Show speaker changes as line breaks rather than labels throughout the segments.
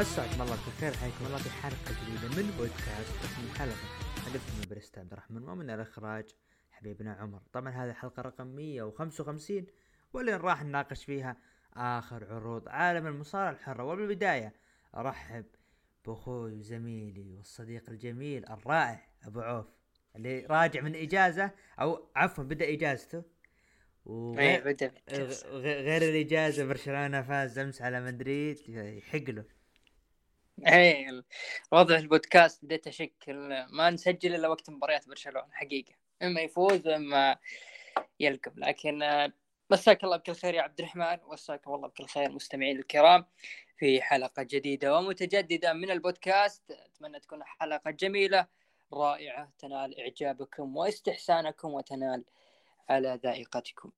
مساكم الله بالخير حياكم الله في حلقة جديدة من بودكاست اسم الحلقة حدث من بريست عبد الرحمن ومن الإخراج حبيبنا عمر. طبعا هذه الحلقة رقم 155 واللي راح نناقش فيها آخر عروض عالم المصارعة الحرة. وبالبداية أرحب بأخوي وزميلي والصديق الجميل الرائع أبو عوف اللي راجع من إجازة أو عفوا بدأ إجازته. وغير
بدأ
غ- غير الإجازة برشلونة فاز أمس على مدريد يحق له.
إيه وضع البودكاست بديت اشك ما نسجل إلا وقت مباريات برشلونة حقيقة. إما يفوز وإما يلقب. لكن آه، مساك الله بكل خير يا عبد الرحمن. ومساكم الله بكل خير مستمعين الكرام في حلقة جديدة ومتجددة من البودكاست. أتمنى تكون حلقة جميلة رائعة تنال إعجابكم واستحسانكم وتنال على ذائقتكم.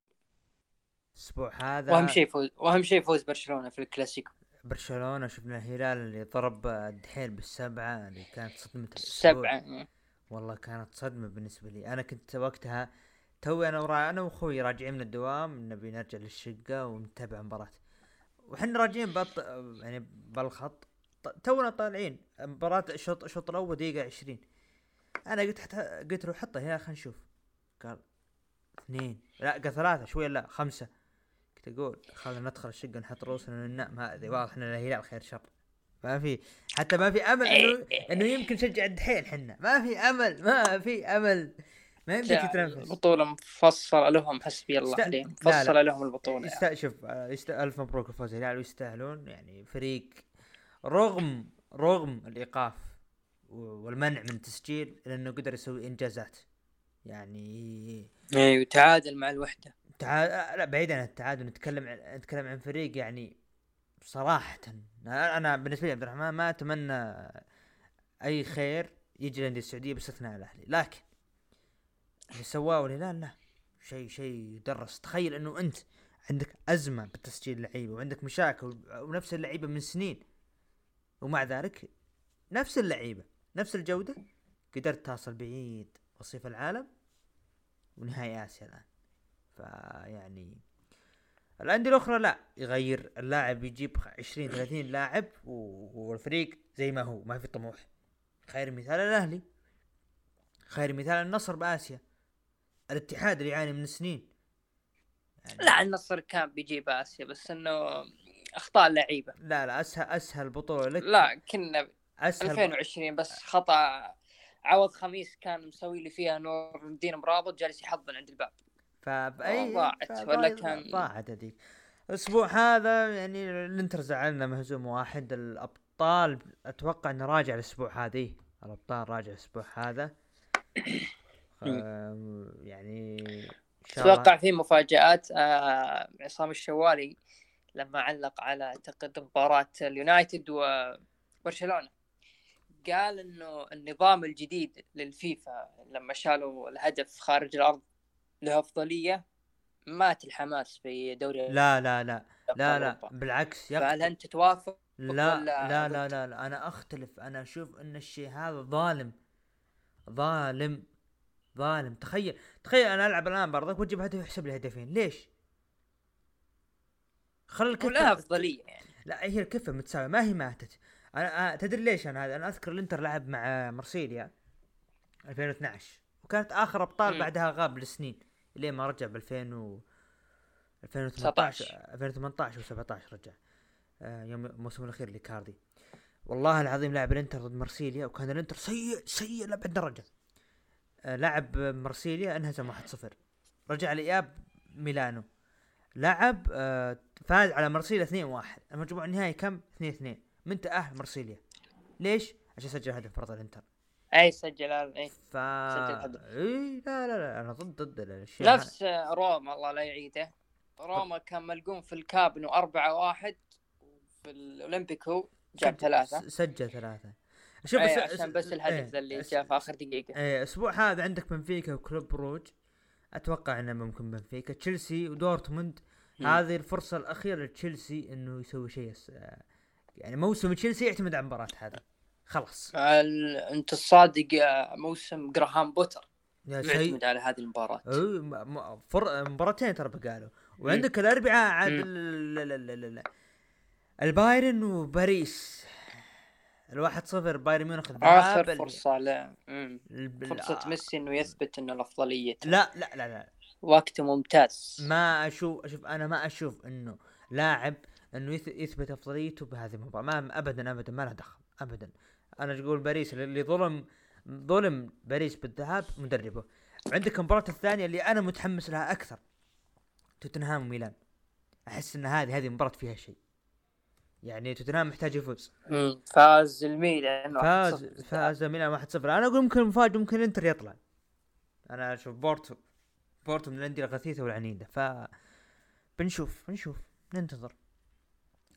الأسبوع هذا
وأهم شيء فوز وأهم شيء فوز برشلونة في الكلاسيكو.
برشلونة شفنا الهلال اللي ضرب الدحيل بالسبعة اللي كانت صدمة الأسبوع.
سبعة
والله كانت صدمة بالنسبة لي. أنا كنت وقتها توي أنا ورا أنا وأخوي راجعين من الدوام نبي نرجع للشقة ونتابع مباراة. وحنا راجعين بط يعني بالخط تونا طالعين. مباراة الشوط الشوط الأول دقيقة عشرين. أنا قلت حتى قلت له حطه هنا خلينا نشوف. قال اثنين. لا قال ثلاثة شوية لا خمسة. كنت أقول خلينا ندخل الشقة نحط رؤوسنا ننام هذه. واضح إن الهلال خير شر. ما في حتى ما في أمل إنه إنه يمكن نشجع الدحيل حنا. ما في أمل ما في أمل. ما يمديك تتنفس.
البطولة مفصلة لهم حسبي الله
است-
عليهم. مفصلة لهم البطولة يعني.
يست... شوف آه، يست... ألف مبروك الفوز الهلال ويستاهلون يعني فريق رغم رغم الإيقاف والمنع من التسجيل الا إنه قدر يسوي إنجازات. يعني
إيه وتعادل مع الوحدة.
تعا... لا بعيدا عن التعادل نتكلم عن نتكلم عن فريق يعني صراحة. أنا بالنسبة لي عبد الرحمن ما أتمنى أي خير يجي للأندية السعودية باستثناء الأهلي. لكن اللي سواه الهلال لا شيء شيء يدرس تخيل إنه أنت عندك أزمة بتسجيل لعيبة وعندك مشاكل ونفس اللعيبة من سنين ومع ذلك نفس اللعيبة نفس الجودة قدرت تصل بعيد وصيف العالم ونهائي آسيا الآن. فيعني الأندية الأخرى لا يغير اللاعب يجيب 20 30 لاعب والفريق زي ما هو ما في طموح. خير مثال الأهلي. خير مثال النصر بآسيا. الاتحاد اللي يعاني من سنين. يعني
لا النصر كان بيجيب آسيا بس إنه أخطاء لعيبة.
لا لا أسهل أسهل بطولة لك.
لا كنا
أسهل
2020 بس خطأ. عوض خميس كان مسوي لي فيها نور الدين مرابط جالس يحضن عند الباب.
فبأي
ضاعت ولا كان-
ضاعت هذيك الأسبوع هذا يعني الانتر زعلنا مهزوم واحد. الأبطال أتوقع إنه راجع الأسبوع هذه. الأبطال راجع الأسبوع هذا. يعني
أتوقع في مفاجآت آه عصام الشوالي لما علق على أعتقد مباراة اليونايتد وبرشلونة. قال إنه النظام الجديد للفيفا لما شالوا الهدف خارج الأرض له أفضلية مات الحماس في دوري
لا لا لا لا لا. بالعكس
فهل
يقتل
أنت توافق
لا لا؟ لا لا لا أنا أختلف. أنا أشوف إن الشيء هذا ظالم. ظالم. ظالم. تخيل تخيل أنا ألعب الآن برضك وأجيب هدف يحسب لي هدفين. ليش؟ خل الكفة
ولها أفضلية يعني.
لا هي الكفة متساوية ما هي ماتت. أنا تدري ليش أنا هذا؟ أنا أذكر الإنتر لعب مع مرسيليا 2012 وكانت آخر
أبطال.
بعدها غاب لسنين. لين ما رجع ب 2000 و 2018 2018 و 17 رجع آه يوم الموسم الأخير لكاردي. والله العظيم لعب الإنتر ضد مرسيليا وكان الإنتر سيء سيء لابعد درجه آه لعب مرسيليا انهزم 1-0 رجع الاياب ميلانو. لعب آه فاز على مرسيليا 2-1 المجموع النهائي كم؟ 2-2 من تأهل؟ مرسيليا ليش؟ عشان سجل هدف برضه الإنتر.
اي سجل اي.
ف. إي لا لا لا أنا ضد ضد الأشياء
نفس روما الله لا يعيده. روما كان ملقوم في الكامب نو أربعة واحد وفي الأولمبيكو جاب
سجل-
ثلاثة.
سجل ثلاثة. شوف
أي
الس-
عشان بس الهدف ذا اللي جاء في آخر دقيقة.
إيه الأسبوع هذا عندك بنفيكا وكلوب بروج. أتوقع إنه ممكن بنفيكا. تشيلسي ودورتموند. هذه الفرصة الأخيرة لتشيلسي إنه يسوي شيء يعني موسم تشيلسي يعتمد على المباراة هذه. خلاص.
ال... أنت الصادق آه، موسم جراهام بوتر؟
يا سيء
يعتمد على هذه
م- فر... مباراتين ترى بقالوا. وعندك الأربعاء عاد
مم.
ال- ال- ال- ال- ال- البايرن وباريس. الواحد صفر بايرن ميونخ
آخر فرصة.
ال-
فرصة
ال-
ميسي إنه يثبت انه الأفضلية.
لا لا لا لا.
وقت ممتاز.
ما أشوف أشوف أنا ما أشوف إنه لاعب إنه يث- يثبت أفضليته بهذه المباراة. ما ابدا ابدا ما له دخل. ابدا. أنا أقول؟ باريس اللي ظلم ظلم باريس بالذهاب مدربه. عندك المباراة الثانية اللي أنا متحمس لها أكثر توتنهام وميلان. أحس إن هذه هذه مباراة فيها شيء. يعني توتنهام محتاج يفوز.
فاز الميلان
فاز
1-0.
فاز ميلان 1-0 أنا أقول ممكن مفاجئ ممكن الانتر يطلع. أنا أشوف بورتو بورتو من الأندية الغثيثة والعنيدة. ف بنشوف بنشوف ننتظر.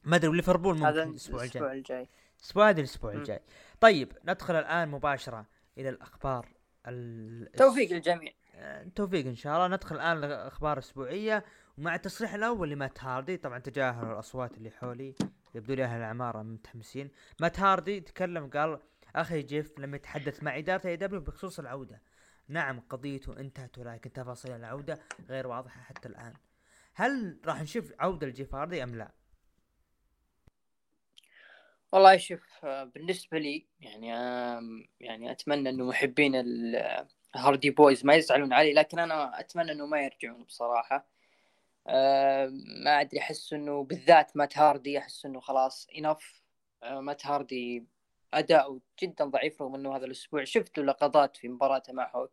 ما أدري ليفربول ممكن الأسبوع الجاي.
الأسبوع الجاي.
الأسبوع هذا
الأسبوع.
الجاي. طيب ندخل الآن مباشرة إلى الأخبار ال...
توفيق للجميع.
آه، توفيق إن شاء الله. ندخل الآن الاخبار الاسبوعيه ومع التصريح الأول لمات هاردي طبعا تجاهلوا الأصوات اللي حولي يبدو لي أهل العمارة متحمسين. مات هاردي تكلم قال أخي جيف لما يتحدث مع إدارة AEW بخصوص العودة. نعم قضيته انتهت ولكن تفاصيل العودة غير واضحة حتى الآن. هل راح نشوف عودة لجيف هاردي أم لا؟
والله شوف آه، بالنسبة لي يعني يعني أتمنى إنه محبين ال- ال Hardy Boyz ما يزعلون علي لكن أنا أتمنى إنه ما يرجعون بصراحة. آم، ما أدري أحس إنه بالذات مات هاردي أحس إنه خلاص enough مات هاردي أداؤه جدا ضعيف رغم إنه هذا الأسبوع شفت لقطات في مباراته مع هوك.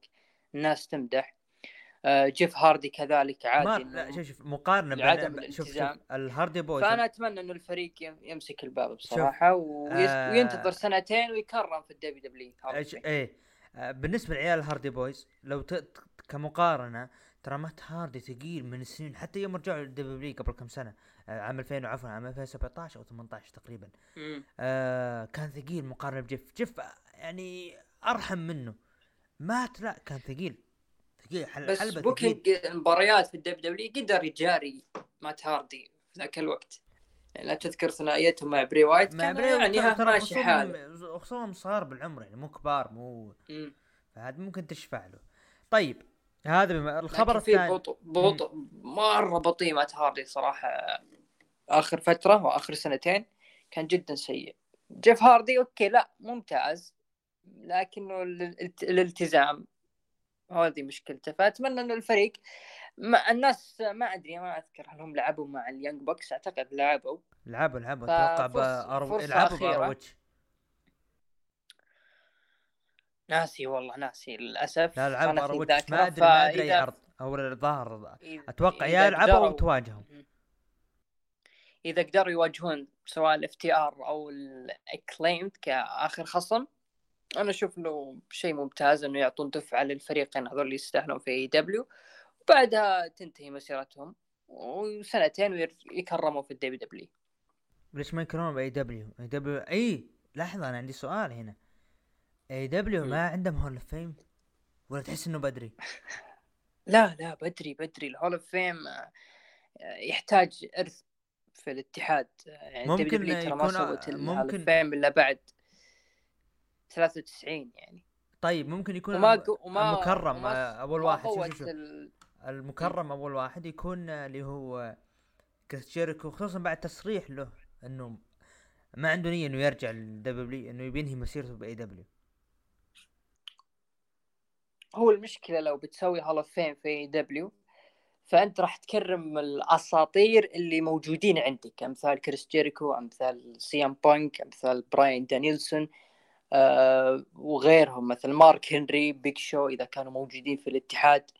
الناس تمدح. آه، جيف هاردي كذلك عادي
لا شوف شوف
مقارنة
بين شوف.
ال
Hardy Boyz
فأنا أتمنى إنه الفريق يم- يمسك الباب بصراحة ويس...
آه،
وينتظر سنتين ويكرم في ال
WWE إيه. آه، بالنسبة لعيال ال Hardy Boyz لو ت... كمقارنة ترى مات هاردي ثقيل من السنين حتى يوم رجعوا لل WWE قبل كم سنة آه، عام 2000 عفوا عام 2017 أو 18 تقريبا. آه كان ثقيل مقارنة بجيف. جيف آه، يعني أرحم منه. مات لا كان ثقيل. حل...
بس
حلبة
بوكينج المباريات في الدبليو دبليو قدر يجاري مات هاردي في ذاك الوقت. يعني لا تذكر ثنائيتهم مع بري وايت
مع
كان
بري
يعني ماشي حاله.
خصومهم صغار بالعمر يعني مو كبار مو. فهذا ممكن تشفع له. طيب هذا بما الخبر الثاني.
بطء بطء مرة بطيء مات هاردي صراحة. آخر فترة وآخر سنتين كان جدا سيء. جيف هاردي أوكي لا ممتاز لكنه الالت- الالتزام. هذه مشكلته. فأتمنى انه الفريق ما الناس ما أدري ما أذكر هل هم لعبوا مع اليانج بوكس أعتقد لعبوا.
لعبوا لعبوا. أتوقع بأرو... لعبوا. بأروتش.
ناسي والله ناسي. للأسف
لا لعبوا
بأروتش.
ما أدري ما أدري
أي
عرض أو الظاهر.
أتوقع
يا لعبوا
أو
تواجهوا
إذا قدروا يواجهون سواء الاف تي آر أو الاكليمد كآخر خصم أنا أشوف إنه شيء ممتاز إنه يعطون دفعة للفريقين هذول اللي يستاهلون في AEW وبعدها تنتهي مسيرتهم وسنتين ويكرموا في ال WWE
ليش ما يكرمون باي دبليو اي دبليو إي لحظة أنا عندي سؤال هنا.
AEW.
ما عندهم Hall of Fame ولا تحس إنه بدري؟
لا لا بدري بدري. ال Hall of Fame يحتاج إرث في الاتحاد. يعني
ممكن
ترى ما
يكون-
سوت
ممكن-
Fame إلا بعد. 93 يعني.
طيب ممكن يكون
وما وما
المكرم
وما
آه،
أول
واحد. شوف شوف شوف.
ال-
المكرم أول واحد يكون آه، اللي هو كريس جيريكو خصوصا بعد تصريح له إنه ما عنده نية إنه يرجع لل WWE إنه يبي ينهي مسيرته ب AEW.
هو المشكلة لو بتسوي Hall of Fame في AEW فأنت راح تكرم الأساطير اللي موجودين عندك. أمثال كريس جيريكو أمثال سي ام بانك أمثال براين دانيلسون. آه وغيرهم مثل مارك هنري بيج شو إذا كانوا موجودين في الاتحاد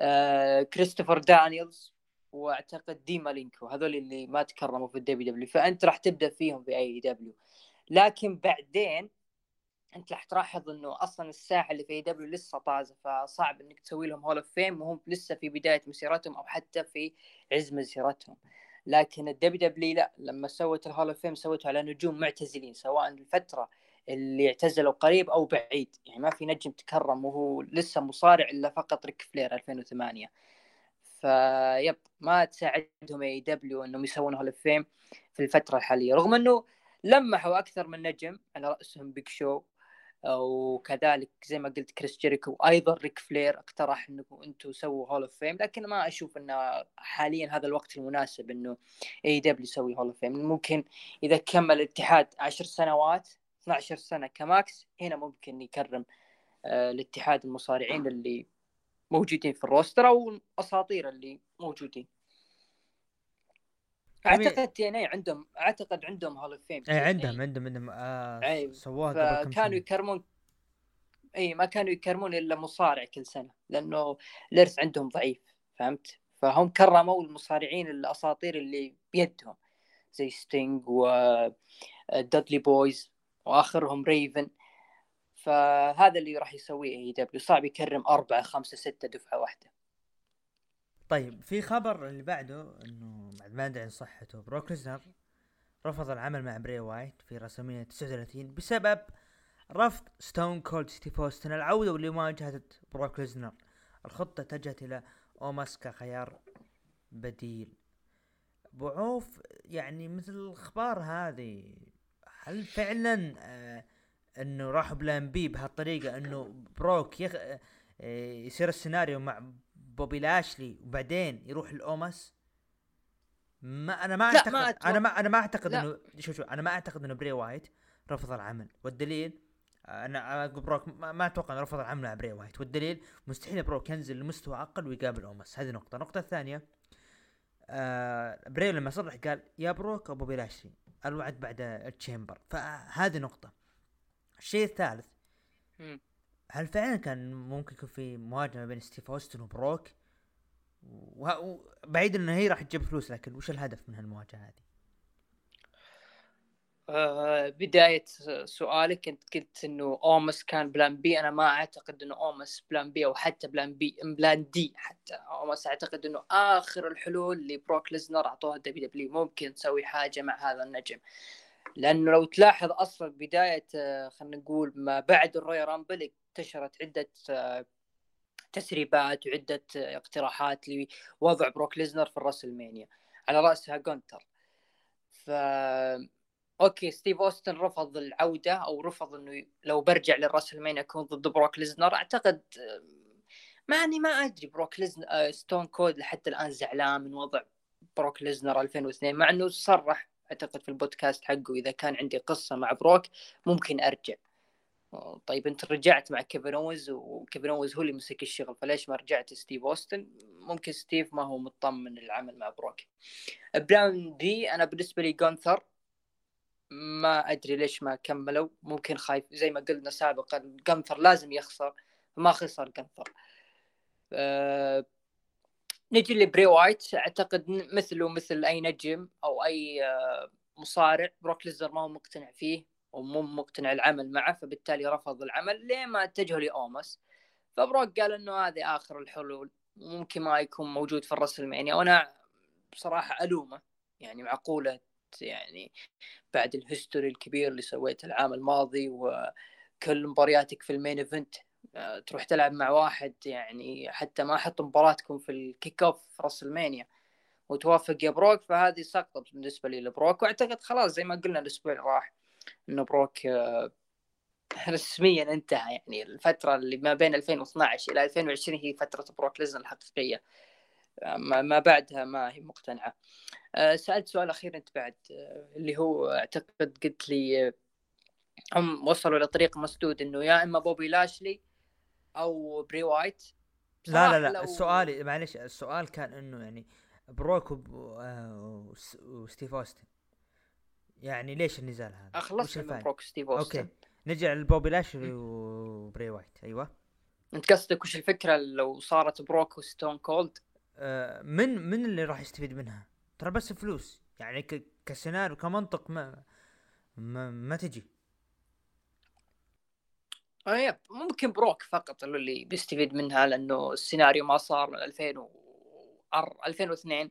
آه كريستوفر دانييلز وأعتقد دين مالينكو هذول اللي ما تكرموا في ال WWE فأنت راح تبدأ فيهم في AEW لكن بعدين أنت راح تلاحظ إنه أصلا الساحة اللي في AEW لسه طازة فصعب إنك تسوي لهم Hall of Fame وهم لسه في بداية مسيرتهم أو حتى في عز مسيرتهم. لكن ال WWE لا لما سوت ال Hall of Fame سوته على نجوم معتزلين سواء الفترة اللي اعتزلوا قريب أو بعيد. يعني ما في نجم تكرم وهو لسه مصارع إلا فقط ريك فلير 2008 فيب ما تساعدهم AEW إنهم يسوون Hall Fame في الفترة الحالية. رغم إنه لمحوا أكثر من نجم على رأسهم بيج شو وكذلك زي ما قلت كريس جيريكو وأيضا ريك فلير اقترح إنكم أنتم سووا Hall of Fame لكن ما أشوف إنه حاليا هذا الوقت المناسب إنه AEW يسوي Hall of Fame ممكن إذا كمل الاتحاد عشر سنوات 12 سنة كماكس هنا ممكن يكرم آه، الاتحاد المصارعين اللي موجودين في ال roster أو الأساطير اللي موجودين. أعتقد TNA عندهم أعتقد عندهم Hall of Fame
اي عندهم عندهم عندهم آه سووها
قبل كم كانوا يكرمون اي ما كانوا يكرمون إلا مصارع كل سنة لأنه الإرث عندهم ضعيف فهمت؟ فهم كرموا المصارعين الأساطير اللي بيدهم زي ستينج و دادلي بويز وآخرهم ريفن فهذا اللي راح يسويه AEW. صعب يكرم أربعة خمسة ستة دفعة واحدة.
طيب في خبر اللي بعده إنه بعد ما ادري عن صحته بروك ليزنر رفض العمل مع بري وايت في رسمية 39 بسبب رفض ستون كولد ستيف اوستن العودة لمواجهة بروك ليزنر. الخطة اتجهت إلى أوموس كخيار بديل. بعرف يعني مثل الأخبار هذه. هل فعلا آه إنه راحوا plan B بهالطريقة إنه بروك يخ... آه يصير السيناريو مع بوبي لاشلي وبعدين يروح لأوموس ما أنا ما أعتقد ما أنا ما أنا ما أعتقد إنه شوف شوف أنا ما أعتقد إنه بري وايت رفض العمل. والدليل أنا أقول بروك ما أتوقع إنه رفض العمل مع بري وايت. والدليل مستحيل بروك ينزل لمستوى أقل ويقابل أوموس. هذه نقطة. النقطه الثانية آه بري لما صرح قال يا بروك أو بوبي لاشلي. الوعد بعد ال Chamber. فهذه نقطة. الشيء الثالث هل فعلا كان ممكن يكون في مواجهه بين ستيف أوستن وبروك؟ وبعيد إنه هي راح تجيب فلوس لكن وش الهدف من هالمواجهة هذه؟
بداية سؤالك انت قلت إنه أوموس كان plan B. أنا ما أعتقد إنه أوموس plan B أو حتى plan B plan D حتى. أوموس أعتقد إنه آخر الحلول اللي بروك ليزنر أعطوها WWE. ممكن تسوي حاجة مع هذا النجم. لأنه لو تلاحظ أصلا بداية آه، خلينا نقول ما بعد ال Royal Rumble انتشرت عدة آه، تسريبات وعدة آه، اقتراحات لوضع بروك ليزنر في الراسلمانيا. على رأسها جونتر. ف أوكي ستيف أوستن رفض العودة أو رفض إنه لو برجع للراسلمانيا أكون ضد بروك ليزنر. أعتقد ماني ما أدري بروك ليزنر ستون كولد لحتى الآن زعلان من وضع بروك ليزنر 2002 مع إنه صرح أعتقد في البودكاست حقه إذا كان عندي قصة مع بروك ممكن أرجع. طيب أنت رجعت مع كيفن أوينز وكيفن أوينز هو اللي مسك الشغل فليش ما رجعت ستيف أوستن؟ ممكن ستيف ما هو مطمن للعمل مع بروك. براون دي أنا بالنسبة لي جونتر ما أدري ليش ما كملوا. ممكن خايف زي ما قلنا سابقا جونتر لازم يخسر ما خسر جونتر أه نجي لبري وايت. أعتقد مثله مثل أي نجم أو أي آه، مصارع. بروك ليزنر ما هو مقتنع فيه ومو مقتنع العمل معه فبالتالي رفض العمل لين ما اتجهوا لأوموس فبروك قال إنه هذه آخر الحلول ممكن ما يكون موجود في الرسلمانيا. وأنا بصراحة ألومه يعني معقولة يعني بعد ال history الكبير اللي سويته العام الماضي وكل مبارياتك في ال main event آه، تروح تلعب مع واحد يعني حتى ما حط مباراتكم في ال kickoff في راسلمانيا وتوافق يا بروك فهذه سقطة بالنسبة لي لبروك. وأعتقد خلاص زي ما قلنا الأسبوع اللي راح انه بروك آه، رسميا انتهى يعني الفترة اللي ما بين 2012 إلى 2020 هي فترة بروك ليزنر الحقيقية. ما بعدها ما هي مقتنعة. سألت سؤال أخير أنت بعد اللي هو أعتقد قلت لي هم وصلوا لطريق مسدود إنه يا إما بوبي لاشلي أو بري وايت.
لا لا لا لو... السؤال معلش السؤال كان إنه يعني بروك آه، وستيف أوستن. يعني ليش النزال هذا؟
اخلص من بروك ستيف أوستن.
أوكي نرجع لبوبي لاشلي وبري وايت. أيوه.
أنت قصدك وش الفكرة لو صارت بروك وستون كولد؟
آه من من اللي راح يستفيد منها؟ ترى بس فلوس. يعني كسيناريو كمنطق ما ما, ما تجي.
إيه ممكن بروك فقط اللي بيستفيد منها لأنه السيناريو ما صار من 2000 و 2002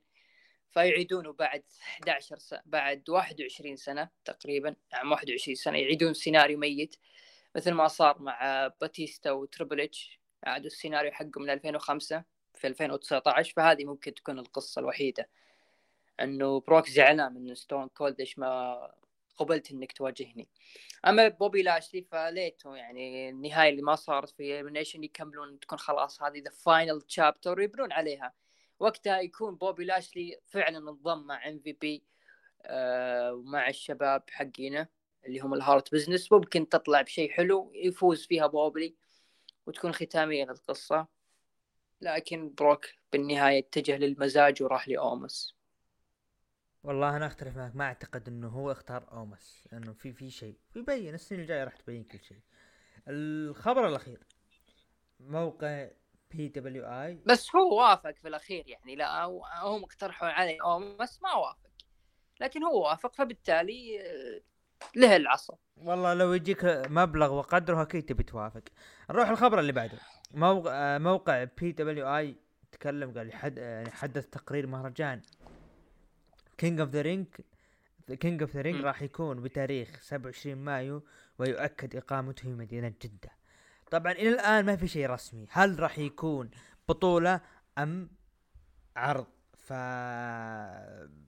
فيعيدونه بعد 11 سنة بعد 21 سنة تقريبا. نعم 21 سنة يعيدون سيناريو ميت. مثل ما صار مع باتيستا وتريبل إتش. عادوا السيناريو حقه من 2005 في 2019 فهذه ممكن تكون القصة الوحيدة. إنه بروك زعلان من ستون كولد ليش ما قبلت إنك تواجهني. أما بوبي لاشلي فليته يعني النهاية اللي ما صارت في إليمنيشن يكملون تكون خلاص هذه the final chapter ويبنون عليها. وقتها يكون بوبي لاشلي فعلا انضم مع MVP ومع الشباب حقينه اللي هم ال Hurt Business ممكن تطلع بشيء حلو يفوز فيها بوبلي وتكون ختامية للقصة. لكن بروك بالنهاية اتجه للمزاج وراح لأوموس.
والله أنا أختلف معك ما أعتقد إنه هو اختار أوموس لأنه في في شيء يبين السنة الجاية راح تبين كل شيء. الخبر الأخير موقع PW Insider
بس هو وافق في الأخير يعني لا هم اقترحوا على أومس ما وافق. لكن هو وافق فبالتالي آه، له العصا.
والله لو يجيك مبلغ وقدره أكيد تبي توافق. نروح الخبر اللي بعده. موقع موقع PWI تكلم قال يحد يعني حدث تقرير مهرجان. King of the Ring King of the Ring راح يكون بتاريخ 27 مايو ويؤكد إقامته في مدينة جدة. طبعا إلى الآن ما في شيء رسمي. هل راح يكون بطولة أم عرض؟ ف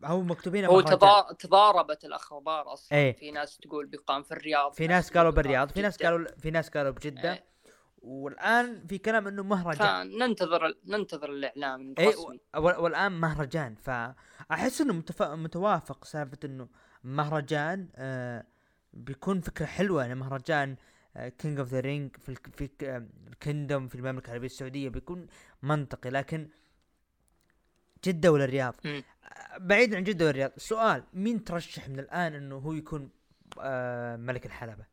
هو مكتوبين
هو تضا... تضاربت الأخبار أصلا.
إيه؟
في ناس تقول بيقام في الرياض
في ناس قالوا بالرياض في ناس قالوا في ناس قالوا بجده إيه؟ والآن في كلام إنه مهرجان.
ننتظر ننتظر الاعلام الرسمي
إيه والآن مهرجان. فأحس إنه متف... متوافق سالفة إنه مهرجان آه بيكون فكرة حلوة. يعني مهرجان King of the Ring في في ال Kingdom في المملكة العربية السعودية بيكون منطقي. لكن جدة ولا الرياض؟
م.
بعيد عن جدة والرياض سؤال مين ترشح من الآن إنه هو يكون آه ملك الحلبة؟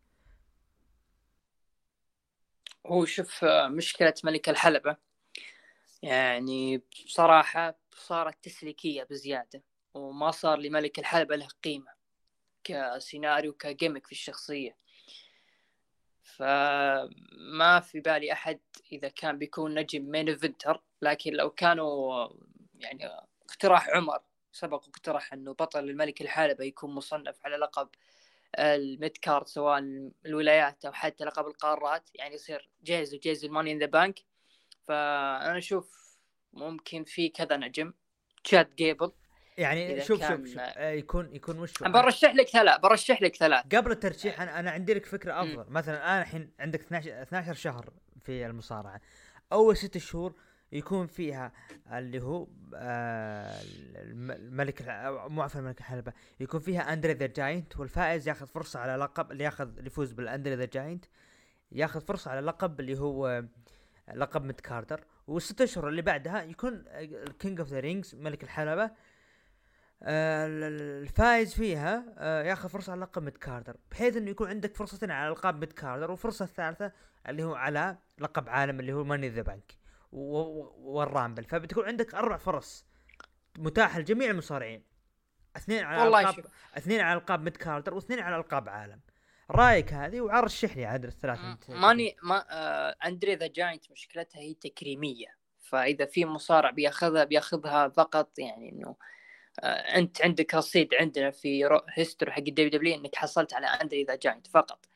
هو شوف آه، مشكلة ملك الحلبة. يعني بصراحة صارت تسليكية بزيادة وما صار لملك الحلبة له قيمة كسيناريو ك gimmick في الشخصية. فما في بالي أحد إذا كان بيكون نجم main eventer لكن لو كانوا يعني اقتراح عمر سبق واقترح إنه بطل الملك الحلبة يكون مصنف على لقب ال mid card سواء الولايات أو حتى لقب القارات يعني يصير جايز وجايز ال Money in the Bank. فأنا أشوف ممكن في كذا نجم تشاد جيبل.
يعني شوف شوف شوف آه يكون يكون وش
برشح لك ثلاث برشح لك ثلاث.
قبل الترشيح أنا أنا عندي لك فكرة أفضل. م. مثلا أنا الحين عندك 12 12 شهر في المصارعة. أول ست شهور يكون فيها اللي هو آه الملك مو عفوا الملك الحلبة. يكون فيها أندري the Giant والفائز ياخذ فرصة على لقب اللي ياخذ اللي يفوز بال أندري the Giant ياخذ فرصة على لقب اللي هو لقب mid carder. والست أشهر اللي بعدها يكون ال King of the Ring ملك الحلبة. آه الفائز فيها آه ياخذ فرصة على لقب mid carder. بحيث إنه يكون عندك فرصتين على ألقاب mid carder والفرصة الثالثة اللي هو على لقب عالم اللي هو Money the Bank وال Rumble. فبتكون عندك أربع فرص. متاحه لجميع المصارعين. اثنين على والله القاب اثنين على ألقاب mid carder واثنين على ألقاب عالم. رايك هذه؟ وعرشح لي عاد الثلاث
ماني ما آه أندري the Giant مشكلتها هي تكريمية. فإذا في مصارع بياخذها بياخذها فقط يعني إنه آه أنت عندك رصيد عندنا في هيستوري حق الدبليو دبليو إنك حصلت على أندري ذا جاينت فقط.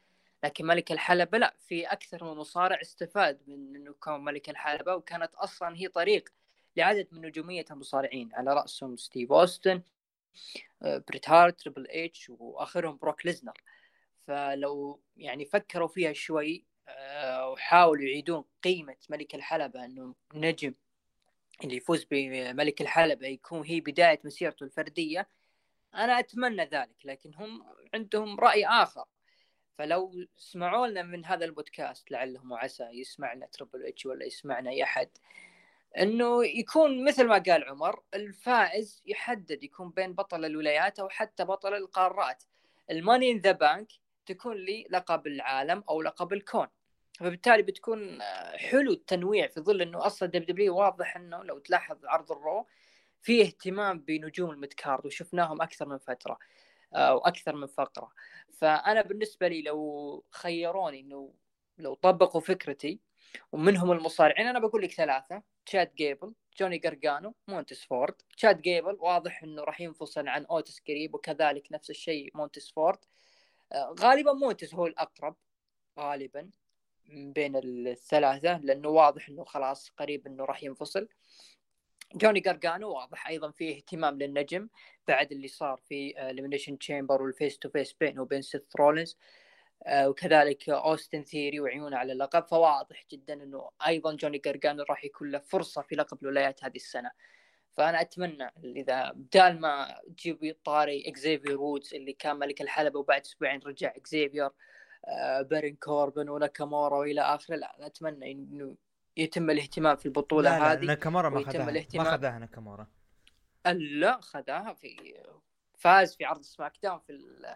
لكن ملك الحلبة لا في أكثر من مصارع استفاد من أنه كون ملك الحلبة وكانت أصلا هي طريق لعدد من نجومية المصارعين على رأسهم ستيف أوستن آه، بريت هارت تريبل إتش وآخرهم بروك ليزنر. فلو يعني فكروا فيها شوي آه، وحاولوا يعيدون قيمة ملك الحلبة أنه نجم اللي يفوز بملك الحلبة يكون هي بداية مسيرته الفردية أنا أتمنى ذلك لكن هم عندهم رأي آخر. فلو سمعوا لنا من هذا البودكاست لعلهم وعسى يسمعنا تربل اتش ولا يسمعنا أي أحد إنه يكون مثل ما قال عمر الفائز يحدد يكون بين بطل الولايات أو حتى بطل القارات. ال Money in the Bank تكون لي لقب العالم أو لقب الكون. فبالتالي بتكون حلو التنويع في ظل إنه أصلا WWE واضح إنه لو تلاحظ عرض الرو في اهتمام بنجوم ال mid card وشفناهم أكثر من فترة. وأكثر من فقرة. فأنا بالنسبة لي لو خيروني إنه لو طبقوا فكرتي ومنهم المصارعين أنا بقول لك ثلاثة. تشاد جيبل جوني جرجانو مونتس فورد. تشاد جيبل واضح إنه راح ينفصل عن أوتيس قريب وكذلك نفس الشيء مونتس فورد. آه، غالبا مونتس هو الأقرب غالبا بين الثلاثة لأنه واضح إنه خلاص قريب إنه راح ينفصل. جوني جارجانو واضح أيضا فيه اهتمام للنجم بعد اللي صار في Elimination Chamber وال face to face بينه وبين سيث رولينز آه، وكذلك أوستن ثيوري وعيونه على اللقب. فواضح جدا إنه أيضا جوني جارجانو راح يكون له فرصة في لقب الولايات هذه السنة. فأنا أتمنى إذا بدال ما تجيب طاري إكزيفير وودز اللي كان ملك الحلبة وبعد أسبوعين رجع إكزيفير آه بارين كوربن وناكامورا وإلى آخره لا أتمنى إنه يتم الاهتمام في البطولة
لا لا
هذه
ناكامورا ما خذاها ما. خذاها ناكامورا
لا خذاها في فاز في عرض SmackDown في ال-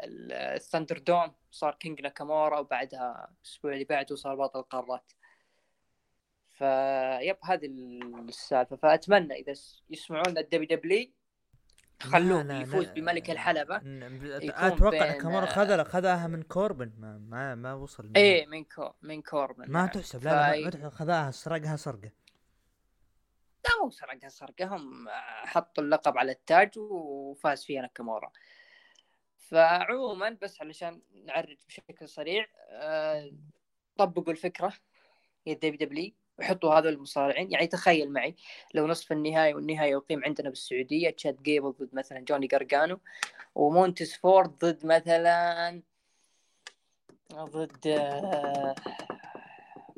ال- ال ThunderDome صار King ناكامورا وبعدها الأسبوع اللي بعده صار بطل القارات. فيب هذه السالفة. فأتمنى إذا يسمعون ال WWE خلوه
لا، لا،
يفوز
لا.
بملك الحلبة
أتوقع
بين-
ناكامورا خذها خذاها من كوربن ما ما, ما وصل.
إيه من كو من كوربن
ما
نعم.
تحسب لا لا ما- خذاها سرقها سرقة
لا مو سرقها سرقة هم حطوا اللقب على التاج وفاز فيها ناكامورا فعموما بس علشان نعرج بشكل سريع آه، طبقوا الفكرة هي ال WWE وحطوا هذول المصارعين. يعني تخيل معي لو نصف النهائي والنهائي يقيم عندنا بالسعودية تشاد جيبل ضد مثلا جوني جارجانو ومونتس فورد ضد مثلا ضد آه،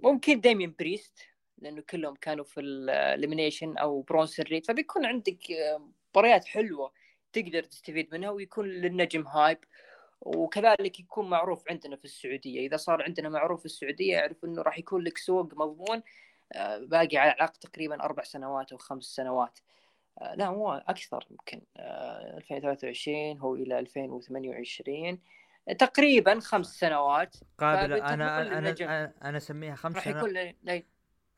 ممكن ديمين بريست لأنه كلهم كانوا في ال elimination أو برونسون ريد فبيكون عندك آه، مباريات حلوة تقدر تستفيد منها ويكون للنجم hype وكذلك يكون معروف عندنا في السعودية. إذا صار عندنا معروف في السعودية يعرف إنه راح يكون لك سوق مضمون باقي على العقد تقريبا أربع سنوات أو خمس سنوات. آه، لا مو أكثر يمكن آه، 2023 هو إلى 2028 تقريبا خمس سنوات.
قابل أنا
أنا.
أنا أنا أسميها خمس
راح
سنوات.
يكون له- له-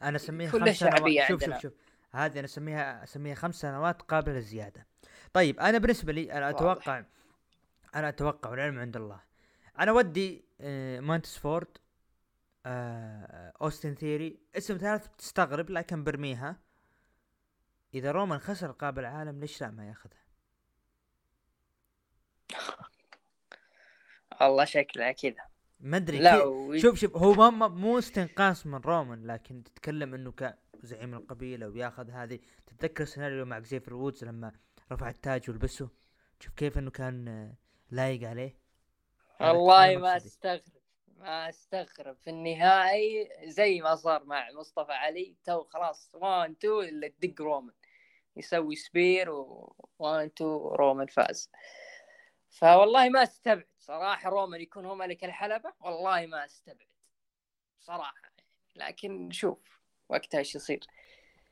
أنا أسميها
يكون
خمس سنوات. شوف. شوف شوف. هذه أنا أسميها أسميها خمس سنوات قابلة للزياده طيب أنا بالنسبة لي أنا
واضح.
أتوقع أنا أتوقع والعلم عند الله. أنا ودي آه، مونتيز فورد آه، اوستن ثيري اسم ثالث تستغرب لكن برميها. إذا رومان خسر لقب العالم ليش لا ما ياخذها؟
والله شكلها كذا.
ما أدري
لا
شوف شوف هو ما- مو استنقاص من رومان لكن تتكلم إنه كزعيم القبيلة وياخذ هذه. تتذكر السيناريو مع زافير وودز لما رفع التاج ولبسه شوف كيف إنه كان آه، لايق عليه.
والله ما. أستغرب. ما استغرب. في النهائي زي ما صار مع مصطفى علي تو خلاص 1 2 الا تدق رومان. يسوي سبير و 1 2 رومان فاز. فوالله ما استبعد صراحة رومان يكون هو ملك الحلبة. والله ما استبعد صراحة. لكن شوف وقتها إيش يصير.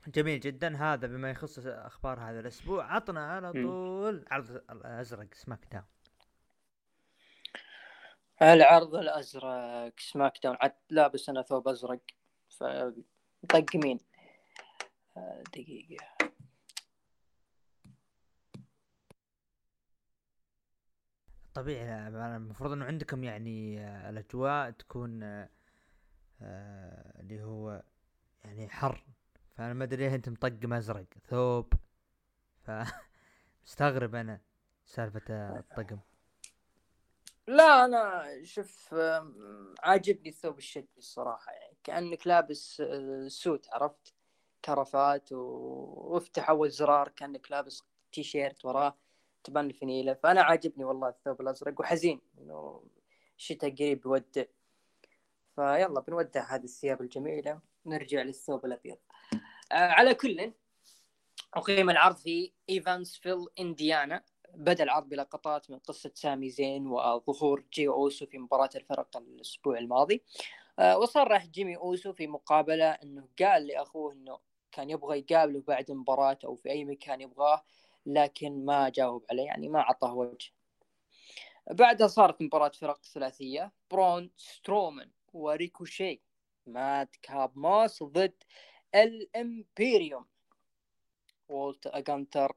جميل جدا. هذا بما يخص أخبار هذا الأسبوع عطنا على. طول عرض الأزرق سماك داون.
العرض الأزرق سماك داون. عاد لابس أنا ثوب أزرق فطق مين؟ آه، دقيقة.
طبيعي المفروض إنه عندكم يعني آه، الأجواء تكون آه، اللي هو يعني حر. فأنا ما أدري ليه أنت مطقم أزرق ثوب. ف مستغرب أنا سالفة آه، الطقم.
لا أنا شوف عاجبني الثوب الشتوي الصراحة يعني كأنك لابس آه، سوت عرفت؟ كرفات و- وافتح اول زرار كأنك لابس تي شيرت وراه تبان الفنيلة. فأنا عاجبني والله الثوب الأزرق وحزين إنه الشتاء قريب بيودع فيلا بنودع هذه الثياب الجميلة ونرجع للثوب الأبيض. آه، على كل أقيم العرض في إيفانسفيل إنديانا. بدأ العرض بلقطات من قصة سامي زين وظهور جي أوسو في مباراة الفرق الأسبوع الماضي. آه، وصرح جيمي أوسو في مقابلة أنه قال لأخوه أنه كان يبغى يقابله بعد المباراة أو في أي مكان يبغاه لكن ما جاوب عليه يعني ما أعطاه وجه. بعدها صارت مباراة فرق ثلاثية برون سترومان وريكوشي ماد كاب موس ضد الإمبيريوم. وولت جانتر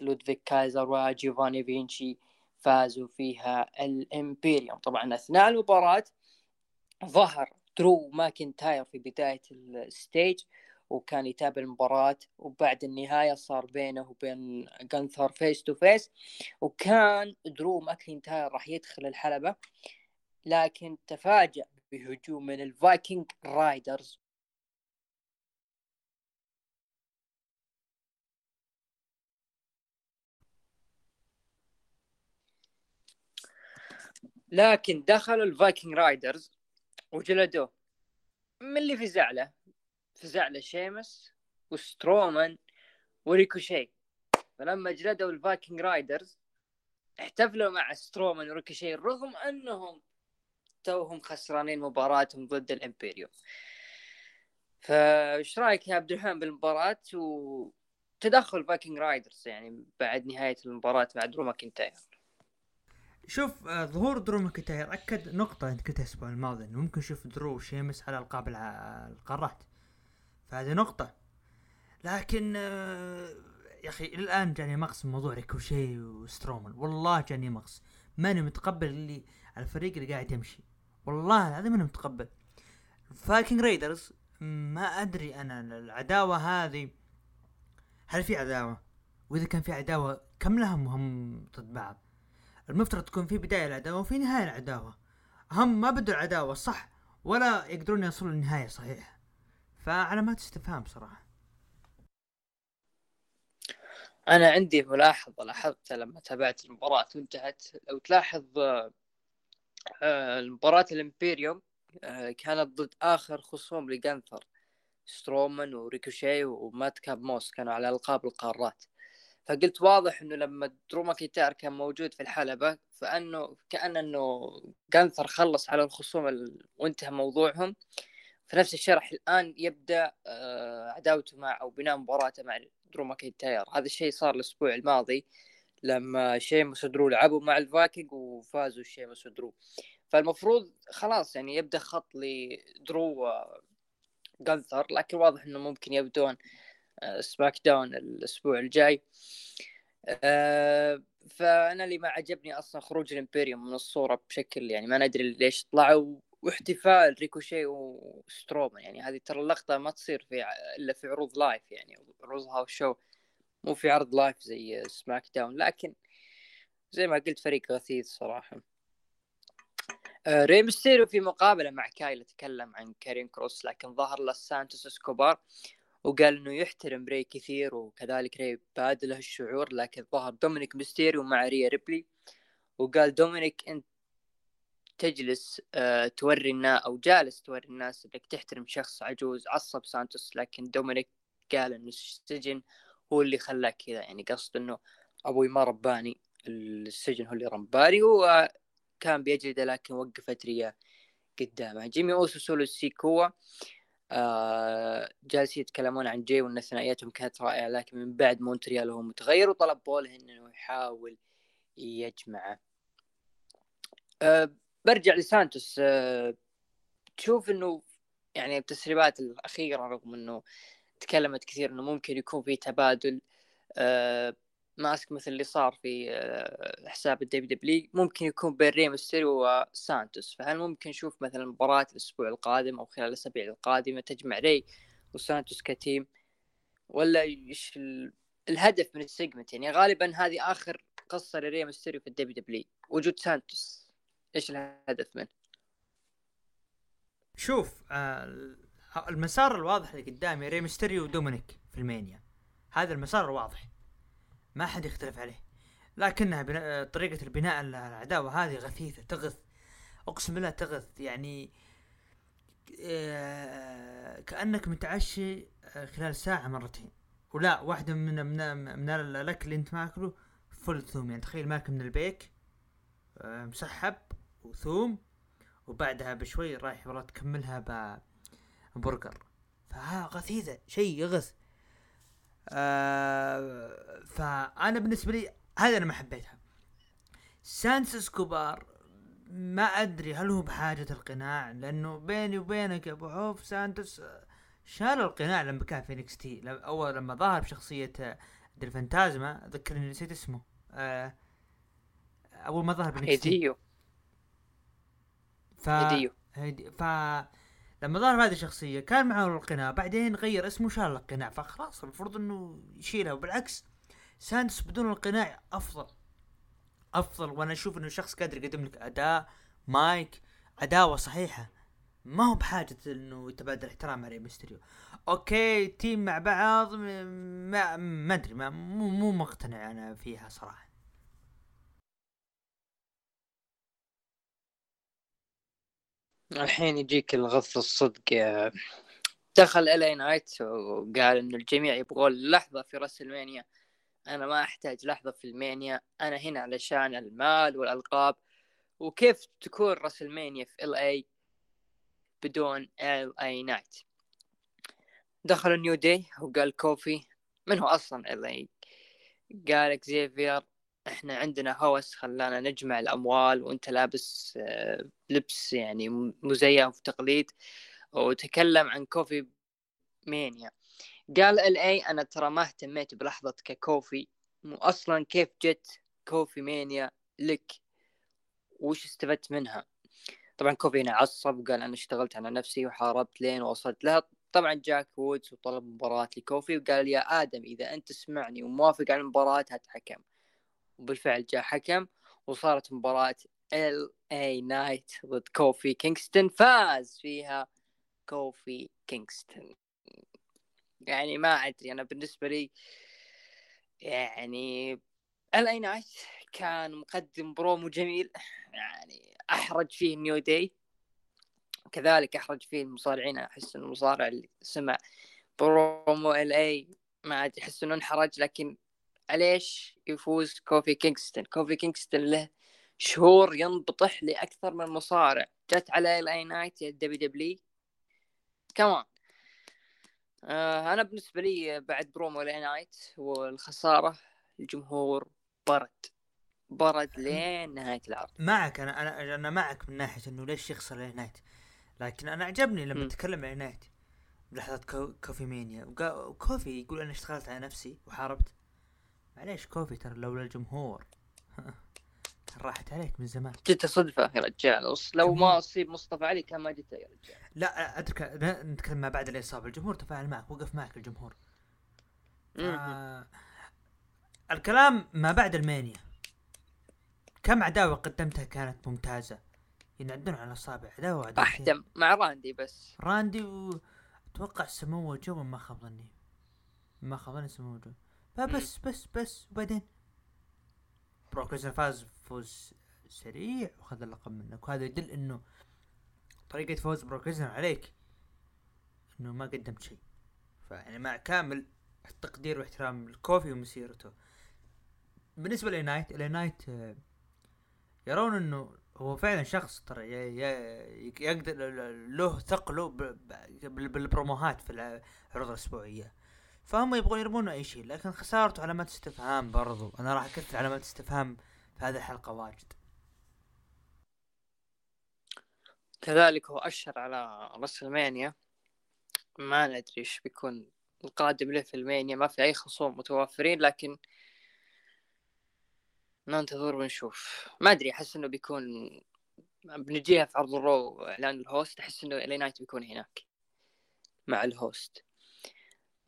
لودفيك كايزر وجيفاني فينشي فازوا فيها الإمبيريوم. طبعا أثناء المباراة ظهر درو ماكنتاير في بداية ال stage وكان يتابع المباراة وبعد النهاية صار بينه وبين جانثر face to face وكان درو ماكنتاير راح يدخل الحلبة لكن تفاجأ بهجوم من الفايكنج رايدرز. لكن دخلوا الفايكنج رايدرز وجلدوه من اللي في زعلة في زعلة شيمس وسترومان وريكوشي. فلما جلدوا الفايكنج رايدرز احتفلوا مع سترومان وريكوشي رغم أنهم توهم خسرانين مباراتهم ضد الامبيريوم فايش رأيك يا عبد الرحمن بالمباراة وتدخل فايكنج رايدرز يعني بعد نهاية المباراة مع درو ماكنتاير؟
شوف آه، ظهور درو ماكنتاير اكد نقطة أنت قلتها الأسبوع الماضي إنه ممكن نشوف درو شيمس على ألقاب القارات. فهذه نقطة. لكن آه، يا أخي الآن جاني مغص من موضوع ريكوشي وسترومان والله جاني مغص. ماني متقبل اللي الفريق اللي قاعد يمشي. والله العظيم ماني متقبل. فايكنج ريدرز ما أدري أنا العداوة هذه. هل في عداوة؟ وإذا كان في عداوة كم لهم هم ضد بعض؟ المفترض تكون في بداية العداوة وفي نهاية العداوة. هم ما بدوا العداوة صح ولا يقدرون يوصلوا للنهاية صحيحة. فعلامات استفهام صراحة.
أنا عندي ملاحظة لاحظتها لما تابعت المباراة وانتهت. لو تلاحظ آه، المباراة الإمبيريوم آه، كانت ضد آخر خصوم لجانثر. سترومان وريكوشي وماد كاب موس كانوا على ألقاب القارات. فقلت واضح إنه لما درو ماكنتاير كان موجود في الحلبة فأنه كأن إنه جانثر خلص على الخصوم ال... وانتهى موضوعهم. في نفس الشرح الآن يبدأ آه، عداوته مع أو بناء مباراته مع درو ماكينتاير هذا الشيء صار الأسبوع الماضي لما شيموس ودرو لعبوا مع الفايكنج وفازوا شيموس ودرو. فالمفروض خلاص يعني يبدأ خط لدرو جانثر لكن واضح إنه ممكن يبدون آه، سماك داون الأسبوع الجاي. آه، فأنا اللي ما عجبني أصلا خروج الامبيريوم من الصورة بشكل يعني ما ندري ليش طلعوا واحتفال ريكوشي وسترومان. يعني هذه ترى اللقطة ما تصير في إلا في عروض live يعني عروض house show. مو في عرض live زي سماك داون لكن زي ما قلت فريق غثيث صراحة. آه، ري ميستيريو في مقابلة مع كايلا تكلم عن كارين كروس لكن ظهر له سانتوس إسكوبار. وقال إنه يحترم ري كثير وكذلك ري بادله الشعور لكن ظهر دومينيك ميستيريو مع ريا ريبلي وقال دومينيك أنت تجلس آه، توري الناس أو جالس توري الناس إنك تحترم شخص عجوز عصب سانتوس لكن دومينيك قال إنه السجن هو اللي خلاك كذا. يعني قصد إنه أبوي ما رباني السجن هو اللي رباني وكان بيجلده لكن وقفت ريا قدامه. جيمي أوسو سولو سيكوا آه جالسين يتكلمون عن جي وإن ثنائياتهم كانت رائعة لكن من بعد مونتريال هو متغير وطلب بوله إنه يحاول يجمعه. آه برجع لسانتوس. آه تشوف إنه يعني التسريبات الأخيرة رغم إنه تكلمت كثير إنه ممكن يكون في تبادل. آه mask مثل اللي صار في آه حساب ال WWE ممكن يكون بين ري ميستيريو وسانتوس فهل ممكن نشوف مثلا مباراة الأسبوع القادم أو خلال الأسابيع القادمة تجمع ري وسانتوس ك team؟ ولا ال... الهدف من ال segment؟ يعني غالبا هذه آخر قصة لري ميستيريو في ال WWE وجود سانتوس. إيش الهدف منه؟
شوف آه المسار الواضح اللي قدامي ري ميستيريو ودومينيك في WrestleMania. هذا المسار الواضح. ما حد يختلف عليه. لكنها بنا... طريقة البناء العداوة هذه غثيثة تغث. أقسم بالله تغث. يعني آه كأنك متعشي آه، خلال ساعة مرتين. ولا واحدة من من من الأكل اللي أنت ماكله فل ثوم. يعني تخيل ماكل من البيك آه مسحب وثوم وبعدها بشوي رايح والله تكملها ببرجر فها غثيثة. شيء يغث. آه فأنا بالنسبة لي هذا أنا ما حبيتها. سانتوس اسكوبار ما أدري هل هو بحاجة القناع لأنه بيني وبينك يا أبو عوف سانتوس شال القناع لما كان في NXT. أول لما ظهر بشخصية الفانتازما ذكرني نسيت اسمه. آه أول ما ظهر
ب NXT.
ف هيديو. ف لما ظهر هذه الشخصية كان معه القناع بعدين غير اسمه شال القناع فخلاص المفروض إنه يشيلها. وبالعكس سانتوس بدون القناع أفضل. أفضل وأنا أشوف إنه شخص قادر يقدم لك أداء مايك عداوة صحيحة. ما هو بحاجة إنه يتبادل احترام على ميستريو okay team مع بعض ما أدري ما مو مقتنع أنا فيها صراحة.
الحين يجيك الغث الصدق يا دخل LA Knight وقال إنه الجميع يبغون لحظة في WrestleMania أنا ما أحتاج لحظة في WrestleMania أنا هنا علشان المال والألقاب. وكيف تكون WrestleMania في LA بدون LA Knight دخل New Day وقال كوفي من هو أصلا LA قال اكزيفير إحنا عندنا host خلانا نجمع الأموال وأنت لابس آه، لبس يعني مزيف وتقليد وتكلم عن KofiMania. قال LA أنا ترى ما اهتميت بلحظة ككوفي أصلا كيف جت KofiMania لك؟ وش استفدت منها؟ طبعا كوفي هنا عصب وقال أنا اشتغلت على نفسي وحاربت لين وصلت لها. طبعا جاك وودز وطلب مباراة لكوفي وقال يا آدم إذا أنت تسمعني وموافق على المباراة هات حكم وبالفعل جاء حكم وصارت مباراة LA Knight ضد كوفي كينغستون فاز فيها كوفي كينغستون. يعني ما أدري أنا بالنسبة لي يعني LA Knight كان مقدم برومو جميل يعني أحرج فيه New Day كذلك أحرج فيه المصارعين أحس إن المصارع اللي سمع promo LA ما أدري أحس إنه انحرج لكن ليش يفوز كوفي كينغستون. كوفي كينغستون له شهور ينبطح لأكثر من مصارع. جت على LA Knight يا WWE. كمان آه أنا بالنسبة لي بعد promo LA Knight والخسارة الجمهور برد. برد لين نهاية العرض.
معك أنا أنا أنا معك من ناحية إنه ليش يخسر LA Knight لكن أنا عجبني لما تكلم LA Knight بلحظة كو KofiMania وكوفي يقول أنا اشتغلت على نفسي وحاربت. معليش كوفي ترى لولا الجمهور؟ راحت عليك من زمان.
جت صدفة يا رجال. لو ما أصيب مصطفى علي كان ما جت يا رجال.
لا ادرك نتكلم ما بعد الاصابة الجمهور تفاعل معك وقف معك الجمهور. آه الكلام ما بعد WrestleMania. كم عداوة قدمتها كانت ممتازة؟ ينعدون على الاصابع عداوة عداوة
احتم مع راندي بس.
راندي و... أتوقع سمو جو ما خاب ظني. ما خاب ظني سمو جو. فبس بس بس. وبعدين؟ بروك فاز فوز سريع وخذ اللقب منك. وهذا يدل إنه طريقة فوز بروك عليك إنه ما قدمت شيء. فيعني مع كامل التقدير واحترام الكوفي ومسيرته. بالنسبة ل Knight، Knight يرون إنه هو فعلا شخص ترى يقدر له ثقله بالبروموهات في العروض الأسبوعية. فهم يبغون يرمون أي شيء لكن خسارته علامات استفهام برضو. أنا راح أكثر علامات استفهام في هذه الحلقة واجد.
كذلك هو اشر على WrestleMania ما ندري إيش بيكون القادم له في WrestleMania. ما في أي خصوم متوفرين لكن ننتظر ونشوف. ما أدري أحس إنه بيكون بنجيها في عرض ال Raw إعلان ال host. أحس إنه LA Knight بيكون هناك مع ال host.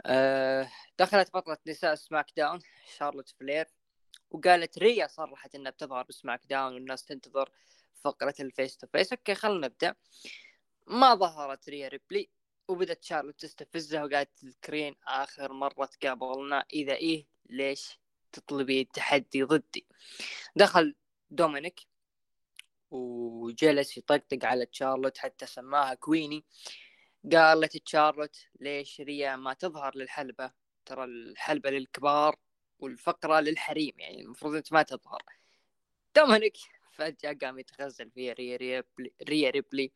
آه، دخلت بطلة نساء SmackDown شارلوت فلير وقالت ريا صرحت إنها بتظهر ب SmackDown والناس تنتظر فقرة ال face to face okay خلينا نبدأ. ما ظهرت ريا ريبلي وبدت شارلوت تستفزها وقالت تذكرين آخر مرة تقابلنا إذا إيه ليش تطلبي التحدي ضدي؟ دخل دومينيك وجلس يطقطق على تشارلوت حتى سماها queenie. قالت تشارلوت ليش ريا ما تظهر للحلبة؟ ترى الحلبة للكبار والفقرة للحريم يعني المفروض أنت ما تظهر. دومينيك فجأة قام يتغزل فيها ريا ريبلي, ريا ريبلي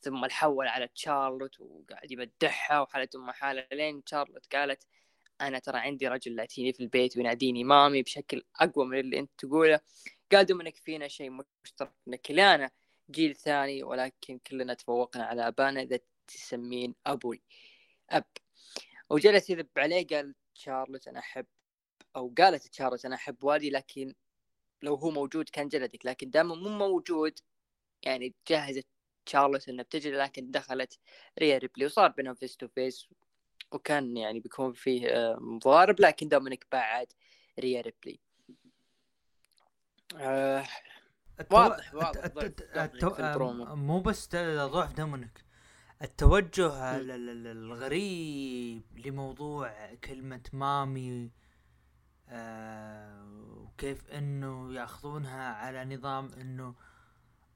ثم الحول على تشارلوت وقاعد يمدحها وحالة ام حالة. لين تشارلوت قالت أنا ترى عندي رجل لاتيني في البيت ويناديني mommy بشكل أقوى من اللي أنت تقوله. قال دومينيك فينا شيء مشترك كلانا جيل ثاني ولكن كلنا تفوقنا على أبانا إذا تسمين أبوي أب. وجلس يذب عليه قالت تشارلوت أنا أحب أو قالت تشارلوت أنا أحب والدي لكن لو هو موجود كان جلدك لكن دام مو موجود يعني جهزت تشارلوت إنها بتجري لكن دخلت ريا ريبلي وصار بينهم face to face وكان يعني بيكون فيه آه، مضارب لكن دومينيك بعد ريا ريبلي.
آه واضح واضح مو بس ضعف دومينيك. التوجه الغريب لموضوع كلمة مامي آه وكيف إنه يأخذونها على نظام إنه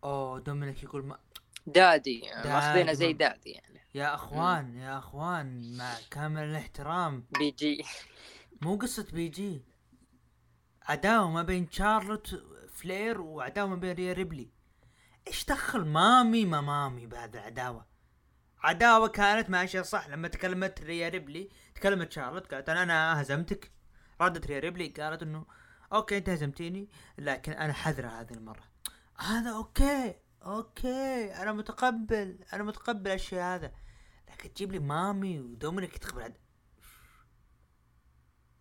أوه دومينيك يقول ما
daddy ماخذينه
daddy.
زي daddy يعني.
يا أخوان يا أخوان مع كامل الاحترام.
PG
مو قصة PG عداوة ما بين شارلوت فلير وعداوة ما بين ريا ريبلي. إيش دخل mommy ما mommy بهذه العداوة؟ عداوة كانت ماشية صح. لما تكلمت ريا ريبلي تكلمت شارلوت قالت أنا أنا هزمتك. ردت ريا ريبلي قالت إنه okay أنت هزمتيني لكن أنا حذرة هذه المرة. هذا okay okay أنا متقبل أنا متقبل الشيء هذا. لكن تجيب لي mommy ودومينيك تخبر عد...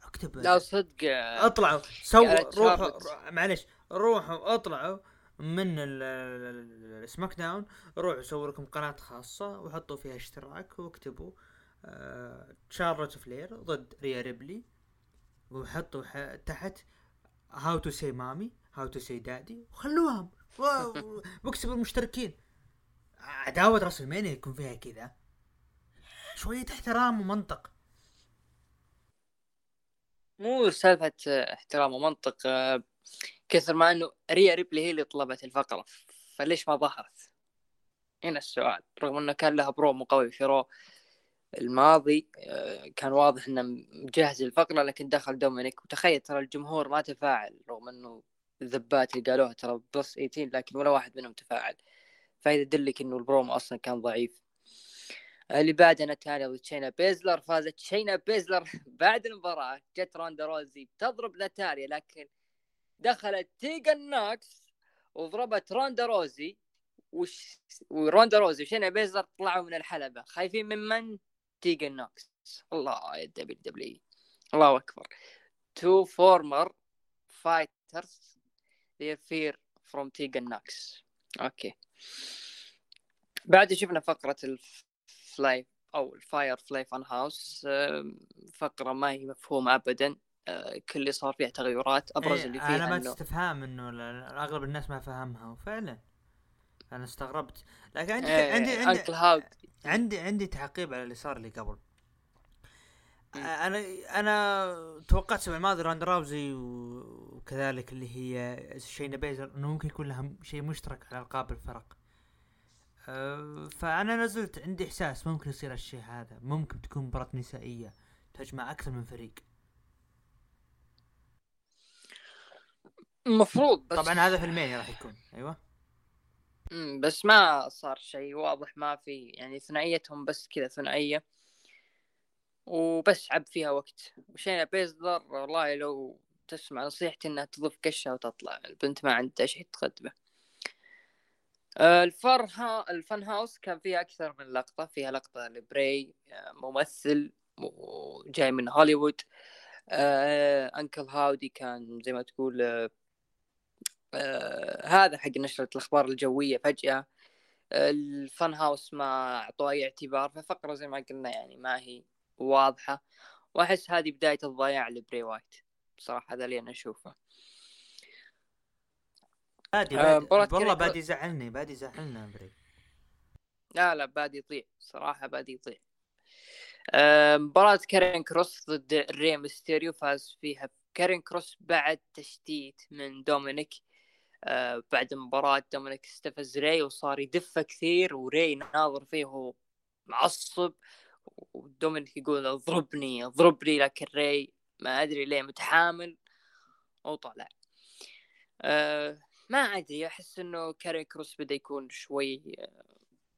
اكتب
لا صدق.
اطلعوا سووا روحوا معلش روحوا اطلعوا. من ال- ال- السماك داون روحوا سووا لكم قناة خاصة وحطوا فيها اشتراك واكتبوا آه شارلوت فلير ضد ريا ريبلي وحطوا تحت how to say mommy how to say daddy وخلوهم. واكسبوا المشتركين. عداوة راسلمانيا يكون فيها كذا. شوية احترام ومنطق.
مو سالفة احترام ومنطق آه، كثر ما إنه ريا ريبلي هي اللي طلبت الفقرة. فليش ما ظهرت؟ هنا السؤال. رغم إنه كان لها برومو قوي في رو الماضي آه، كان واضح إنه مجهز الفقرة لكن دخل دومينيك. وتخيل ترى الجمهور ما تفاعل رغم إنه الذبات اللي قالوها ترى plus 18 لكن ولا واحد منهم تفاعل. فهذا يدلك إنه البرومو أصلا كان ضعيف. اللي بعدها نتاليا ضد شينا بيزلر. فازت شينا بيزلر بعد المباراة. جت روندا روزي تضرب نتاليا لكن دخلت تيجن ناكس وضربت روندا روزي. وش وروندا روزي وشينا بيزلر طلعوا من الحلبة. خايفين من من؟ تيجن ناكس. الله يا دبليو دبليو. الله أكبر. Two former fighters they fear from تيجن ناكس. okay. بعد شفنا فقرة ال fly أو ال Firefly Fun House فقرة ما هي مفهومة ابدا. آه، كل اللي صار فيها تغيرات أبرز
إيه،
اللي فيها
علامات استفهام إنه اغلب الناس ما فهمها وفعلا أنا استغربت. لكن عندي
إيه،
عندي عندي
هاود
عندي عندي تعقيب على اللي صار لي قبل. أنا أنا توقعت الأسبوع الماضي روندا روزي وكذلك اللي هي شينا بيزلر إنه ممكن يكون لها شيء مشترك على ألقاب الفرق. أه، فأنا نزلت عندي إحساس ممكن يصير الشيء هذا ممكن تكون مباراة نسائية تجمع أكثر من فريق.
المفروض بس.
طبعا هذا في المانيا راح يكون
أيوه. بس ما صار شيء واضح ما في يعني ثنائيتهم بس كذا ثنائية. وبس عب فيها وقت. وشينا بيزلر والله لو تسمع نصيحتي إنها تضيف قشة وتطلع. البنت ما عندها شيء تقدمه. آه، الفرها الفن هاوس كان فيها أكثر من لقطة. فيها لقطة لبري آه، ممثل وجاي من هوليوود. آه، أنكل هاودي كان زي ما تقول آه، هذا حق نشرة الأخبار الجوية فجأة. ال Fun House ما أعطوه أي اعتبار ففقرة زي ما قلنا يعني ما هي واضحة. وأحس هذه بداية الضياع لبري وايت. بصراحة هذا اللي أنا أشوفه.
بادي,
آه،
بادي والله بادي يزعلني بادي يزعلنا بري.
لا لا بادي يضيع. صراحة بادي يضيع. آه، مباراة كارين كروس ضد ري ميستيريو فاز فيها. كارين كروس بعد تشتيت من دومينيك. بعد المباراة دومينيك استفز ري وصار يدفه كثير وري ناظر فيه معصب ودومينيك يقول اضربني اضربني لكن ري ما أدري ليه متحامل وطلع أه ما أدري أحس إنه كارين كروس بدأ يكون شوي آه،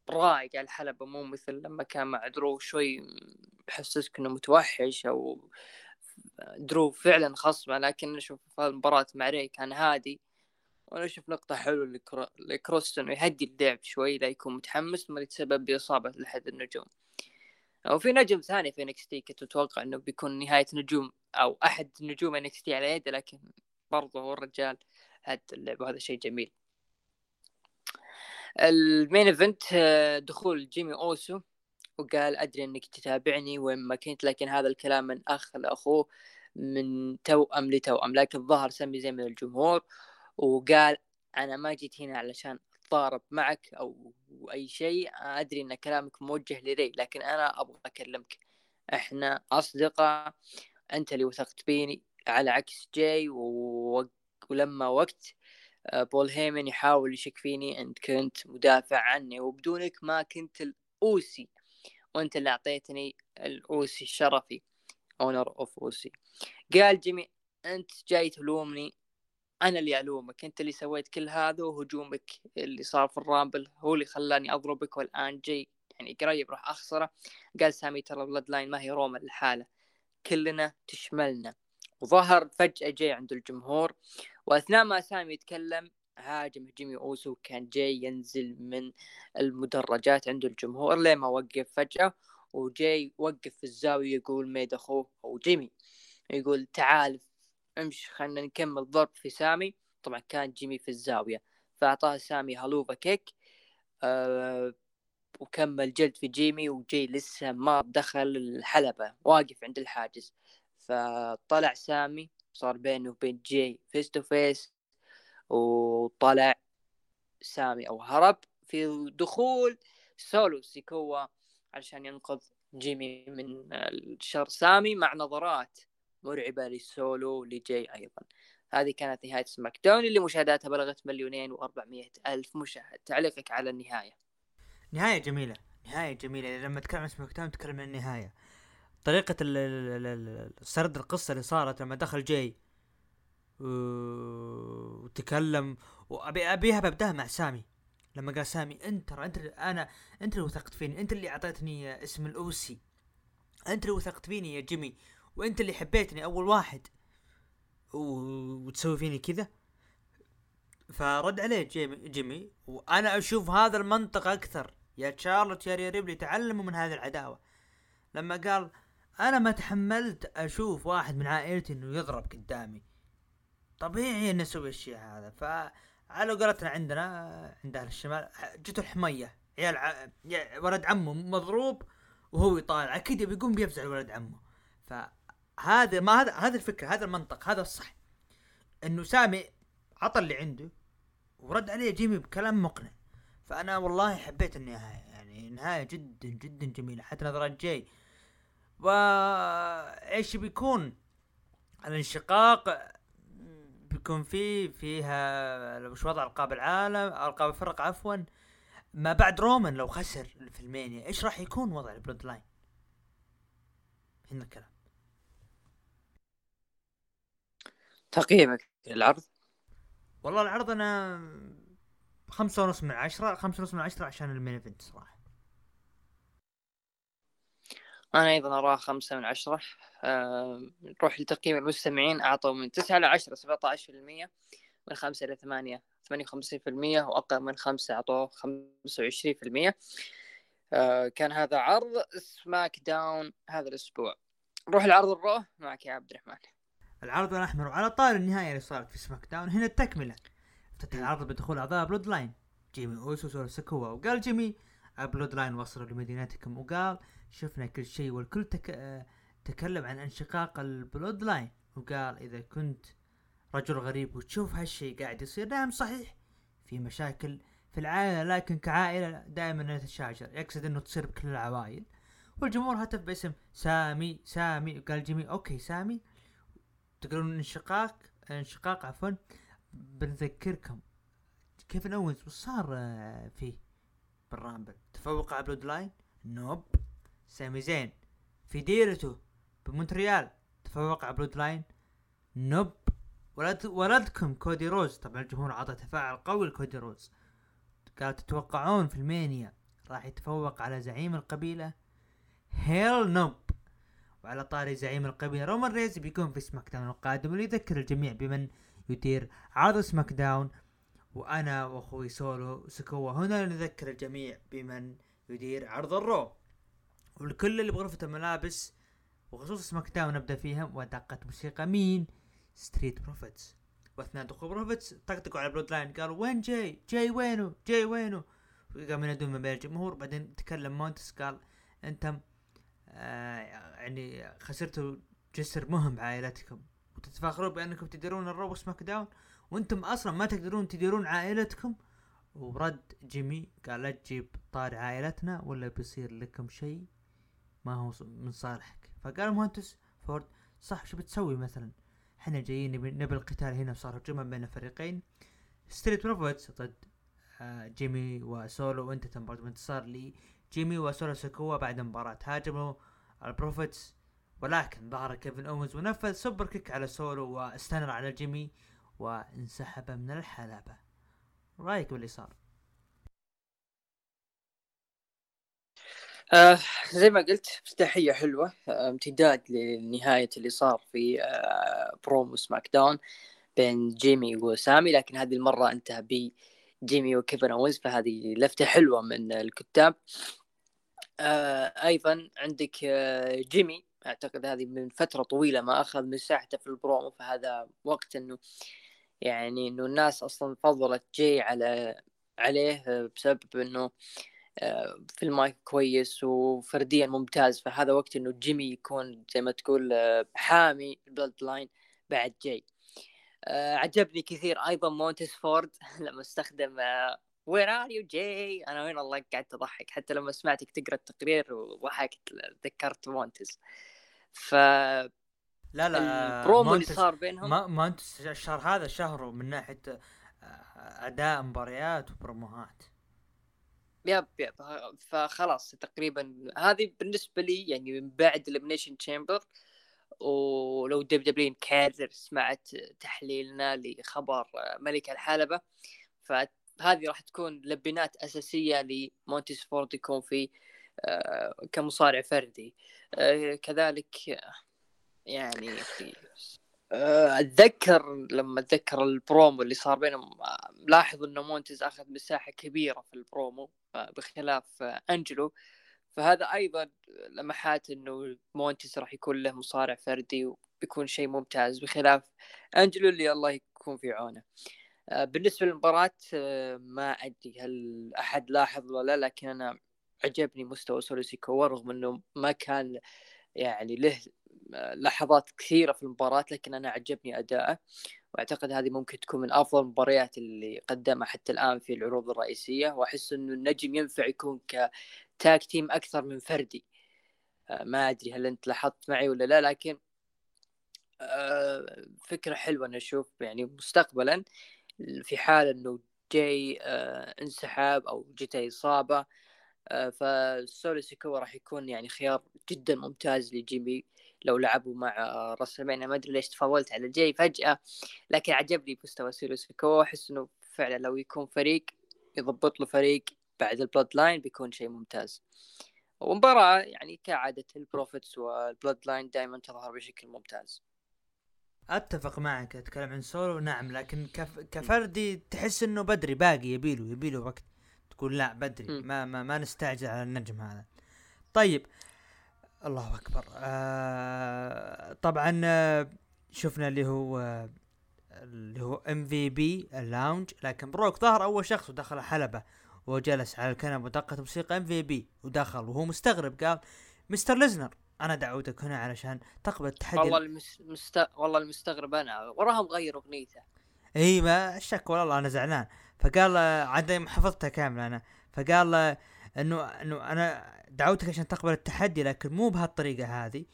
رايق على الحلبة مو مثل لما كان مع درو شوي يحسسك إنه متوحش أو درو فعلا خصمه لكن أشوف في المباراة مع ري كان هادي. وأنا أشوف نقطة حلوة لكرو- لكروس انه يهدي اللعب شوي لا يكون متحمس ما يتسبب باصابة لأحد النجوم. وفي نجم ثاني في إن إكس تي كنت أتوقع إنه بيكون نهاية نجوم أو أحد نجوم إن إكس تي على يده لكن برضه هو الرجال هد اللعب وهذا شيء جميل. ال main event آه، دخول جيمي أوسو وقال أدري إنك تتابعني وين ما كنت لكن هذا الكلام من أخ لأخوه من توأم لتوأم لكن ظهر سمي زي من الجمهور وقال أنا ما جيت هنا علشان أتضارب معك أو أي شيء أدري إن كلامك موجه لجي لكن أنا أبغى أكلمك. إحنا أصدقاء أنت اللي وثقت فيني على عكس جاي و... ولما وقت آه، بول هيمن يحاول يشك فيني أنت كنت مدافع عني وبدونك ما كنت الأوسي وأنت اللي أعطيتني الأوسي الشرفي honorary Uce. قال جيمي أنت جاي تلومني أنا اللي ألومك أنت اللي سويت كل هذا وهجومك اللي صار في الرامبل هو اللي خلاني أضربك والآن جاي يعني قريب راح أخسره. قال سامي ترى بلود لاين ما هي رومان لحاله كلنا تشملنا. وظهر فجأة جاي عند الجمهور وأثناء ما سامي يتكلم هاجم جيمي أوسو كان جاي ينزل من المدرجات عند الجمهور لين ما وقف فجأة وجاي وقف في الزاوية يقول ميد أخوه أو جيمي يقول تعال امشي خلينا نكمل ضرب في سامي. طبعا كان جيمي في الزاوية فأعطاه سامي Helluva Kick أه وكمل جلد في جيمي وجي لسه ما دخل الحلبة واقف عند الحاجز. فطلع سامي صار بينه وبين جي face to face وطلع سامي أو هرب في دخول سولو سيكوا عشان ينقذ جيمي من شر سامي مع نظرات مرعبة لسولو لجي أيضا. هذه كانت نهاية سماك داون اللي مشاهداتها بلغت مليونين وأربعمية ألف مشاهد. تعليقك على النهاية.
نهاية جميلة. نهاية جميلة. لما تكلم عن سماك داون تكلم عن النهاية. طريقة سرد القصة اللي صارت لما دخل جاي وتكلم وابي أبيها ببداها مع سامي. لما قال سامي أنت ترى أنت أنا أنت اللي وثقت فيني أنت اللي أعطيتني اسم الأوسي. أنت اللي وثقت فيني يا جيمي. وانت اللي حبيتني أول واحد. وتسوي فيني كذا. فرد عليه جيمي, جيمي. وأنا أشوف هذا المنطق أكثر. يا تشارلوت يا ريبلي تعلموا من هذه العداوة. لما قال أنا ما تحملت أشوف واحد من عائلتي إنه يضرب قدامي. طبيعي ان أسوي الشيء هذا. ف على قولتنا عندنا عند أهل الشمال جته الحمية. عيال ع... ولد عمه مضروب وهو يطالع. أكيد بيقوم بيفزع ولد عمه. فهذا ما هذا هذا الفكرة هذا المنطق هذا الصح. إنه سامي عطى اللي عنده ورد عليه جيمي بكلام مقنع. فأنا والله حبيت النهايه يعني نهاية جدا جدا جميلة حتى نظرات جاي. وايش بيكون؟ الانشقاق بيكون في فيها وش وضع ألقاب العالم ألقاب الفرق عفوا. ما بعد رومان لو خسر في المانيا إيش راح يكون وضع البلود لاين؟ هنا الكلام.
تقييمك. للعرض
والله العرض أنا خمسة ونص من عشرة خمسة ونص من عشرة عشان ال main event صراحة.
أنا أيضا أراه خمسة من عشرة. آه نروح لتقييم المستمعين. أعطوا من تسعة إلى عشرة سبعة عشر في المية من خمسة إلى ثمانية ثمانية وخمسين في المية وأقل من خمسة أعطوه خمسة وعشرين في المية. آه كان هذا عرض سماك داون هذا الأسبوع. نروح لعرض الرو. معك يا عبد الرحمن.
العرض الأحمر وعلى طاري النهاية اللي صارت في سماك داون هنا التكملة. افتتح العرض بدخول أعضاء بلود لاين جيمي وسولو سكوا وقال جيمي بلود لاين وصلوا لمدينتكم وقال شفنا كل شيء والكل تك... تكلم عن انشقاق البلود لاين وقال إذا كنت رجل غريب وتشوف هالشيء قاعد يصير نعم صحيح. في مشاكل في العائلة لكن كعائلة دائما نتشاجر. يقصد إنه تصير بكل العوائل. والجمهور هتف باسم سامي سامي. قال جيمي okay سامي. تقولون انشقاق انشقاق عفوا بنذكركم كيفن اوينز وش صار آه، فيه؟ بالرامبل. تفوق على بلود لاين؟ nope. سامي زين. في ديرته بمونتريال؟ تفوق على بلود لاين؟ nope. ولد ولدكم كودي رودز. طبعا الجمهور عطى تفاعل قوي لكودي رودز. قال تتوقعون في المانيا راح يتفوق على زعيم القبيلة؟ hell nope. وعلى طاري زعيم القبيلة رومان رينز بيكون في سماك داون القادم وليذكر الجميع بمن يدير عرض سماك داون وأنا وأخوي سولو سكوا هنا نذكر الجميع بمن يدير عرض الرو والكل اللي بغرفة الملابس وخصوصا سماك داون نبدأ فيها ودقت موسيقى مين؟ ستريت بروفيتس واثناء دخول بروفيتس طقطقوا على بلود لاين قالوا وين جاي؟ جاي وينه؟ جاي وينه؟ قام ينادون من بين الجمهور بعدين تكلم مونتيز قال أنتم آه يعني خسرتوا جسر مهم بعائلتكم. وتتفاخرون بأنكم تديرون الرو سماك داون وأنتم أصلا ما تقدرون تديرون عائلتكم. ورد جيمي قال لا تجيب طاري عائلتنا ولا بيصير لكم شيء ما هو من صالحك. فقال مونتيز فورد صح شو بتسوي مثلا؟ إحنا جايين نبي, القتال هنا صار هجوما بين الفريقين. ستريت بروفيتس ضد آه، جيمي وسولو وانتهت برضه بانتصار لي جيمي وسولو سكوا بعد مباراة. هاجموا البروفيتس ولكن ظهر كيفن اوينز ونفذ superkick على سولو و Stunner على جيمي وانسحب من الحلبة. رأيك باللي صار
آه زي ما قلت افتتاحية حلوة آه امتداد لنهاية اللي صار في آه برومو سماك داون بين جيمي وسامي لكن هذه المرة انتهى بجيمي وكيفن اوينز فهذه لفتة حلوة من الكتاب. آه أيضا عندك آه جيمي. أعتقد هذه من فترة طويلة ما أخذ مساحته في البرومو فهذا وقت إنه يعني إنه الناس أصلا فضلت جي على جيمي بسبب إنه آه، في المايك كويس وفرديا ممتاز. فهذا وقت إنه جيمي يكون زي ما تقول آه، حامي ال Bloodline بعد جاي آه، عجبني كثير أيضا مونتيز فورد. لما استخدم where are you جاي أنا وين الله قعدت اضحك حتى لما سمعتك تقرأ التقرير وضحكت تذكرت مونتيز ف
لا لا
البرومو اللي صار بينهم
ما مونتيز الشهر هذا شهره من ناحية أداء مباريات و
promoهات. yep yep. فخلاص تقريبا هذه بالنسبة لي يعني من بعد ال Elimination Chamber و WWE كأنها سمعت تحليلنا لخبر ملك الحلبة. فهذه راح تكون لبنات أساسية لمونتيز فورد يكون في آه، كمصارع فردي. آه، كذلك يعني في آه، أتذكر لما أتذكر البرومو اللي صار بينهم لاحظ انه مونتيز أخذ مساحة كبيرة في البرومو بخلاف أنجلو. فهذا أيضا لمحات إنه مونتيز راح يكون له مصارع فردي وبيكون شيء ممتاز بخلاف أنجلو اللي الله يكون في عونه. آه، بالنسبة للمباراة آه، ما أدري هل أحد لاحظ ولا لكن أنا عجبني مستوى سولوسيكو رغم إنه ما كان يعني له لحظات كثيرة في المباراة لكن أنا عجبني أداءه. وأعتقد هذه ممكن تكون من أفضل المباريات اللي قدمها حتى الآن في العروض الرئيسية. وأحس أنه النجم ينفع يكون كتاك تيم أكثر من فردي. آه، ما أدري هل أنت لاحظت معي ولا لا لكن آه، فكرة حلوة أنا أشوف يعني مستقبلا في حال أنه جاي آه، انسحاب أو جته إصابة فسولو سيكوا راح يكون يعني خيار جدا ممتاز لجيمي لو لعبوا مع WrestleMania ما أدري ليش تفاولت على جاي فجأة لكن عجبني مستوى سولو سيكوا أحس إنه فعلا لو يكون فريق يضبط له فريق بعد ال Bloodline بيكون شيء ممتاز. ومباراة يعني كعادة ال Profits وال Bloodline دائما تظهر بشكل ممتاز.
أتفق معك أتكلم عن سولو نعم لكن كف... كفردي تحس إنه بدري باقي يبيله يبيله وقت. تقول لا بدري ما ما, ما نستعجل على النجم هذا. طيب الله أكبر. آه طبعا آه، شفنا اللي هو آه اللي هو MVP ال lounge لكن بروك ظهر أول شخص ودخل حلبة وجلس على الكنب ودقت موسيقى MVP ودخل وهو مستغرب قال مستر ليزنر. أنا دعوتك هنا علشان تقبل التحدي
والله المست... والله المستغرب أنا وراها مغير أغنيته.
إي ما شك والله أنا زعلان. فقال عاد حفظتها كامله أنا. فقال إنه إنه أنا دعوتك عشان تقبل التحدي لكن مو بهالطريقة هذه.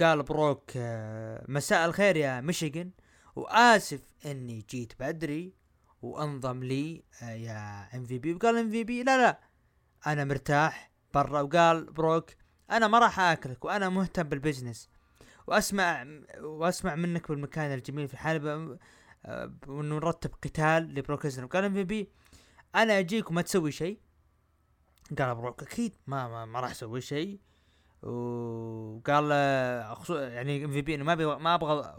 قال بروك مساء الخير يا ميشيغن وآسف إني جيت بدري وأنضم لي يا MVP. وقال MVP لا لا أنا مرتاح برا. وقال بروك أنا ما راح آكلك وأنا مهتم بال business وأسمع وأسمع منك بالمكان الجميل في الحلبة آه، وانه نرتب قتال لبروك قال MVP أنا أجيك وما تسوي شيء. قال بروك أكيد ما ما, ما راح أسوي شيء. وقال يعني MVP إنه ما ما أبغى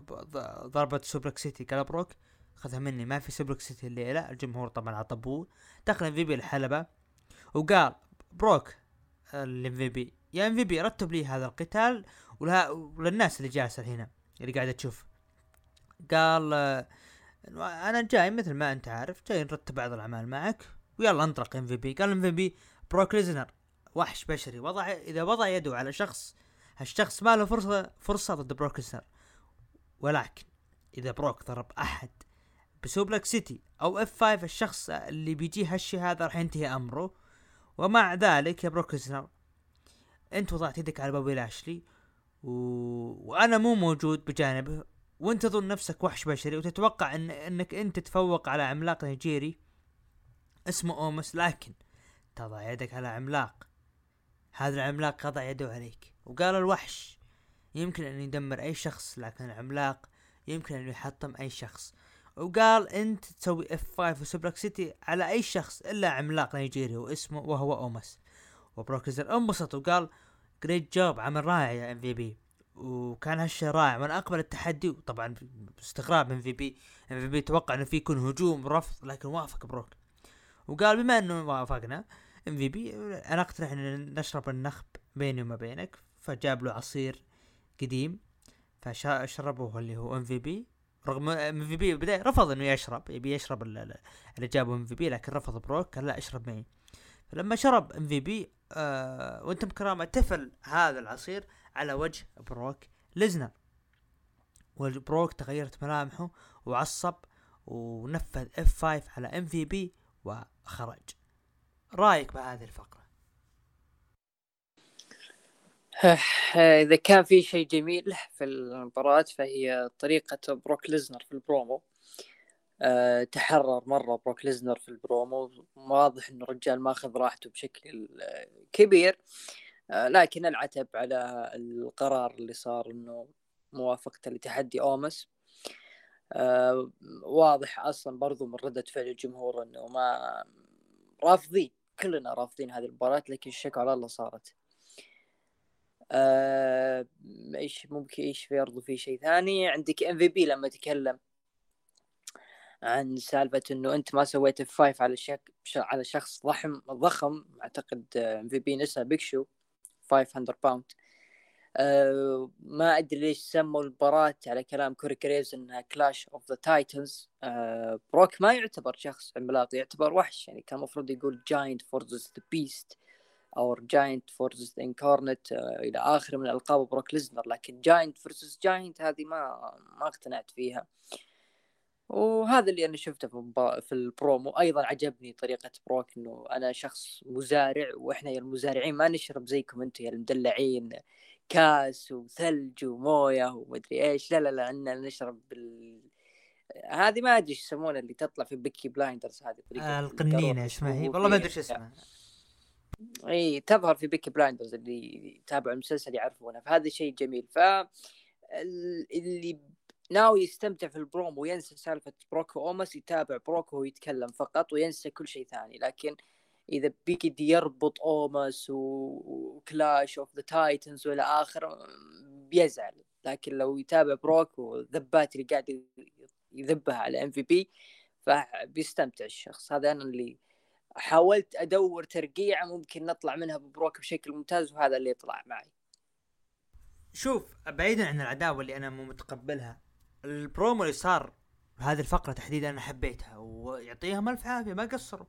ضربة Suplex City قال بروك خذها مني. ما في Suplex City الليلة الجمهور طبعا عطوه boo دخل MVP الحلبة. وقال بروك ال MVP يا MVP رتب لي هذا القتال ولها وللناس اللي جالسة هنا اللي قاعدة تشوف. قال أنا جاي مثل ما أنت عارف جاي نرتب بعض الأعمال معك ويلا انطلق MVP. قال MVP بروك ليزنر وحش بشري وضع إذا وضع يده على شخص هالشخص ما له فرصة فرصة ضد بروك ليزنر ولكن إذا بروك ضرب أحد ب Suplex City أو F 5 الشخص اللي بيجي هالشي هذا راح ينتهي أمره. ومع ذلك يا بروك ليزنر انت وضعت يدك على بوبي لاشلي و... وأنا مو موجود بجانبه وانت تظن نفسك وحش بشري وتتوقع ان إنك انت تتفوق على عملاق نيجيري اسمه أومس لكن تضع يدك على عملاق. هذا العملاق وضع يده عليك وقال الوحش يمكن أن يدمر أي شخص لكن العملاق يمكن أن يحطم أي شخص. وقال انت تسوي F 5 و Suplex City على أي شخص إلا عملاق نيجيري واسمه وهو أومس. وبروك ليزنر أنبسط وقال great job عمل رائع يا MVP وكان هالشيء رائع. وأنا أقبل التحدي وطبعا باستغراب MVP ام في بي توقع إنه في يكون هجوم رفض لكن وافق بروك. وقال بما إنه وافقنا ام في بي أنا أقترح إن نشرب النخب بيني وما بينك. فجاب له عصير قديم فشربه اللي هو MVP رغم MVP بالبدايه رفض إنه يشرب يبي يشرب اللي جابه MVP لكن رفض بروك قال لا اشرب معي. فلما شرب MVP آه وانت بكرامة تفل هذا العصير على وجه بروك ليزنر وبروك تغيرت ملامحه وعصب ونفذ F 5 على MVP وخرج. رأيك بهذه الفقرة؟
إذا كان في شيء جميل في المباراة فهي طريقة بروك ليزنر في البرومو. أه تحرر مرة بروك ليزنر في البرومو. واضح إنه الرجال ماخذ راحته بشكل كبير. أه لكن العتب على القرار اللي صار إنه موافقته لتحدي أومس. واضح أصلا برضو من ردة فعل الجمهور إنه ما رافضين كلنا رافضين هذه المباراة لكن الشكوى على الله صارت. آه إيش ممكن إيش في برضو في شيء ثاني؟ عندك MVP لما تكلم. عن سالفة إنه أنت ما سويت F5 على شك على شخص ضخم ضخم أعتقد MVP نسى بيق شو 500 pound أه ما أدري ليش سموا المباراة على كلام كوري جريفز إنها Clash of the Titans بروك ما يعتبر شخص عملاق يعتبر وحش. يعني كان المفروض يقول giant versus the beast أو giant versus incarnate إلى اخره من ألقاب بروك ليزنر لكن giant versus giant هذه ما ما اقتنعت فيها. وهذا اللي أنا شفته في, في البرومو أيضا عجبني طريقة بروك إنه أنا شخص مزارع وإحنا يا المزارعين ما نشرب زيكم أنتم يا المدلعين كاس وثلج وموية ومدري إيش لا لا لا عندنا نشرب بال هذه ما أدري إيش يسمونها اللي تطلع في Peaky Blinders هذه
آه القنينة اسمها هي والله ما أدري إيش اسمها.
اي تظهر في Peaky Blinders اللي يتابعوا المسلسل يعرفونها فهذا شيء جميل. ف اللي ناوي يستمتع في البرومو وينسى سالفة بروك وأوموس يتابع بروك وهو يتكلم فقط وينسى كل شيء ثاني. لكن إذا بيجي يربط أوموس و Clash of the Titans وإلى اخره بيزعل. لكن لو يتابع بروك والذبات اللي قاعد يذبها على MVP فبيستمتع الشخص. هذا أنا اللي حاولت أدور ترقيعه ممكن نطلع منها ببروك بشكل ممتاز وهذا اللي يطلع معي.
شوف بعيدا عن العداوة اللي أنا مو متقبلها البرومو اللي صار هذه الفقرة تحديدا أنا حبيتها ويعطيهم ألف عافية ما قصروا.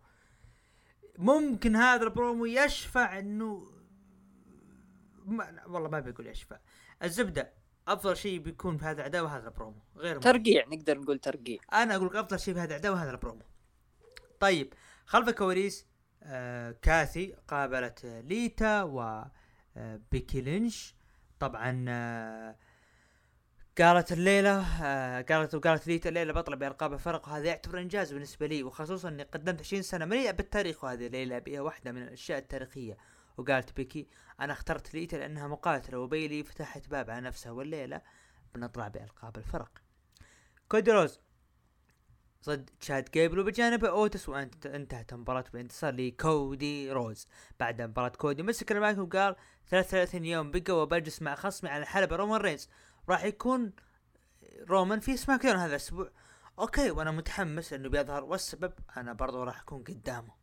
ممكن هذا البرومو يشفع إنه ما... والله ما بيقول يشفع. الزبدة أفضل شيء بيكون في هذا العداوة هذا البرومو غير
ترقيع نقدر نقول ترقيع.
أنا أقول لك أفضل شيء في هذا العداوة هذا البرومو. طيب خلف الكواليس آه كاثي قابلت ليتا و آه بيكي لينش. طبعا آه قالت الليلة آه قالت وقالت ليتا الليلة بطلع بالقاب الفرق وهذا يعتبر إنجاز بالنسبة لي وخصوصا إني قدمت 20 سنة مليئة بالتاريخ وهذه الليلة بها واحدة من الأشياء التاريخية. وقالت بيكي أنا اخترت ليتا لأنها مقاتلة وبيلي فتحت باب على نفسها والليلة بنطلع بالقاب الفرق. كودي روز. ضد تشاد جيبل وبجانبه أوتس وانت انتهت المباراة بانتصار لكودي روز. بعد مباراة كودي مسك المايك وقال 33 يوم بقى وبجلس مع خصمي على الحلبة رومان رينز. راح يكون رومان في SmackDown هذا الأسبوع. okay وأنا متحمس إنه بيظهر والسبب أنا برضو راح أكون قدامه.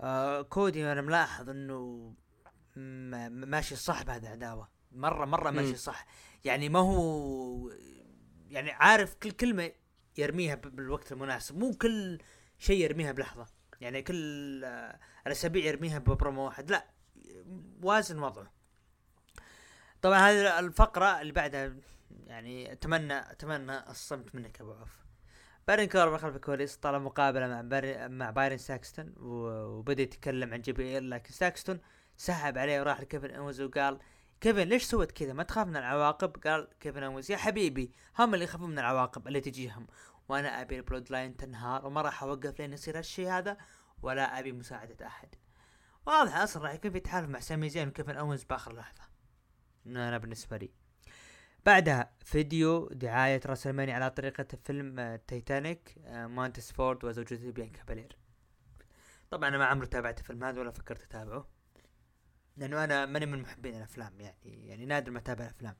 آه كودي أنا ملاحظ إنه ماشي صح بهذه العداوة. مره مرة ماشي صح. يعني ما هو يعني عارف كل كلمة يرميها بالوقت المناسب. مو كل شيء يرميها بلحظة. يعني كل الأسابيع يرميها ببرومو واحد. لا وازن وضعه. طبعا هذه الفقرة اللي بعدها يعني أتمنى أتمنى الصمت منك أبو عوف. بارون كوربن خلف الكواليس طلب مقابلة مع باري مع بايرن ساكستون وبدأ يتكلم عن JBL لكن ساكستون سحب عليه وراح لكيفن أوينز وقال كيفن ليش سويت كذا؟ ما تخاف من العواقب؟ قال كيفن أوينز يا حبيبي هم اللي يخافون من العواقب اللي تجيهم. وأنا أبي ال Bloodline تنهار وما راح أوقف لين يصير هالشيء هذا ولا أبي مساعدة أحد. واضح أصلا راح يكون في تحالف مع سامي زين وكيفن أوينز بآخر لحظة. أنا بالنسبة لي. بعدها فيديو دعاية WrestleMania على طريقة فيلم تايتانيك مونتيز فورد وزوجته بيانكا بالير طبعا أنا ما عمري تابعت الفيلم هذا ولا فكرت أتابعه. لأنه أنا ماني من محبين الأفلام يعني يعني نادر ما أتابع افلام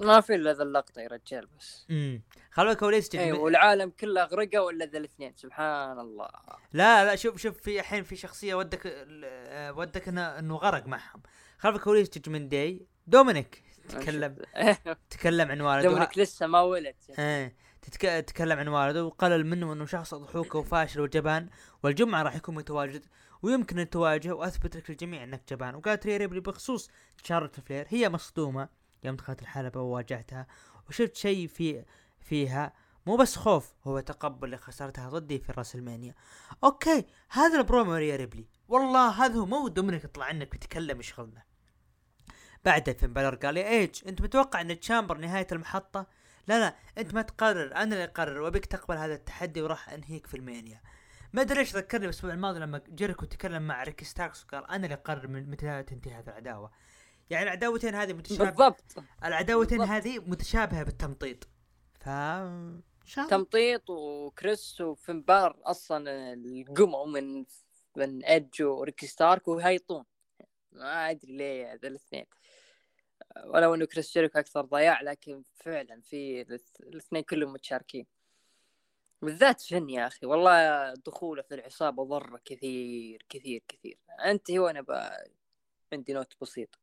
ما في إلا ذا اللقطة يا رجال بس.
امم خلف الكواليس
اي والعالم كله اغرقوا الا ذا الاثنين؟ سبحان الله.
لا لا شوف شوف في الحين في شخصية ودك آه، ودك إنه إنه غرق معهم. خلف كواليس Judgment Day دومينيك تكلم. تكلم عن والده.
دومينيك لسه ما ولد.
إيه تكلم عن والده وقلل منه إنه شخص ضحوك وفاشل وجبان والجمعة راح يكون متواجد ويمكن ان تواجهه وأثبت لك للجميع إنك جبان. وقالت ريا ريبلي بخصوص شارلوت فلير هي مصدومة يوم دخلت الحلبة وواجهتها وشفت شيء في فيها. مو بس خوف هو تقبل لخسارتها ضدي في WrestleMania okay هذا البرومو ريا ريبلي. والله هذا هو مو دومينيك يطلع عنك بيتكلم يشغلنا بعد فين بالر قال يا إيدج أنت متوقع إن Chamber نهاية المحطة؟ لا لا أنت ما تقرر أنا اللي أقرر وأبيك تقبل هذا التحدي وراح أنهيك في Mania. ما أدري إيش ذكرني الأسبوع الماضي لما جيريكو تكلم مع ريكي ستاركس وقال أنا اللي أقرر متى تنتهي هذه العداوة. يعني العداوتين هذه متشابهه
بالضبط.
العداوتين هذه متشابهة بالتمطيط. ف
تمطيط وكريس وفين بار أصلا القموا من من إيدج وريكي ستارك وهيطون. ما أدري ليه هذا الاثنين. ولو إنه كريس جيريكو أكثر ضياع لكن فعلا في الاثنين كلهم متشاركين. بالذات فن يا أخي والله دخوله في العصابة ضر كثير كثير كثير. أنت هو أنا عندي نوت بسيط.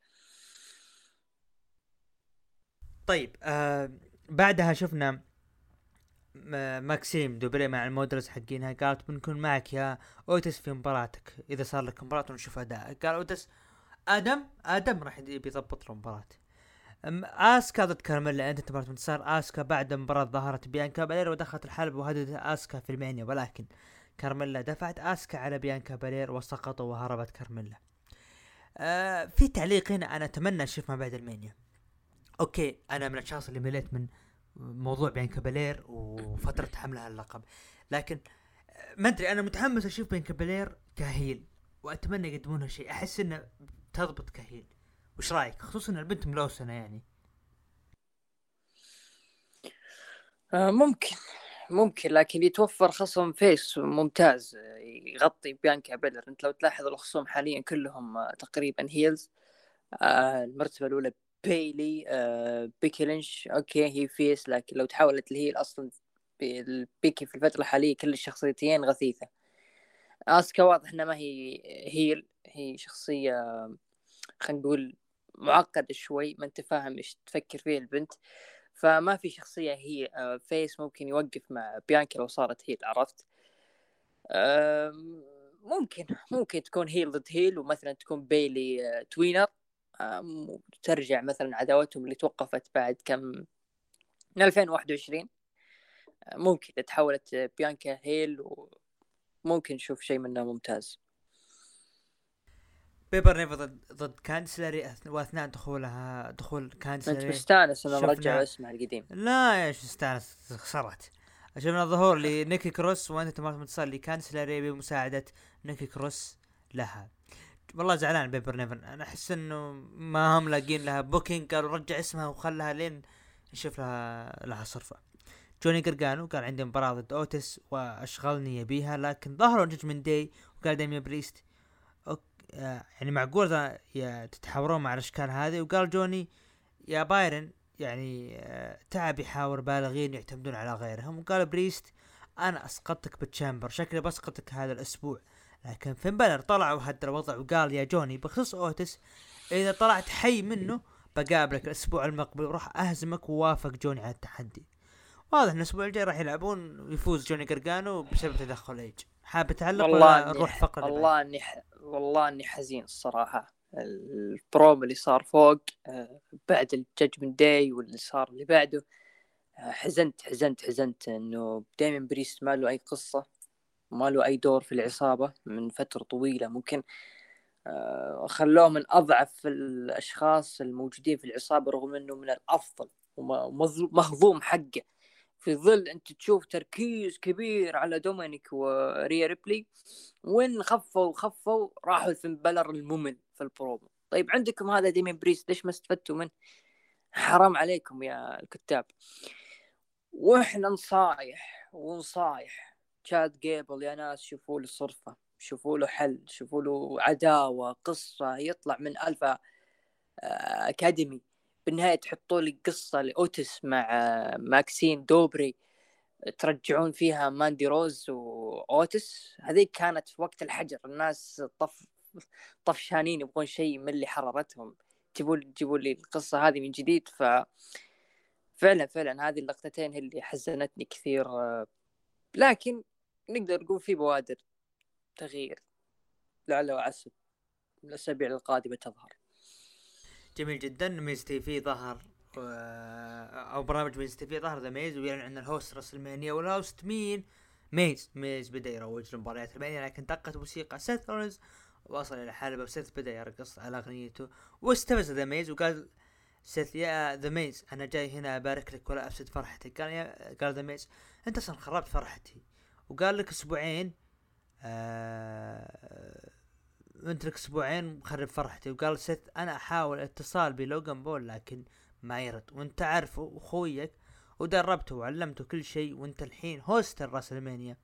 طيب آه بعدها شفنا ماكسيم دوبري مع ال models حقينها قالت بنكون معك يا أوتس في مباراتك. إذا صار لك مباراة ونشوف أدائك. قال أوتس آدم آدم راح يضبط له مباراة. آسكا ضد كارميلا انتهت مباراة بانتصار آسكا بعد مباراة ظهرت بيانكا بالير ودخلت الحلبة وهددت آسكا في Mania ولكن كارميلا دفعت آسكا على بيانكا بالير وسقطوا وهربت كارميلا. آه في تعليق هنا أنا أتمنى أشوف ما بعد راسلمانيا. okay أنا من الأشخاص اللي مليت من موضوع بيانكا بالير وفترة حملها اللقب. لكن آه، ما أدري أنا متحمس أشوف بيانكا بالير ك heel وأتمنى يقدمونها شيء. أحس إنه تضبط ك heel. وش رايك؟ خصوصا البنت ملسونه يعني.
آه ممكن ممكن لكن يتوفر خصم face ممتاز يغطي بيانكا بيلر. انت لو تلاحظ الخصوم حاليا كلهم آه، تقريبا heels آه المرتبة الأولى بيلي آه بيكي لينش okay هي face لكن لو تحولت ال heel أصلا بيكي في الفترة الحالية كل الشخصيتين غثيثة. أسكا واضح إنها ما هي heel هي شخصية خلينا نقول معقد شوي ما أنت فاهم إيش تفكر فيه البنت. فما في شخصية هي face آه، ممكن يوقف مع بيانكا لو صارت heel عرفت؟ ممكن ممكن تكون heel ضد heel ومثلا تكون بيلي آه، توينر ترجع مثلا عداوتهم اللي توقفت بعد كم من 2021 آه، ممكن تحولت بيانكا heel وممكن نشوف شيء منه ممتاز.
بايبر نيفن ضد ضد كانسلري وأثناء دخولها دخول كانديس
لوراي أنت مستانس انهم رجعوا اسمها القديم.
لا إيش مستانس خسرت. شفنا ظهور لنيكي كروس وأنت تمارس متصل لكانسلري بمساعدة نيكي كروس لها. والله زعلان بيبر نيفر أنا أحس إنه ما هم لاقين لها بوكينج قالوا رجع اسمها وخلها لين نشوف لها لها صرفة. جوني قرقانو قال عندي مباراة ضد اوتس وأشغلني يبيها لكن ظهروا من داي وقال ديميا بريست يعني معقول تتحاورون مع الأشكال هذه؟ وقال جوني يا بايرن يعني آه، تعب يحاور بالغين يعتمدون على غيرهم. وقال بريست أنا أسقطتك بال chamber شكلي بسقطك هذا الأسبوع. لكن فين بالر طلع وهدر الوضع وقال يا جوني بخصوص أوتس إذا طلعت حي منه بقابلك الأسبوع المقبل وراح أهزمك ووافق جوني على التحدي. واضح إن الأسبوع الجاي راح يلعبون ويفوز جوني قرقانو بسبب تدخل إيج. حاب تعلق
ولا نروح فقرة والله إني والله إني حزين الصراحة. البروم اللي صار فوق آه، بعد الججمنت داي واللي صار اللي بعده آه، حزنت حزنت حزنت إنه دايما بريست ما له أي قصة ما له أي دور في العصابة من فترة طويلة ممكن. آه، خلوه من أضعف الأشخاص الموجودين في العصابة رغم إنه من الأفضل ومهضوم حقه. في ظل أنت تشوف تركيز كبير على دومينيك وريا ريبلي وين خفوا خفوا راحوا لفين بالر الممل في البرومو. طيب عندكم هذا ديميان بريست ليش ما استفدتوا منه؟ حرام عليكم يا الكتاب. وإحنا نصايح ونصايح. تشاد جيبل يا ناس شوفوا له صرفة شوفوا له حل شوفوا له عداوة قصة يطلع من ألفا آه، اكاديمي بالنهاية تحطوا لي قصة لأوتس مع ماكسين دوبري ترجعون فيها ماندي روز وأوتس. هذيك كانت في وقت الحجر. الناس طف طفشانين يبغون شيء من اللي حررتهم. تجيبوا تجيبوا لي القصة هذه من جديد. ف فعلا فعلا هذه اللقطتين هي اللي حزنتني كثير. لكن نقدر نقول في بوادر تغيير. لعل وعسى الأسابيع القادمة تظهر.
جميل جدا ميز تي في ظهر. أو برنامج ميز تي في ظهر ذا ميز ويعلن عن ال host راسلمانيا وال host مين؟ ميز ميز بدأ يروج لمباريات راسلمانيا لكن دقت موسيقى سيث رولنز وصل إلى حلبة وسيث بدأ يرقص على أغنيته واستفز ذا ميز وقال سيث يا ذا ميز أنا جاي هنا أبارك لك ولا أفسد فرحتك قال يا قال ذا ميز أنت أصلا خربت فرحتي. وقال لك أسبوعين آه انت أسبوعين مخرب فرحتي. وقال سيث أنا أحاول اتصال بلوغان بول لكن ما يرد. وأنت عارفه أخويك ودربته وعلمته كل شيء وأنت الحين host الراسلمانيا.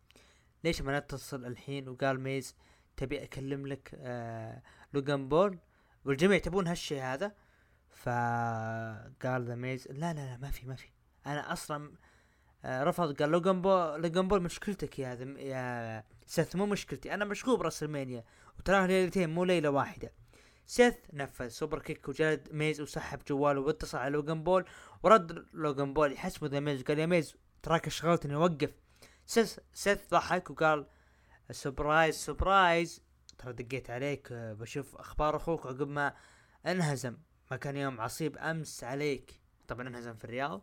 ليش ما نتصل الحين؟ وقال ميز تبي أكلم لك آه لوغان بول؟ والجميع تبون هالشيء هذا؟ فقال ذا ميز لا لا لا ما في ما في. أنا أصلا رفض قال لوغان بول لوغان بول مشكلتك يا يا سيث مو مشكلتي أنا مشغول براسلمانيا وتراه ليلتين مو ليلة واحدة. سيث نفذ super kick وجلد ميز وسحب جواله واتصل على لوغان بول ورد لوغان بول يحسبه ذا ميز وقال يا ميز تراك اشغلتني وقف سيث سيث ضحك وقال surprise surprise. ترى دقيت عليك بشوف أخبار أخوك عقب ما انهزم. ما كان يوم عصيب أمس عليك. طبعا انهزم في الرياض.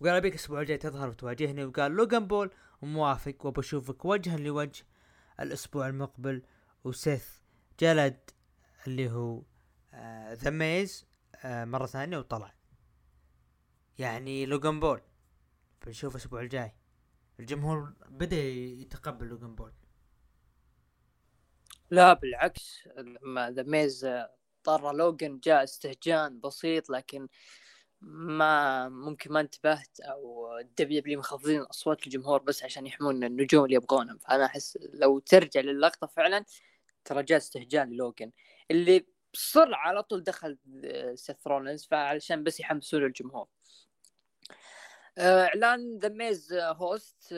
وقال أبيك الأسبوع الجاي تظهر وتواجهني وقال لوغان بول موافق وبشوفك. وجها لوجه الأسبوع المقبل وسيث جلد اللي هو ذا آه ميز آه مرة ثانية وطلع. يعني لوغان بول بنشوف الأسبوع الجاي. الجمهور بدأ يتقبل لوغان بول
لا بالعكس لما ذا ميز طرى لوغان جاء استهجان بسيط لكن ما ممكن ما انتبهت أو الدبليو دبليو مخفضين اصوات الجمهور بس عشان يحمون النجوم اللي يبغونهم. فأنا أحس لو ترجع للقطة فعلا ترى جاء استهجان للوجن اللي بسرعة على طول دخل سيث رولنز فعلشان بس يحمسون الجمهور. إعلان ذا ميز host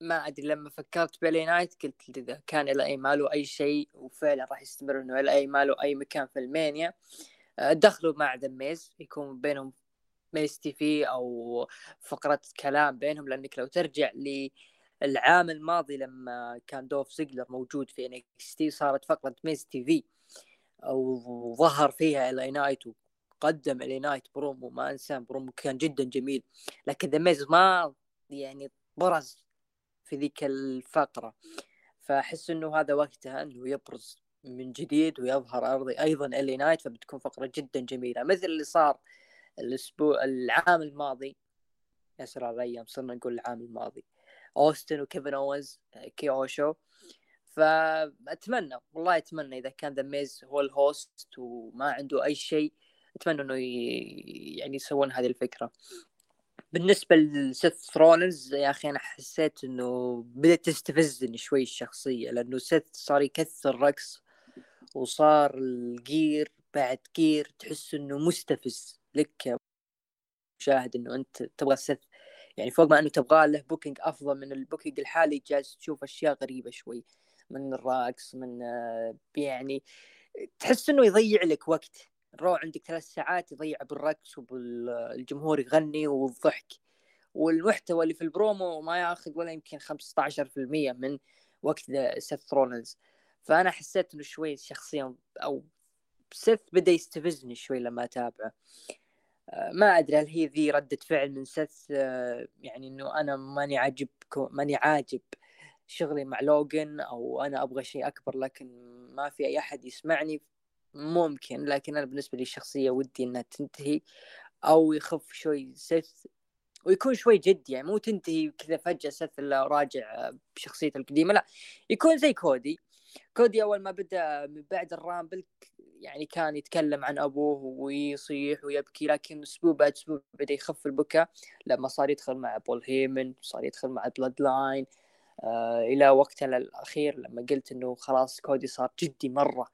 ما أدري لما فكرت بإل إي نايت قلت إذا كان إل إي ماله أي شيء وفعلا راح يستمر إنه إل إي ماله أي مكان في ألمانيا. آه، دخلوا مع ذا ميز يكون بينهم ميز تي في أو فقرة كلام بينهم لأنك لو ترجع للعام الماضي لما كان دولف زيجلر موجود في إن إكس تي صارت فقرة ميز تي في وظهر فيها إل إي نايت وقدم إل إي نايت برومو ما أنسى برومو كان جدا جميل. لكن ذا ميز ما يعني برز في ذيك الفقرة. فأحس إنه هذا وقتها إنه يبرز من جديد ويظهر برضو أيضا إل إي نايت فبتكون فقرة جدا جميلة. مثل اللي صار الأسبوع العام الماضي. يا سلام الأيام صرنا نقول العام الماضي. أوستن وكيفن أوينز كي أو شو فأتمنى والله أتمنى إذا كان ذا ميز هو ال host وما عنده أي شيء أتمنى إنه يعني يسوون هذه الفكرة. بالنسبة لسيث رولنز يا أخي أنا حسيت إنه بدأت تستفزني شوي الشخصية لأنه سيث صار يكثر رقص وصار ال gear بعد gear تحس إنه مستفز. لك مشاهد إنه أنت تبغى سيث يعني فوق ما إنه تبغى له booking أفضل من ال booking الحالي جالس تشوف أشياء غريبة شوي من الرقص من يعني تحس إنه يضيع لك وقت. الرو عندك ثلاث ساعات يضيع بالرقص وبالجمهور يغني والضحك. والمحتوى اللي في البرومو ما ياخذ ولا يمكن 15% من وقت سيث رولنز فأنا حسيت إنه شوي شخصيا أو سيث بدأ يستفزني شوي لما أتابعه. آه، ما أدري هل هي ذي ردة فعل من سيث آه، يعني إنه أنا ماني عاجب ماني عاجب شغلي مع لوجن أو أنا أبغى شيء أكبر لكن ما في أي أحد يسمعني. ممكن لكن أنا بالنسبة لي الشخصيه ودي إنها تنتهي أو يخف شوي سيث ويكون شوي جدي يعني مو تنتهي كذا فجأة سيث راجع بشخصيته القديمة لا يكون زي كودي. كودي أول ما بدأ من بعد الرامبل يعني كان يتكلم عن أبوه ويصيح ويبكي لكن أسبوع بعد أسبوع بدأ يخف البكاء لما صار يدخل مع بول هيمن صار يدخل مع بلود لاين. آه إلى وقتنا الأخير لما قلت إنه خلاص كودي صار جدي مرة.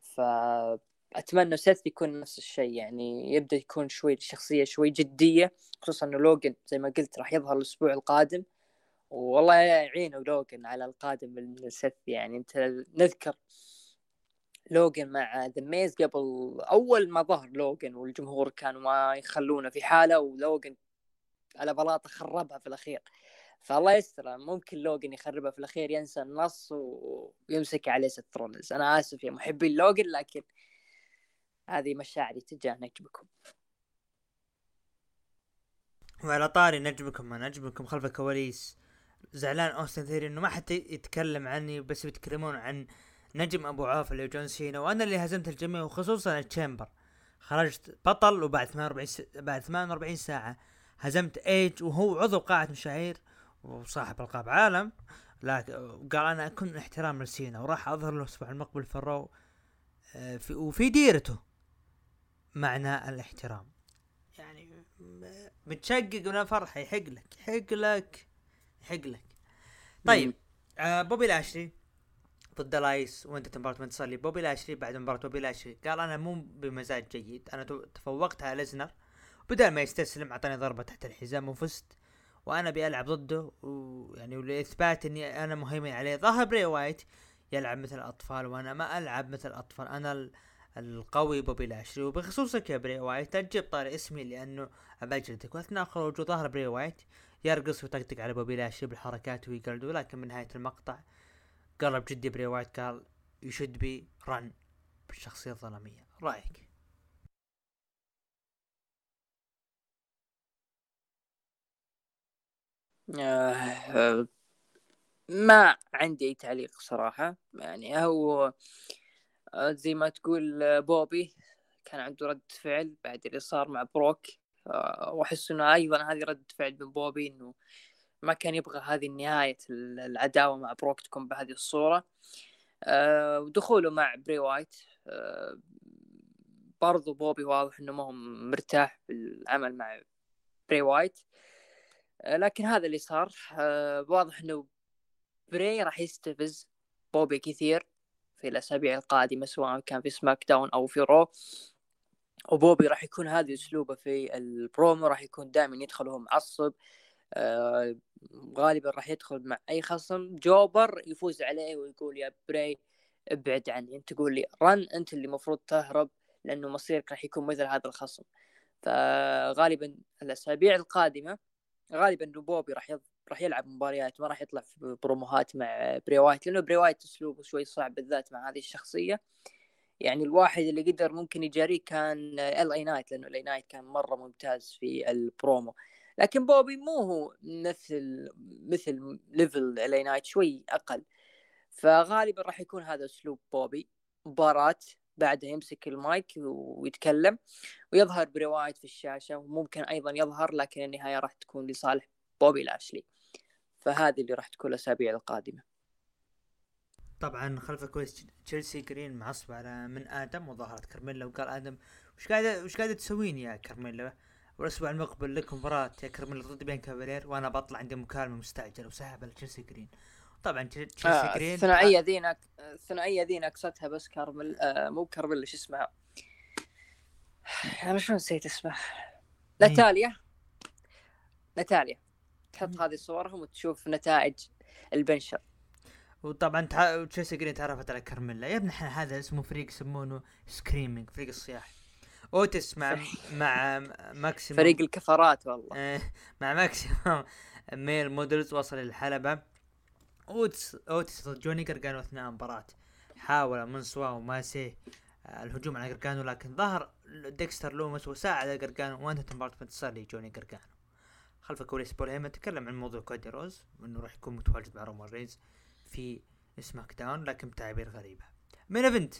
فاتمنى سيث يكون نفس الشيء يعني يبدأ يكون شوي الشخصيه شوي جدية خصوصا إنه لوجن زي ما قلت راح يظهر الأسبوع القادم. والله يعينه لوجن على القادم من سيث يعني أنت نذكر لوجن مع ذا ميز قبل أول ما ظهر لوجن والجمهور كانوا ما يخلونه في حاله ولوجن على بلاطة خربها في الأخير. فالله يستر ممكن لوجن يخربها في الأخير ينسى النص ويمسك عليه سيث رولنز أنا آسف يا محبين لوجن لكن هذه مشاعري تجاه نجمكم.
وعلى طاري نجمكم ما نجمكم خلف الكواليس. زعلان أوستن ثيوري إنه ما حد يتكلم عني بس بيتكلمون عن نجم أبو عوف اللي جون سينا وأنا اللي هزمت الجميع وخصوصا التشامبر. خرجت بطل وبعد 48 س... بعد 48 ساعة هزمت ايج وهو عضو قاعه مشاهير وصاحب ألقاب عالم. لكن قال أنا اكون احترام لسينا وراح أظهر له الأسبوع المقبل في الرو آه، في وفي ديرته معنى الاحترام. يعني متشقق من الفرحة يحق لك يحق لك. يحق لك طيب آه بوبي لاشلي ضد إلايس وانتهت المباراة منتصر لي بوبي لاشلي بعد مباراة بوبي لاشلي قال أنا مو بمزاج جيد. أنا تفوقت على ليزنر. بدل ما يستسلم أعطاني ضربة تحت الحزام وفزت. وأنا بيلعب ضده ويعني ولاثبات إني أنا مهيمن عليه. ظهر بري وايت يلعب مثل الأطفال وأنا ما ألعب مثل الأطفال. أنا القوي بوبي لاشلي. وبخصوصك يا بري وايت لا تجيب طاري اسمي لأنه ابجلدك وأثناء خروج ظهر بري وايت يرقص ويطقطق على بوبي لاشلي بالحركات ويقلده لكن من نهاية المقطع قرب جدي بري وايت قال يشد بي run بالشخصية الظلامية. رأيك؟
آه ما عندي أي تعليق صراحة. يعني هو آه، زي ما تقول آه، بوبي كان عنده رد فعل بعد اللي صار مع بروك. وأحس إنه أيضا هذه رد فعل من بوبي إنه ما كان يبغى هذه نهاية العداوة مع بروك تكون بهذه الصورة. ودخوله مع بري وايت. برضو بوبي واضح إنه ما هو مرتاح بالعمل مع بري وايت. لكن هذا اللي صار. واضح إنه بري راح يستفز بوبي كثير في الأسابيع القادمة سواء كان في سماك داون أو في رو. وبوبي راح يكون هذا أسلوبه في البرومو راح يكون دائما يدخل وهو معصب آه غالبا راح يدخل مع أي خصم. jobber يفوز عليه ويقول يا بري ابعد عني. أنت تقول لي run أنت اللي المفروض تهرب لأنه مصيرك راح يكون مثل هذا الخصم. فغالبا الأسابيع القادمة غالبا بوبي راح راح يلعب مباريات ما راح يطلع في بروموهات مع بري وايت لأنه بري وايت أسلوبه شوي صعب بالذات مع هذه الشخصية. يعني الواحد اللي قدر ممكن يجاريه كان ال اي نايت لأنه ال اي نايت كان مرة ممتاز في البرومو. لكن بوبي مو هو مثل مثل level ال اي نايت شوي أقل. فغالبا راح يكون هذا أسلوب بوبي مباراة بعدها يمسك المايك ويتكلم ويظهر بري وايت في الشاشة وممكن أيضا يظهر لكن النهاية راح تكون لصالح بوبي لاشلي فهذه اللي راح تكون الأسابيع القادمة.
طبعا خلف الكواليس تشيلسي جرين معصب على من آدم وظهرت كارميلا وقال آدم وش قاعدة وش قاعدة تسوين يا كارميلا والأسبوع المقبل لك مباراة يا كارميلا ضد بيانكا بيلير وأنا بطلع عندي مكالمة مستعجلة وسحب على تشيلسي جرين. طبعا تشيلسي
آه جرين الثنائية ذي الثنائية ذي نقصتها بس كارمل آه مو كارميلا شو اسمها أنا شو نسيت اسمها ناتاليا. ناتاليا. تحط هذه صورهم وتشوف نتائج البنشر.
وطبعا تع... تشيلسي جرين تعرفت على كارميلا يا ابن إحنا هذا اسمه فريق يسمونه سكريمينج فريق الصياح أوتس مع مع ماكسيموم.
فريق الكفرات والله.
إيه، مع ماكسيموم. ميل مودلز وصل للحلبة. أوتس أوتس ضد جوني قرقانو اثناء المباراة حاول مانسور وماسي آه، الهجوم على قرقانو لكن ظهر ديكستر لومس وساعد قرقانو وانتهت المباراة بانتصار لجوني قرقانو خلف كواليس بول هيمن تكلم عن موضوع كودي روز وانه راح يكون متواجد مع رومان رينز. في سماك داون لكن بتعابير غريبة. main event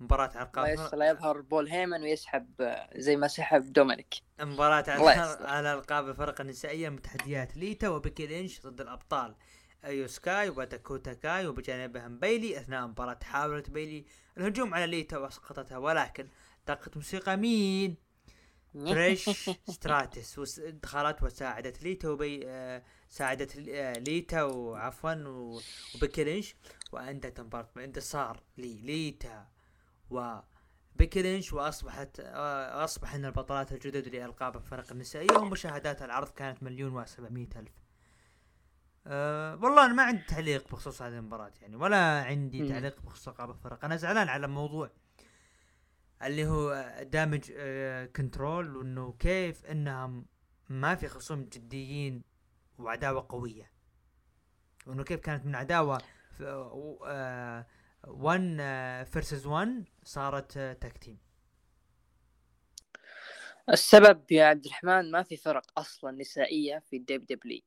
مباراة القاب
يستر يظهر بول هيمن ويسحب زي ما سحب دومينيك.
مباراة على القاب الفرق النسائية من تحديات ليتا وبيكي لينش ضد الأبطال أيو سكاي وداكوتا كاي وبجانبهم بيلي أثناء مباراة حاولت بيلي الهجوم على ليتا وأسقطتها ولكن دقت موسيقى مين؟ تريش ستراتس وس- دخلت وساعدت ليتا وبي آه ساعدت آه ليتا وعفوا و- وبيكي لينش وانتهت المباراة بانتصار لليتا وبيكي لينش وأصبحت آه اصبحن البطلات الجدد لألقاب الفرق النسائية ومشاهدات العرض كانت مليون وسبعمية ألف. أه والله أنا ما عندي تعليق بخصوص هذه المباراة يعني ولا عندي. تعليق بخصوص ألقاب الفرق. أنا زعلان على موضوع اللي هو دامج آه كنترول وإنه كيف انها ما في خصوم جديين وعداوة قوية. وإنه كيف كانت من عداوة 1 versus 1 صارت آه، tag team
السبب يا عبد الرحمن ما في فرق أصلا نسائية في الدبليو دبليو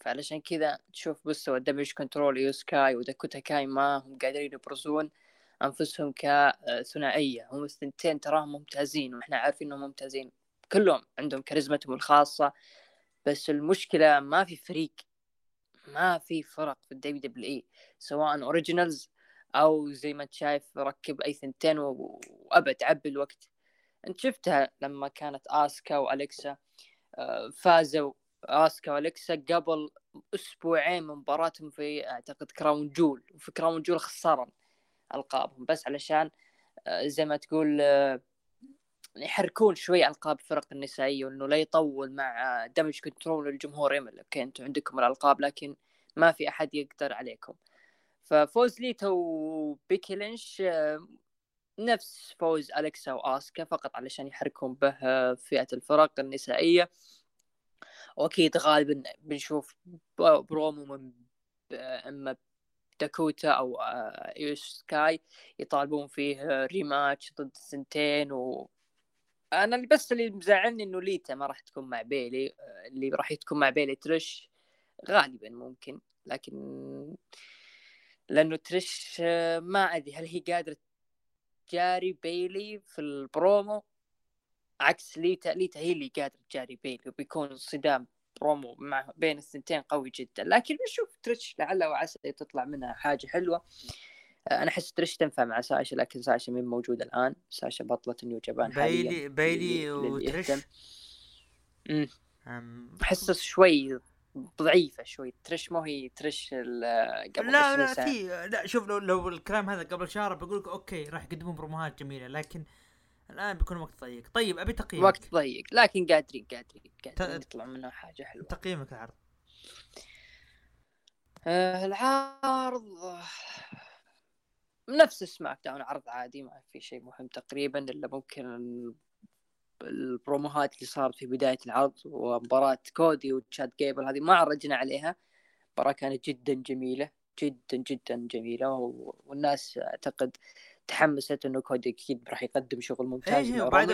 فعلشان كذا تشوف مستوى دمج كنترول ايو سكاي وداكوتا كاي ما هم قادرين يبرزون أنفسهم كثنائية. هم الثنتين تراهم ممتازين وإحنا عارفين إنهم ممتازين. كلهم عندهم كاريزمتهم الخاصة. بس المشكلة ما في فريق ما في فرق في الدبليو دبليو سواء originals أو زي ما انت شايف ركب أي ثنتين و- وأبد عبي الوقت. أنت شفتها لما كانت آسكا والكسا آه، فازوا آسكا والكسا قبل أسبوعين من مباراتهم في أعتقد كراون جويل وفي كراون جويل خسرن ألقابهم. بس علشان آه، زي ما تقول آه، يحركون شوي ألقاب الفرق النسائية وإنه لا يطول مع دمج كنترول الجمهور يمل أوكي أنتم عندكم الألقاب لكن ما في أحد يقدر عليكم. ففوز ليتا وبيكي لينش نفس فوز أليكسا وآسكا فقط علشان يحركون به فئة الفرق النسائية. وأكيد غالبا بنشوف برومو من إما داكوتا أو آه، ايو سكاي يطالبون فيه rematch ضد الثنتين و اللي بس اللي مزعلني إنه ليتا ما راح تكون مع بيلي آه، اللي راح تكون مع بيلي ترش غالبا ممكن لكن لأنه ترش آه، ما أدري هل هي قادرة جاري بيلي في البرومو؟ عكس ليتا ليتا هي اللي قادرة تجاري بيلي وبيكون صدام برومو مع بين الثنتين قوي جدا. لكن بنشوف تريش لعل وعسى تطلع منها حاجة حلوة. آه، أنا أحس تريش تنفع مع ساشا لكن ساشا مين موجود الآن؟ ساشا بطلة نيو جابان للي- للي
وتريش
احس شوي ضعيفة شوي. تريش مو هي تريش ال- قبل
لا
20
لا. في لا شوف لو لو الكلام هذا قبل شهر بقول لك أوكي راح يقدمون بروموهات جميلة لكن الآن بيكون وقت ضيق. طيب أبي تقييمك.
وقت ضيق لكن قادرين قادرين قادرين
ت-
يطلع منها حاجة حلوة.
تقييمك العرض.
آه، العرض نفس سماك داون عرض عادي ما في شيء مهم تقريبا إلا ممكن ال- البروموهات اللي صارت في بداية العرض ومباراة كودي وتشاد جيبل هذه ما عرجنا عليها مباراة كانت جدا جميلة جدا جدا جميلة و- والناس أعتقد تحمست إنه كودي أكيد راح يقدم شغل ممتاز
إيه
رومان.
بعد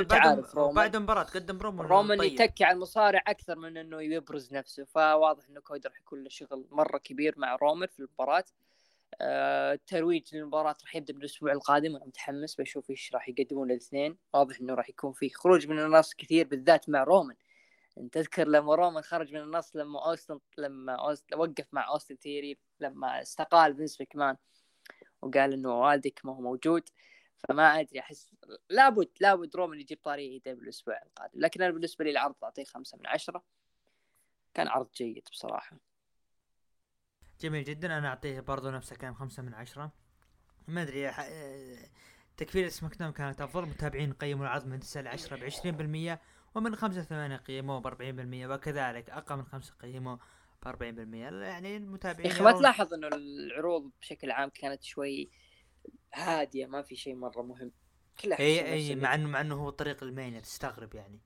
رومان
بعد المباراة قدم برومو
رومان
طيب.
يتكي على المصارع أكثر من إنه يبرز نفسه فواضح إنه كودي راح يكون له شغل مرة كبير مع رومان في المباراة الترويج للمباراة راح يبدأ من الأسبوع القادم وأنا متحمس بشوف إيش راح يقدمون الاثنين. واضح إنه راح يكون في خروج من النص كثير بالذات مع رومان. انت تذكر لما رومان خرج من النص لما أوستن لما أوست... وقف مع أوستن ثيوري لما استقال فينس ماكمان وقال إنه والدك ما هو موجود. فما أدري أحس لابد لابد رومان يجيب طاري والده بالأسبوع القادم. لكن أنا بالنسبة لي العرض اعطيه خمسة من عشرة. كان عرض جيد بصراحة.
جميل جدا. أنا أعطيه برضو نفسه كان خمسة من عشرة. ما أدري ح- تكفير SmackDown كانت أفضل. متابعين قيموا العرض من 9 ل 10 ب 20% ومن 5 ل 8 قيموه ب 40% وكذلك أقل من 5 قيموه ب 40% يعني
يا
المتابعين
أخي ما تلاحظ إنه العروض بشكل عام كانت شوي هادية ما في شيء مرة مهم. كلها إي
إي
نفس
مع انه مع إنه هو طريق لمانيا تستغرب يعني.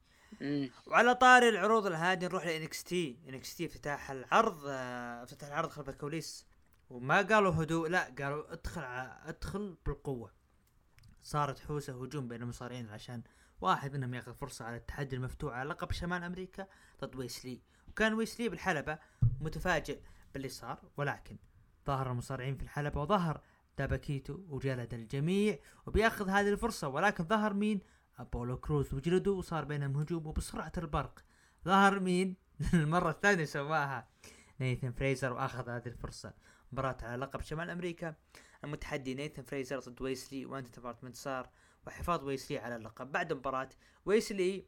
وعلى طاري العروض الهادي نروح ل NXT NXT افتتاح العرض آه، افتتح العرض خلف الكواليس. وما قالوا هدوء لا قالوا ادخل ادخل بالقوة. صارت حوسة هجوم بين المصارعين عشان واحد منهم ياخذ فرصة على التحدي المفتوح على لقب شمال أمريكا ضد ويسلي. وكان ويسلي بالحلبة متفاجئ باللي صار ولكن ظهر المصارعين في الحلبة وظهر داباكيتو وجلد الجميع وبياخذ هذه الفرصة. ولكن ظهر مين؟ أبولو كروز وجلده وصار بينهم هجوم وبسرعة البرق. ظهر مين؟ المرة الثانية سواها. نيثن فريزر وأخذ هذه الفرصة. مباراة على لقب شمال أمريكا. المتحدي نيثن فريزر ضد ويسلي. وانتهت المباراة بانتصار وحفاظ ويسلي على اللقب. بعد المباراة ويسلي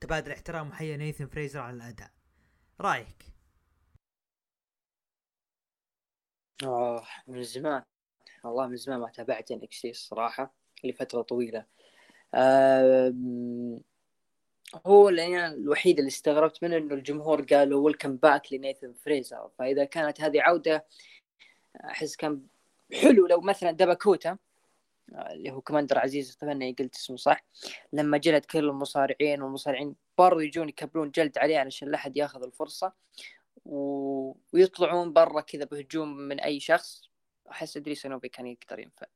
تبادل احترام وحيا نيثن فريزر على الأداء. رأيك؟
آه من زمان. والله من زمان ما تابعت NXT الصراحة. لفترة طويلة. هو اللي الوحيد اللي استغربت منه إنه الجمهور قالوا welcome back لنيثن فريزر فإذا كانت هذه عودة أحس كان حلو لو مثلا دبا كيتو اللي هو كماندر عزيز اتمنى قلت اسمه صح لما جلد كل المصارعين والمصارعين برضو يجون يكبرون جلد عليه علشان لا أحد ياخذ الفرصة و... ويطلعون برا كذا بهجوم من أي شخص. احس ادريس إنوفي كان يقدر ينفع.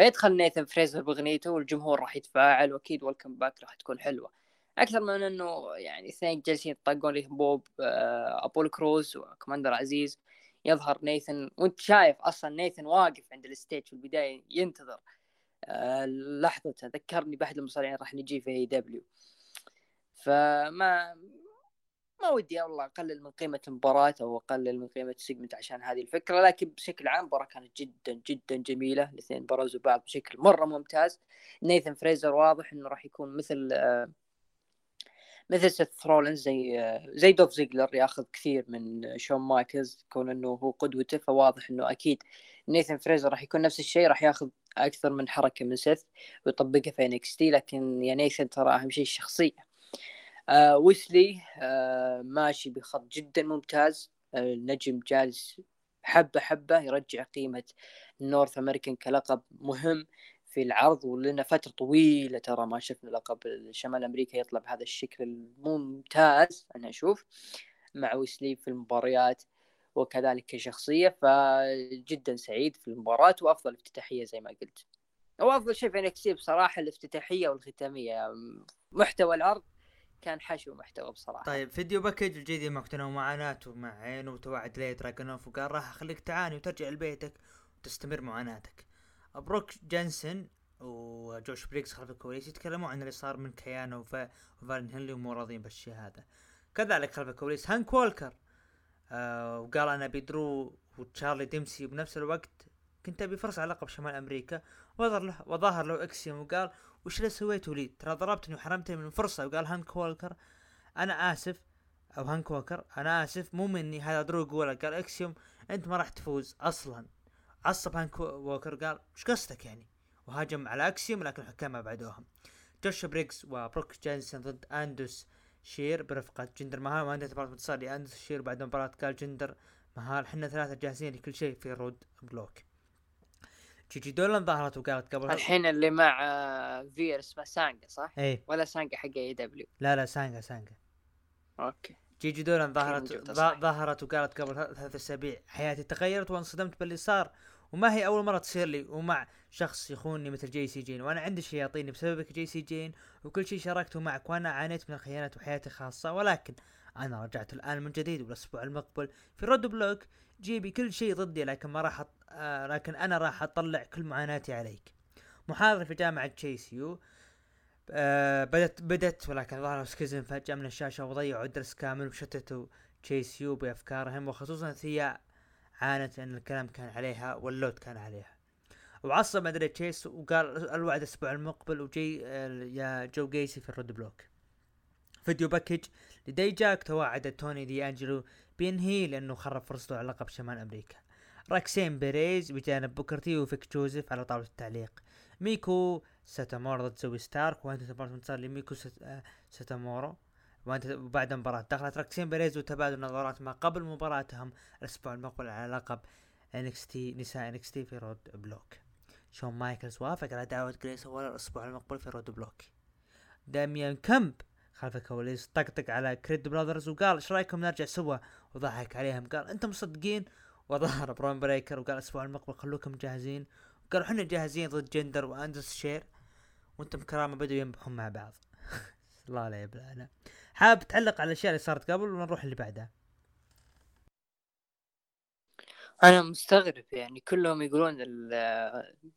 ويدخل نيثن فريزر باغنيته والجمهور راح يتفاعل وأكيد welcome back راح تكون حلوة. أكثر من إنه يعني اثنين جالسين يطقون لي بوب آه، أبولو كروز وكماندر عزيز يظهر نيثن وأنت شايف أصلا نيثن واقف عند ال stage في البداية ينتظر. آه، لحظة ذكرني بأحد المصارعين راح نجي في AEW فما ما ودي والله أقلل من قيمة المباراة أو أقلل من قيمة ال segment عشان هذه الفكرة لكن بشكل عام المباراة كانت جدا جدا جميلة. الاثنين برزوا بعض بشكل مرة ممتاز. نيثن فريزر واضح إنه راح يكون مثل آه مثل سيث رولنز زي زي دولف زيجلر ياخذ كثير من شون مايكلز كون إنه هو قدوته فواضح إنه أكيد نيثن فريزر راح يكون نفس الشيء راح ياخذ أكثر من حركة من سيث ويطبقها في NXT لكن يا نيثن ترى أهم شيء الشخصية. آه ويسلي آه ماشي بخط جدا ممتاز. آه النجم جالس حبة حبة يرجع قيمة North American كلقب مهم في العرض ولنا فترة طويلة ترى ما شفنا لقب شمال أمريكا يطلع بهذا الشكل الممتاز أنا أشوف مع ويسلي في المباريات وكذلك كشخصية فجدا سعيد في المباراة وأفضل افتتاحية زي ما قلت. وأفضل شيء في بصراحة الافتتاحية والختامية. محتوى العرض كان حشو محتوى بصراحة.
طيب video package لجي دي ماكدونا ومعاناته مع عينه وتوعد إليا دراجونوف وقال راح أخليك تعاني وترجع لبيتك وتستمر معاناتك بروكس جينسن وجوش بريجز خلف الكواليس يتكلموا عن اللي صار من كيانا وفالن هنلي ومو راضيين بالشيء هذا كذلك خلف الكواليس هانك ووكر آه وقال أنا بيدرو وتشارلي ديمسي بنفس الوقت كنت أبي فرصة على لقب شمال أمريكا. وظهر له وظهر له إكسيوم وقال وش اللي سويته لي ترى ضربتني وحرمتني من فرصة. وقال هانك وولكر أنا آسف. أو هانك وولكر أنا آسف. مو مني. هذا درو قولاك قال إكسيوم أنت ما راح تفوز أصلا. عصب هانك ووكر. قال إيش قصدك يعني؟ وهاجم على إكسيوم لكن الحكام ما بعدوهم جوش بريجز وبروكس جينسن ضد أندوس شير برفقة جندر مهال. وانتهت بانتصار لاندوس شير بعد مباراة قال جندر مهال. حنا ثلاثة جاهزين لكل شيء في Roadblock. جيجي دولان ظهرت وقالت قبل
الحين اللي مع آه، فير اسمه سانجا صح؟
إيه.
ولا سانجا حق AEW؟
لا لا سانجا سانجا.
أوكي.
جيجي دولان ظهرت ظهرت وقالت قبل ثلاث أسابيع حياتي تغيرت وانصدمت باللي صار وما هي أول مرة تصير لي ومع شخص يخونني مثل جيسي جين وأنا عندي شياطين بسببك جيسي جين وكل شيء شاركته معك وأنا عانيت من الخيانات وحياتي خاصة ولكن أنا رجعت الآن من جديد والأسبوع المقبل في Roadblock جيبي كل شيء ضدي لكن ما راح آه لكن أنا راح أطلع كل معاناتي عليك. محاضر في جامعة Chase U آه بدت بدت ولكن ظهروا سكيزم فجأة من الشاشة وضيعوا الدرس كامل وشتتوا Chase U بأفكارهم وخصوصا ثيا عانت لأن الكلام كان عليها واللوم كان عليها. وعصب أندري تشيس وقال الوعد الأسبوع المقبل وجي يا جو جيسي في ال Roadblock. video package لدايجاك توعد توني دي أنجلو بينهي لأنه خرب فرصته على لقب شمال أمريكا. روكسان بيريز بجانب بوكرتي وفيك جوزيف على طاولة التعليق. ميكو ساتومورا ضد زوي ستارك وانتهت بانتصار لميكو ساتومورا وانت بعد المباراة دخلت روكسان بيريز وتبادل نظرات ما قبل مباراتهم الأسبوع المقبل على لقب NXT نساء NXT في Roadblock. شون مايكلز وافق على دعوة جريسن والر الأسبوع المقبل في Roadblock. داميان كمب خلف الكواليس طقطق على كريد براذرز وقال إيش رأيكم نرجع سوا؟ وضحك عليهم قال أنتم مصدقين وظهر برون بريكر وقال الأسبوع المقبل خلوكم جاهزين؟ وقالوا إحنا جاهزين ضد جندر وإندس شير. وأنتم كرامة بدوا ينبحون مع بعض. الله لا يبلعنا حاب تعلق على الأشياء اللي صارت قبل ونروح اللي بعدها.
أنا مستغرب يعني كلهم يقولون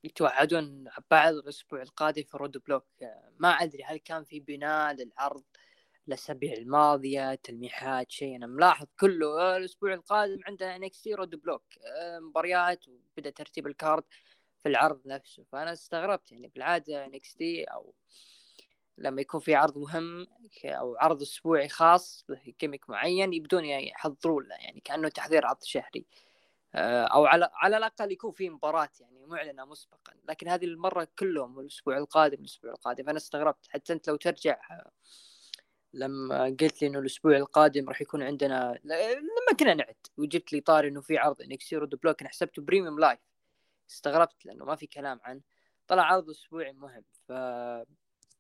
يتوعدون بعض الأسبوع القادم في Roadblock ما أدري هل كان في بناء للعرض الاسابيع الماضية تلميحات شيء. أنا ملاحظ كله الأسبوع القادم عندنا NXT Roadblock مباريات وبدأ ترتيب ال card في العرض نفسه. فأنا استغربت يعني بالعادة NXT أو لما يكون في عرض مهم أو عرض أسبوعي خاص gimmick معين يبدون يحضرون له يعني كأنه تحضير عرض شهري. آه، أو على على الأقل يكون في مباراة يعني معلنة مسبقا. لكن هذه المرة كلهم الأسبوع القادم الأسبوع القادم. فانا استغربت. حتى أنت لو ترجع آه، لما قلت لي إنه الأسبوع القادم راح يكون عندنا لما كنا نعد وجبت لي طاري إنه في عرض NXT Roadblock أنا حسبته premium live استغربت لأنه ما في كلام عنه. طلع عرض أسبوعي مهم. ف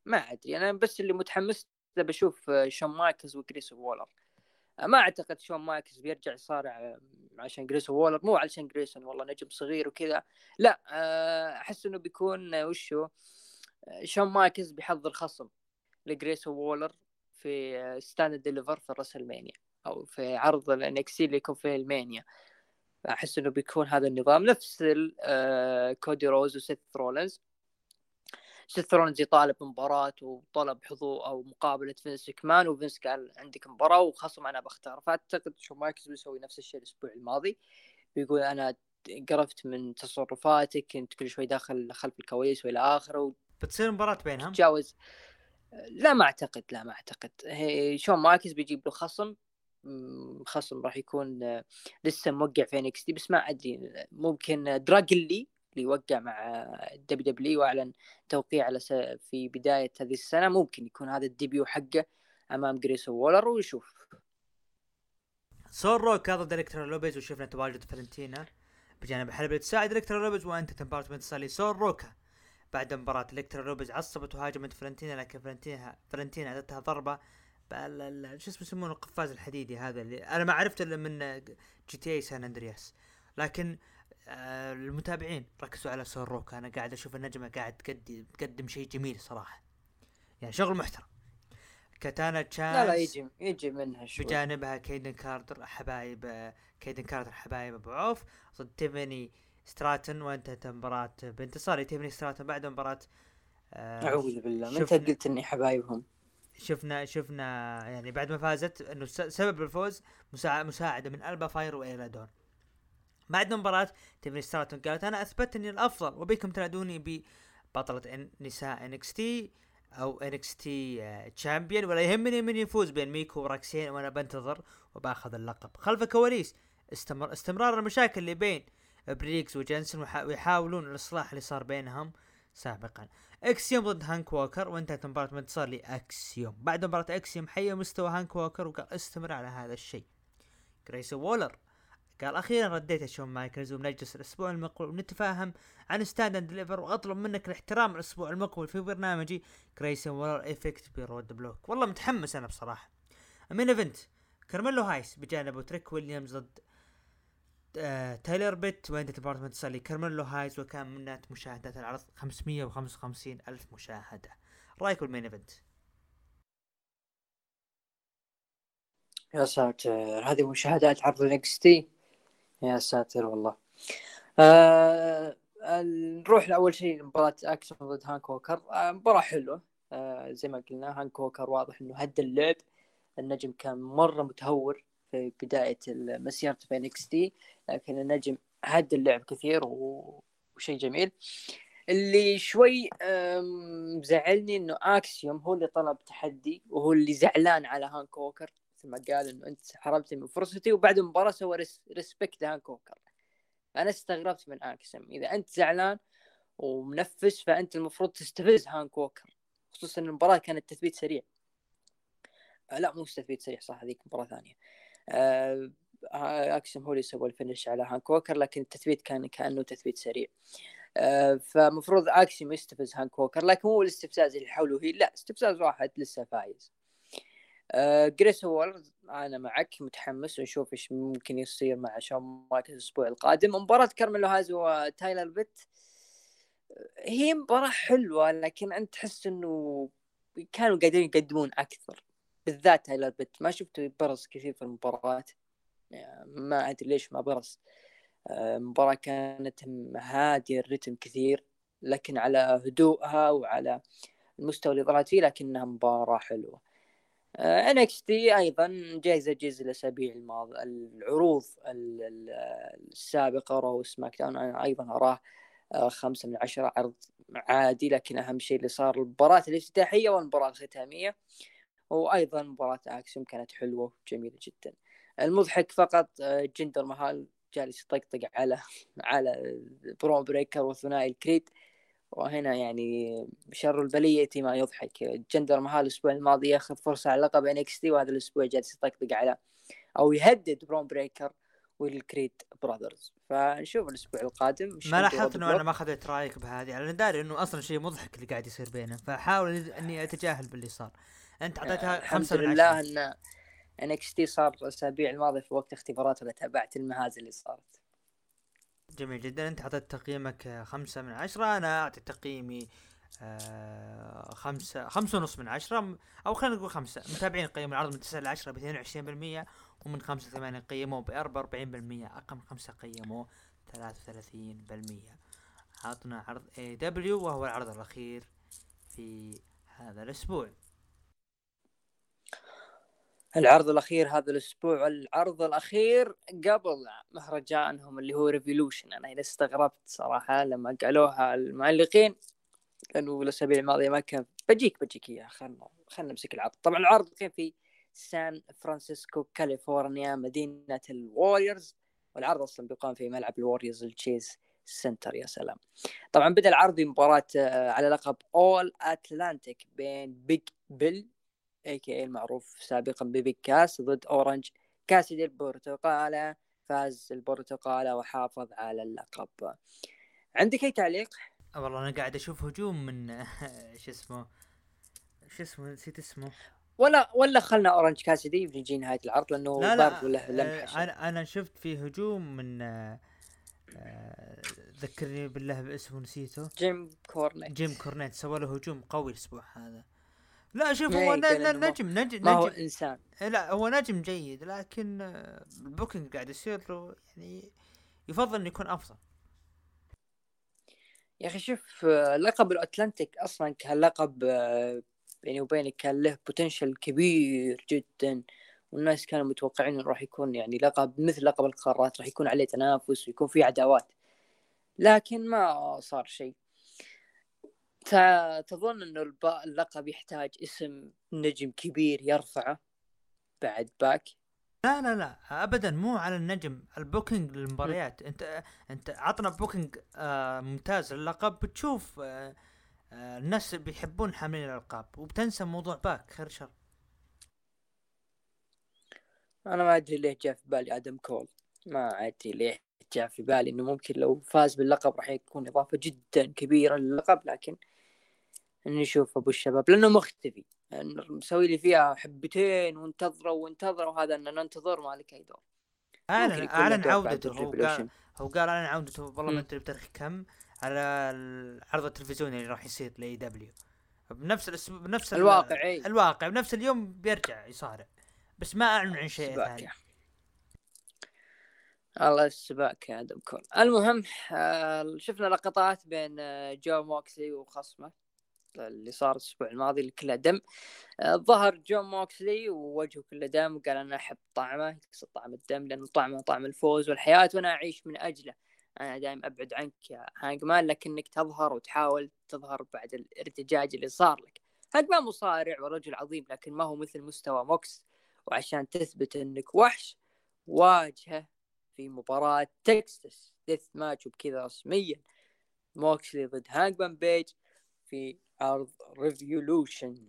ما أدري أنا بس اللي متحمس له بشوف آه، شون مايكلز وجريسون وولر ما أعتقد شون مايكلز بيرجع يصارع عشان جريسون وولر مو علشان جريسون والله نجم صغير وكذا. لا آه، أحس إنه بيكون آه، وشو شون مايكلز بيحضر خصم لجريسون وولر في Stand Deliver في WrestleMania أو في عرض ال NXT اللي يكون فيه المانيا. أحس إنه بيكون هذا النظام. نفس كودي رودز وسيث رولنز سيث رولنز يطالب بمباراة وطلب حضور أو مقابلة فينس مكمان وفينس قال عندك مباراة وخصم أنا بختار فأعتقد شون مايكلز بيسوي نفس الشيء الأسبوع الماضي. بيقول أنا قرفت من تصرفاتك كنت كل شوي داخل خلف الكواليس وإلى آخره.
بتصير مباراة بينهم؟
تجاوز لا ما أعتقد لا ما أعتقد. شون مايكلز بيجيب له خصم. خصم راح يكون لسه موقع في NXT بس ما أدري ممكن دراجون لي اللي وقع مع WWE وأعلن توقيع على س... في بداية هذه السنة. ممكن يكون هذا ال debut حقه أمام جريسون وولر ويشوف.
سول روكا ضد الكترا لوبيز وشفنا تواجد فالنتينا بجانب حلبة تساعد الكترا لوبيز وانتهت مباراة بانتصار سول روكا بعد مباراة الكترا لوبيز عصبت وهاجمت فلنتينا لكن فلنتينا فلنتينا اعطتها ضربة شو اسمه يسمونه؟ القفاز الحديدي هذا اللي أنا ما عرفته إلا من GTA San Andreas. لكن آه المتابعين ركزوا على سول روكا أنا قاعد أشوف النجمة قاعد تقدم تقدم شيء جميل صراحة. يعني شغل محترم. كاتانا تشانس
لا لا يجي يجي منها
شوي. بجانبها كيدن كارتر حبايب كيدن كارتر حبايب أبو عوف. ضد تيفني ستراتن وانتهت مباراة بانتصار. تيفني ستراتن بعد مباراة
آه أعوذ بالله. انت قلت إني حبايبهم؟
شفنا شفنا يعني بعد ما فازت إنه سبب الفوز مساعدة من ألبا فاير وآيلا دون بعد مباراة تيفني ستراتون قالت أنا أثبت إني الأفضل وبيكم تنادوني ببطلة نساء NXT أو NXT champion ولا يهمني من يفوز بين ميكو وروكسان وأنا بنتظر وبأخذ اللقب. خلف الكواليس استمر استمرار المشاكل اللي بين بريغز وجنسن ويحاولون الإصلاح اللي صار بينهم سابقا. اكسيوم ضد هانك ووكر وانتهت مباراة بانتصار لأكسيوم. بعد مباراة أكسيوم حيا مستوى هانك ووكر وقال استمر على هذا الشيء. جريسون وولر قال أخيرا رديت شون مايكلز وبنجلس الأسبوع المقبل ونتفاهم عن Stand and Deliver وأطلب منك الاحترام الأسبوع المقبل في برنامجي جريسون وولر Effect ب Roadblock والله متحمس أنا بصراحة. main event كارميلو هايس بجانبه تريك ويليامز ضد آه تايلر بيت وانتهت مباراة بانتصار لكارميلو هايز وكان من مشاهدات العرض 555 ألف مشاهدة. رأيك بال main event
يا ساتر هذه مشاهدات عرض ال NXT يا ساتر والله. آه نروح لأول شيء مباراة أكسيوم ضد هانك ووكر. آه مباراة حلوة. آه زي ما قلنا هانك ووكر واضح إنه هد اللعب. النجم كان مرة متهور في بداية مسيرته في NXT لكن النجم هد اللعب كثير وشيء جميل. اللي شوي مزعلني إنه أكسيوم هو اللي طلب تحدي وهو اللي زعلان على هانك ووكر. مثل ما قال إنه أنت حرمتني من فرصتي وبعد المباراة سوى respect لهانك ووكر أنا استغربت من اكسم إذا أنت زعلان ومنفس فأنت المفروض تستفز هانك ووكر خصوصا المباراة كانت تثبيت سريع. آه لا مو تثبيت سريع صح هذيك مباراة ثانية. آه اكسم هو اللي سوى ال finish على هانك ووكر لكن التثبيت كان كأنه تثبيت سريع. آه فمفروض اكسم يستفز هانك ووكر لكن مو الاستفزاز اللي حوله هي لا استفزاز واحد لسه فايز. آه جريسون وولر أنا معك متحمس ونشوف إيش ممكن يصير مع شون مايكلز الأسبوع القادم. مباراة كارميلو هايز وتايلر بيت هي مباراة حلوة لكن أنت تحس إنه كانوا قادرين يقدمون أكثر بالذات تايلر بيت. ما شفته برز كثير في المباراة. يعني ما أدري ليش ما برز. المباراة كانت هادية الرتم كثير لكن على هدوءها وعلى المستوى اللي ظهرت فيه لكنها مباراة حلوة. NXT أيضا جايزة جزء الاسابيع الماضيه العروض السابقة رو سماك داون أنا أيضا أراه آه، خمسة من عشرة عرض عادي لكن أهم شيء اللي صار المباراة الافتتاحية والمباراة الختامية وأيضا مباراة أكسوم كانت حلوة وجميلة جدا. المضحك فقط آه، جندر مهال جالس يطقطق على على برون بريكر وثنائي الكريد وهنا يعني شر البلية ما يضحك. جندر مهال الأسبوع الماضي ياخذ فرصة على لقب NXT وهذا الأسبوع جالس يطقطق على أو يهدد برون بريكر والكريد براذرز فنشوف الأسبوع القادم
ما لاحظت إنه أنا ما أخذت رأيك بهذه أنا داري إنه أصلا شيء مضحك اللي قاعد يصير بينهم. فحاول اني أتجاهل باللي صار. أنت أعطيتها خمسة
الحمد لله NXT صار الأسابيع الماضية في وقت اختبارات ولا تابعت المهازل اللي صارت.
جميل جدا. أنت اعطيت تقييمك خمسة من عشرة. أنا أعطي تقييمي آه خمسة خمسة ونص من عشرة. أو خلينا نقول خمسة. متابعين قيموا العرض من تسعة لعشرة باثنين وعشرين بالمية ومن خمسة ثمانية قيموا بأربعة وأربعين بالمية. أقل من خمسة قيموا ثلاثة وثلاثين بالمية. عطنا عرض AEW وهو العرض الأخير في هذا الأسبوع.
العرض الأخير هذا الأسبوع العرض الأخير قبل مهرجانهم اللي هو ريفولوشن أنا استغربت صراحة لما قالوها المعلقين لأنه الأسابيع الماضية ما كان بجيك بجيك إياها خلنا خلنا نمسك العرض. طبعا العرض كان في سان فرانسيسكو كاليفورنيا مدينة الوريورز والعرض أصلا بيقام في ملعب الوريورز التشيس سنتر يا سلام. طبعا بدأ العرض بمباراة آه، على لقب all-Atlantic بين بيج بيل AKA المعروف سابقا ببيج كاس ضد أورنج. كاسدي البرتقالة فاز البرتقالة وحافظ على اللقب. عندك أي تعليق؟
والله أنا قاعد أشوف هجوم من شو اسمه شو اسمه نسيت اسمه.
ولا ولا خلنا أورنج كاسدي بنجي نهاية العرض لأنه
لا لا له لمحه أنا أنا شفت في هجوم من آه، ذكرني بالله باسمه نسيته.
جيم كورنيت
جيم كورنيت سوى له هجوم قوي الأسبوع هذا. لا شوف هو نجم نجم
ما هو
إنسان. لا هو نجم جيد لكن ال booking قاعد يصير له يعني يفضل إنه يكون أفضل.
يا أخي شوف لقب الأتلانتيك أصلا كان لقب بيني وبينك كان له potential كبير جدا والناس كانوا متوقعين إنه راح يكون يعني لقب مثل لقب القارات راح يكون عليه تنافس ويكون فيه عداوات. لكن ما صار شيء. تظن إنه اللقب يحتاج اسم نجم كبير يرفعه بعد باك؟
لا لا لا ابدا مو على النجم ال booking للمباريات. أنت أنت عطنا booking آه ممتاز للقب. بتشوف آه آه الناس بيحبون حاملين الألقاب وبتنسى موضوع باك. خير شر.
أنا ما أدري ليه جاء في بالي آدم كول. ما أدري ليه جاء في بالي إنه ممكن لو فاز باللقب راح يكون إضافة جدا كبيرة للقب لكن نشوف أبو الشباب لأنه مختفي. مسوي لي فيها حبتين وانتظروا وانتظروا هذا ان ننتظر ما لك أي دور.
اعلن أعلن عودته هو قال هو قال أعلن عودته والله ما أدري بتاريخ كم على العرض التلفزيوني اللي راح يصير ل AEW بنفس الأسبوع بنفس
الواقع إي.
الواقع بنفس اليوم بيرجع يصارع. بس ما أعلن عن شيء ثاني.
الله السباك يا آدم كول المهم آه شفنا لقطات بين آه جون موكسلي وخصمه. اللي صار الأسبوع الماضي اللي كله دم آه، ظهر جون موكسلي ووجهه كله دم وقال أنا أحب طعمه يقصد طعم الدم لأنه طعمه طعم الفوز والحياة وأنا أعيش من أجله. أنا دائما أبعد عنك يا هانجمان لكنك تظهر وتحاول تظهر بعد الارتجاج اللي صار لك. هانجمان مصارع ورجل عظيم لكن ما هو مثل مستوى موكس. وعشان تثبت إنك وحش واجهه في مباراة تكساس. death match وبكذا رسميا. موكسلي ضد هانجمان بيج في عرض ريفولوشن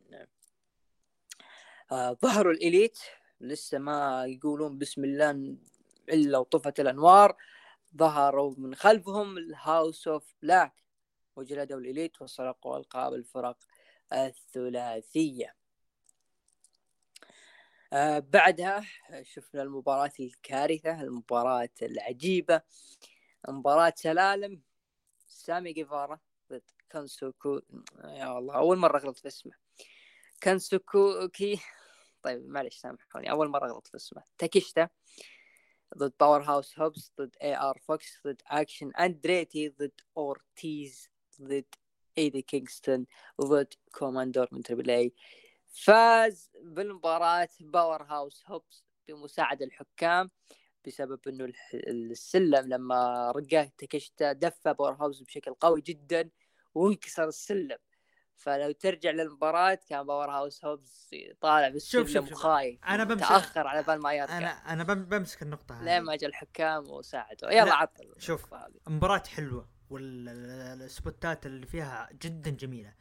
آه ظهروا الإليت لسه ما يقولون بسم الله إلا وطفت الأنوار. ظهروا من خلفهم الهاوس اوف بلاك وجلدوا الإليت وسرقوا ألقاب الفرق الثلاثية. آه بعدها شفنا المباراة الكارثة المباراة العجيبة مباراة سلالم سامي جيفارا ضد كانسوكو. يا الله أول مرة أغلط في اسمه. كانسوكوكي طيب معلش سامحوني. أول مرة أغلط في اسمه. تاكيشتا ضد باور هاوس هوبس ضد AR فوكس ضد اكشن اندريتي ضد اورتيز ضد ايدي كينغستون ضد كوماندور من تربل اي فاز بالمباراة باور هاوس هوبس بمساعدة الحكام بسبب إنه السلم لما رقاه تكشتا دفى باور هاوس بشكل قوي جدا. وانكسر السلم. فلو ترجع للمباراة كان باور هاوس هوبز طالع بالسلم وخايف
أنا بمسك
تاخر على بال ما يرجع
أنا أنا بمسك النقطة
هذه. لين ما جاء الحكام وساعدوا؟ يلا عطل.
شوف مباراة حلوة والسبوتات اللي فيها جدا جميلة.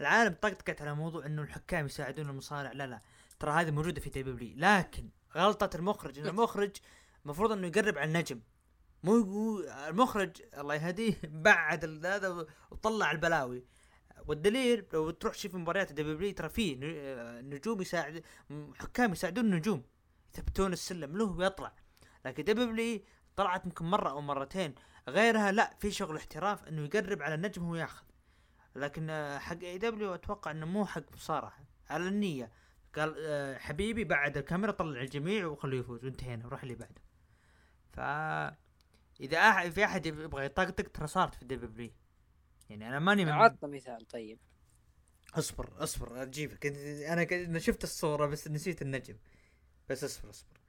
العالم طقطقت على موضوع إنه الحكام يساعدون المصارع. لا لا ترى هذه موجودة في دبليو لكن غلطة المخرج إن المخرج المفروض إنه يقرب على النجم. مو المخرج الله يهديه بعد هذا وطلع البلاوي. والدليل لو تروح تشوف مباريات دبليو ترى في نجوم يساعد حكام يساعدون النجوم. يثبتون السلم له ويطلع. لكن دبليو طلعت يمكن مرة أو مرتين. غيرها لا في شغل احتراف إنه يقرب على النجم وهو ياخذ. لكن حق AEW أتوقع إنه مو حق مصارعة. على النية. قال آه، حبيبي بعد الكاميرا طلع الجميع وخليه يفوز. وانتهينا. وروح اللي بعده. ف إذا أح... في أحد يبغى يطقطق ترى صارت في دبليو يعني أنا ماني من
عطنا مثال طيب.
اصبر اصبر أجيبك. أنا شفت الصورة بس نسيت النجم. بس اصبر اصبر.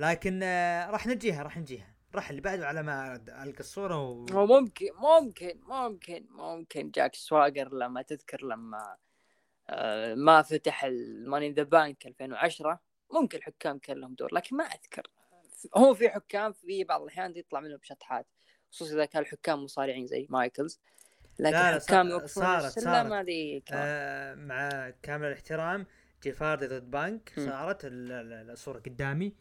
لكن آه، راح نجيها راح نجيها. راح اللي بعده على ما ألقى الصورة و...
ممكن ممكن ممكن ممكن جاك سواجر لما تذكر لما آه، ما فتح ال Money in the Bank 2010 ممكن الحكام كان لهم دور لكن ما أذكر. هو في حكام في بعض الأحيان يطلع منهم شطحات خصوصا إذا كان الحكام مصارعين زي مايكلز.
لكن لا حكام صارت صارت. هذه آه مع كامل الاحترام جيف هاردي ضد بانك. صارت الصورة قدامي.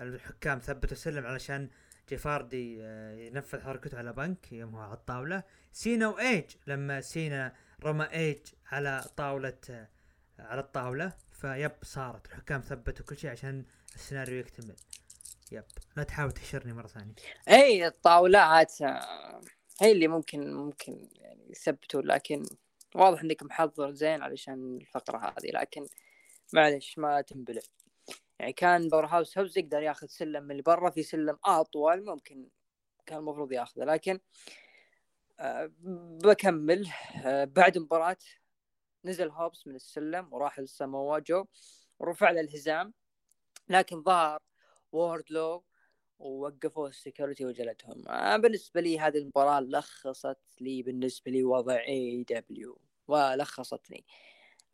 الحكام ثبتوا السلم علشان جيف هاردي آه ينفذ حركته على بانك يوم هو على الطاولة. سينا وإيج. لما سينا رمى إيج على طاولة آه على الطاولة ف yep صارت. الحكام ثبتوا كل شيء عشان السيناريو يكتمل. yep. لا تحاول تحشرني مرة ثانية.
إي الطاولات آه، هي اللي ممكن ممكن يعني يثبتوا لكن واضح إنك محضر زين علشان الفقرة هذه لكن معلش ما تنبلع. يعني كان باور هاوس هوبس يقدر ياخذ سلم من برا في سلم أطول ممكن كان المفروض ياخذه لكن أه بكمل. أه بعد مباراة نزل هوبس من السلم وراح لساموا جو ورفع له الحزام لكن ظهر ووردلو ووقفوا ال security وجلدهم. آه بالنسبة لي هذه المباراة لخصت لي بالنسبة لي وضع AEW ولخصتني.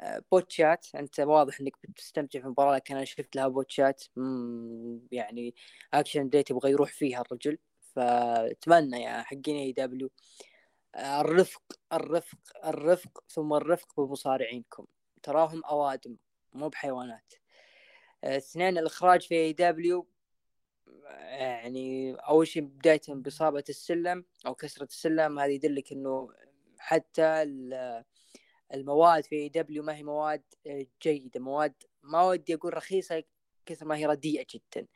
آه بوتشات أنت واضح إنك بتستمتع في المباراة لكن أنا شفت لها بوتشات يعني أكشن أندريتي يبغى يروح فيها الرجل. فأتمنى يا حقين AEW آه الرفق الرفق الرفق ثم الرفق بمصارعينكم. تراهم أوادم مو بحيوانات. اثنين الإخراج في AEW يعني أول شيء بدايه بإصابة السلم أو كسرة السلم هذه يدلك إنه حتى المواد في دبليو ما هي مواد جيدة مواد ما ودي أقول رخيصة كثر ما هي رديئة جدا.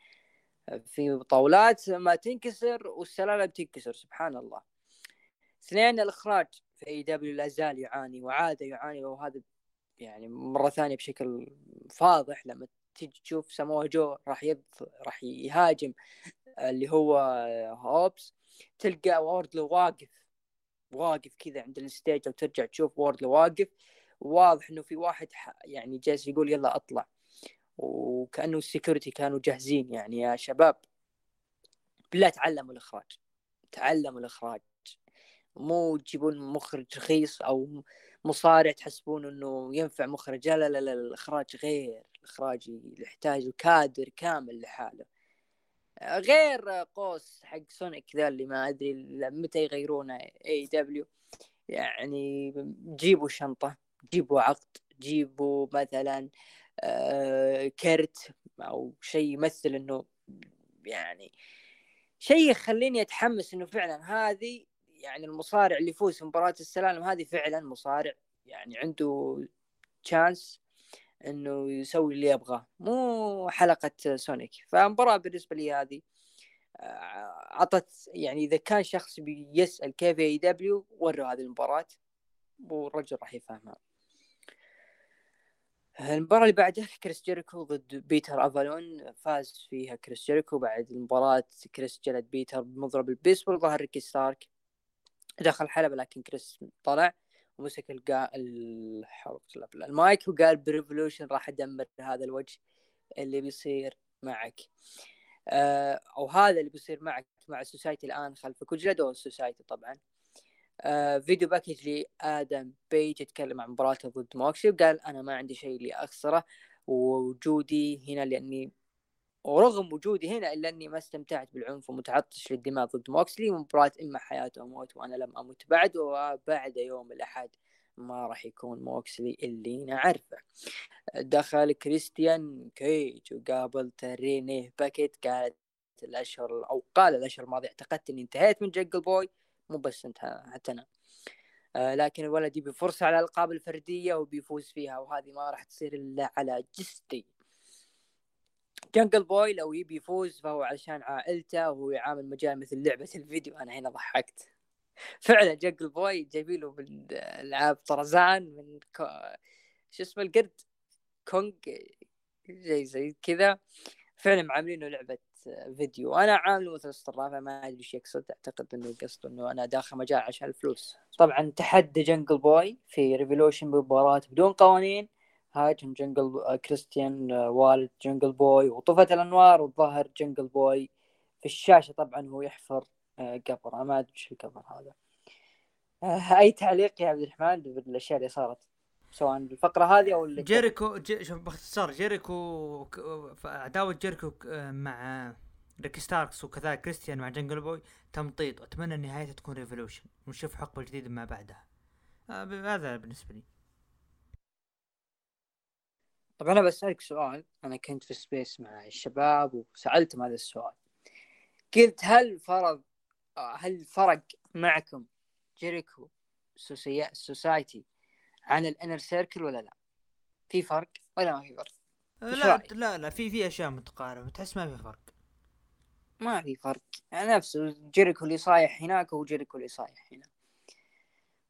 في طاولات ما تنكسر والسلالم تنكسر سبحان الله. اثنين الإخراج. في AEW لا زال يعاني وعاد يعاني وهذا يعني مرة ثانية بشكل فاضح لما تيجي تشوف سموه جو راح يض... راح يهاجم اللي هو هوبس تلقى ووردلو واقف واقف كذا عند ال stage أو ترجع تشوف ووردلو واقف واضح إنه في واحد يعني جالس يقول يلا أطلع. وكأنه ال security كانوا جاهزين يعني يا شباب. بالله تعلموا الإخراج. تعلموا الإخراج. مو تجيبون مخرج رخيص أو مصارع تحسبون إنه ينفع مخرج؟ لا لا لا الإخراج غير الإخراج يحتاج كادر كامل لحاله. غير قوس حق سونيك ذا اللي ما أدري متى يغيرونه؟ AEW يعني جيبوا شنطة جيبوا عقد جيبوا مثلا آه، كرت أو شيء يمثل إنه يعني شيء يخليني أتحمس إنه فعلا هذه يعني المصارع اللي يفوز في مباراة السلالم هذه فعلا مصارع. يعني عنده chance إنه يسوي اللي يبغاه. مو حلقة سونيك. فمباراة بالنسبة لي هذه آه، عطت يعني إذا كان شخص بيسأل كيف AEW وروا هذه المباراة. والرجل راح يفهمها. المباراة اللي بعدها كريس جيريكو ضد بيتر أفالون. فاز فيها كريس جيريكو. بعد المباراة كريس جلد بيتر بمضرب البيسبول ظهر ريكي ستارك. دخل الحلبة لكن كريس طلع ومسك القا المايك وقال ب Revolution راح أدمر هذا الوجه اللي بيصير معك. آه أو هذا اللي بيصير معك مع ال Society الآن خلفك وجلدوا ال Society طبعا. آه video package لآدم بيج يتكلم عن مباراته ضد موكسلي وقال أنا ما عندي شيء لي اخسره ووجودي هنا لأني ورغم وجودي هنا إلا إني ما استمتعت بالعنف ومتعطش للدماء ضد موكسلي مباراة إما حياة أو موت وأنا لم أمت بعد وبعد يوم الأحد ما راح يكون موكسلي اللي نعرفه. دخل كريستيان كيج وقابل ريني باكيت قالت الأشهر أو قال الأشهر الماضية اعتقدت إني انتهيت من جنجل بوي مو بس انت حتى أنا. آه لكن الولد يبي فرصة على الألقاب الفردية وبيفوز فيها وهذه ما راح تصير إلا على جثتي. جنجل بوي لو يبي يفوز فهو علشان عائلته وهو يعامل مجال مثل لعبة الفيديو. أنا هنا ضحكت. فعلا جنجل بوي جايبين له من ألعاب طرزان من كو... شو اسمه القرد؟ كونغ زي زي كذا. فعلا معاملينه لعبة فيديو. أنا عامله مثل الصرافه ما أدري إيش يقصد. أعتقد إنه قصده إنه أنا داخل مجال عشان الفلوس. طبعا تحدى جنجل بوي في Revolution بمباراة بدون قوانين. هاجم جنجل آه، كريستيان آه، والد جنجل بوي وطفت الأنوار وظهر جنجل بوي في الشاشة. طبعا هو يحفر آه، قبر. ما أدري إيش القبر هذا. أي تعليق يا عبد الرحمن بالأشياء اللي صارت؟ سواء الفقرة هذه أو اللي
جيريكو جي... شوف باختصار جيريكو عداوة جيريكو مع ريكي ستاركس وكذلك كريستيان مع جنجل بوي تمطيط. واتمنى نهايتها تكون Revolution. ونشوف حقبة جديدة ما بعدها. هذا بالنسبة لي.
طب أنا بسألك سؤال أنا كنت في space مع الشباب وسالتهم هذا السؤال. قلت هل فرض هل فرق معكم جيريكو society عن ال Inner Circle ولا لا؟ في فرق ولا ما في فرق؟
لا لا لا في في أشياء متقاربة تحس ما في فرق.
ما في فرق. يعني نفسه جيريكو اللي صايح هناك هو جيريكو اللي صايح هنا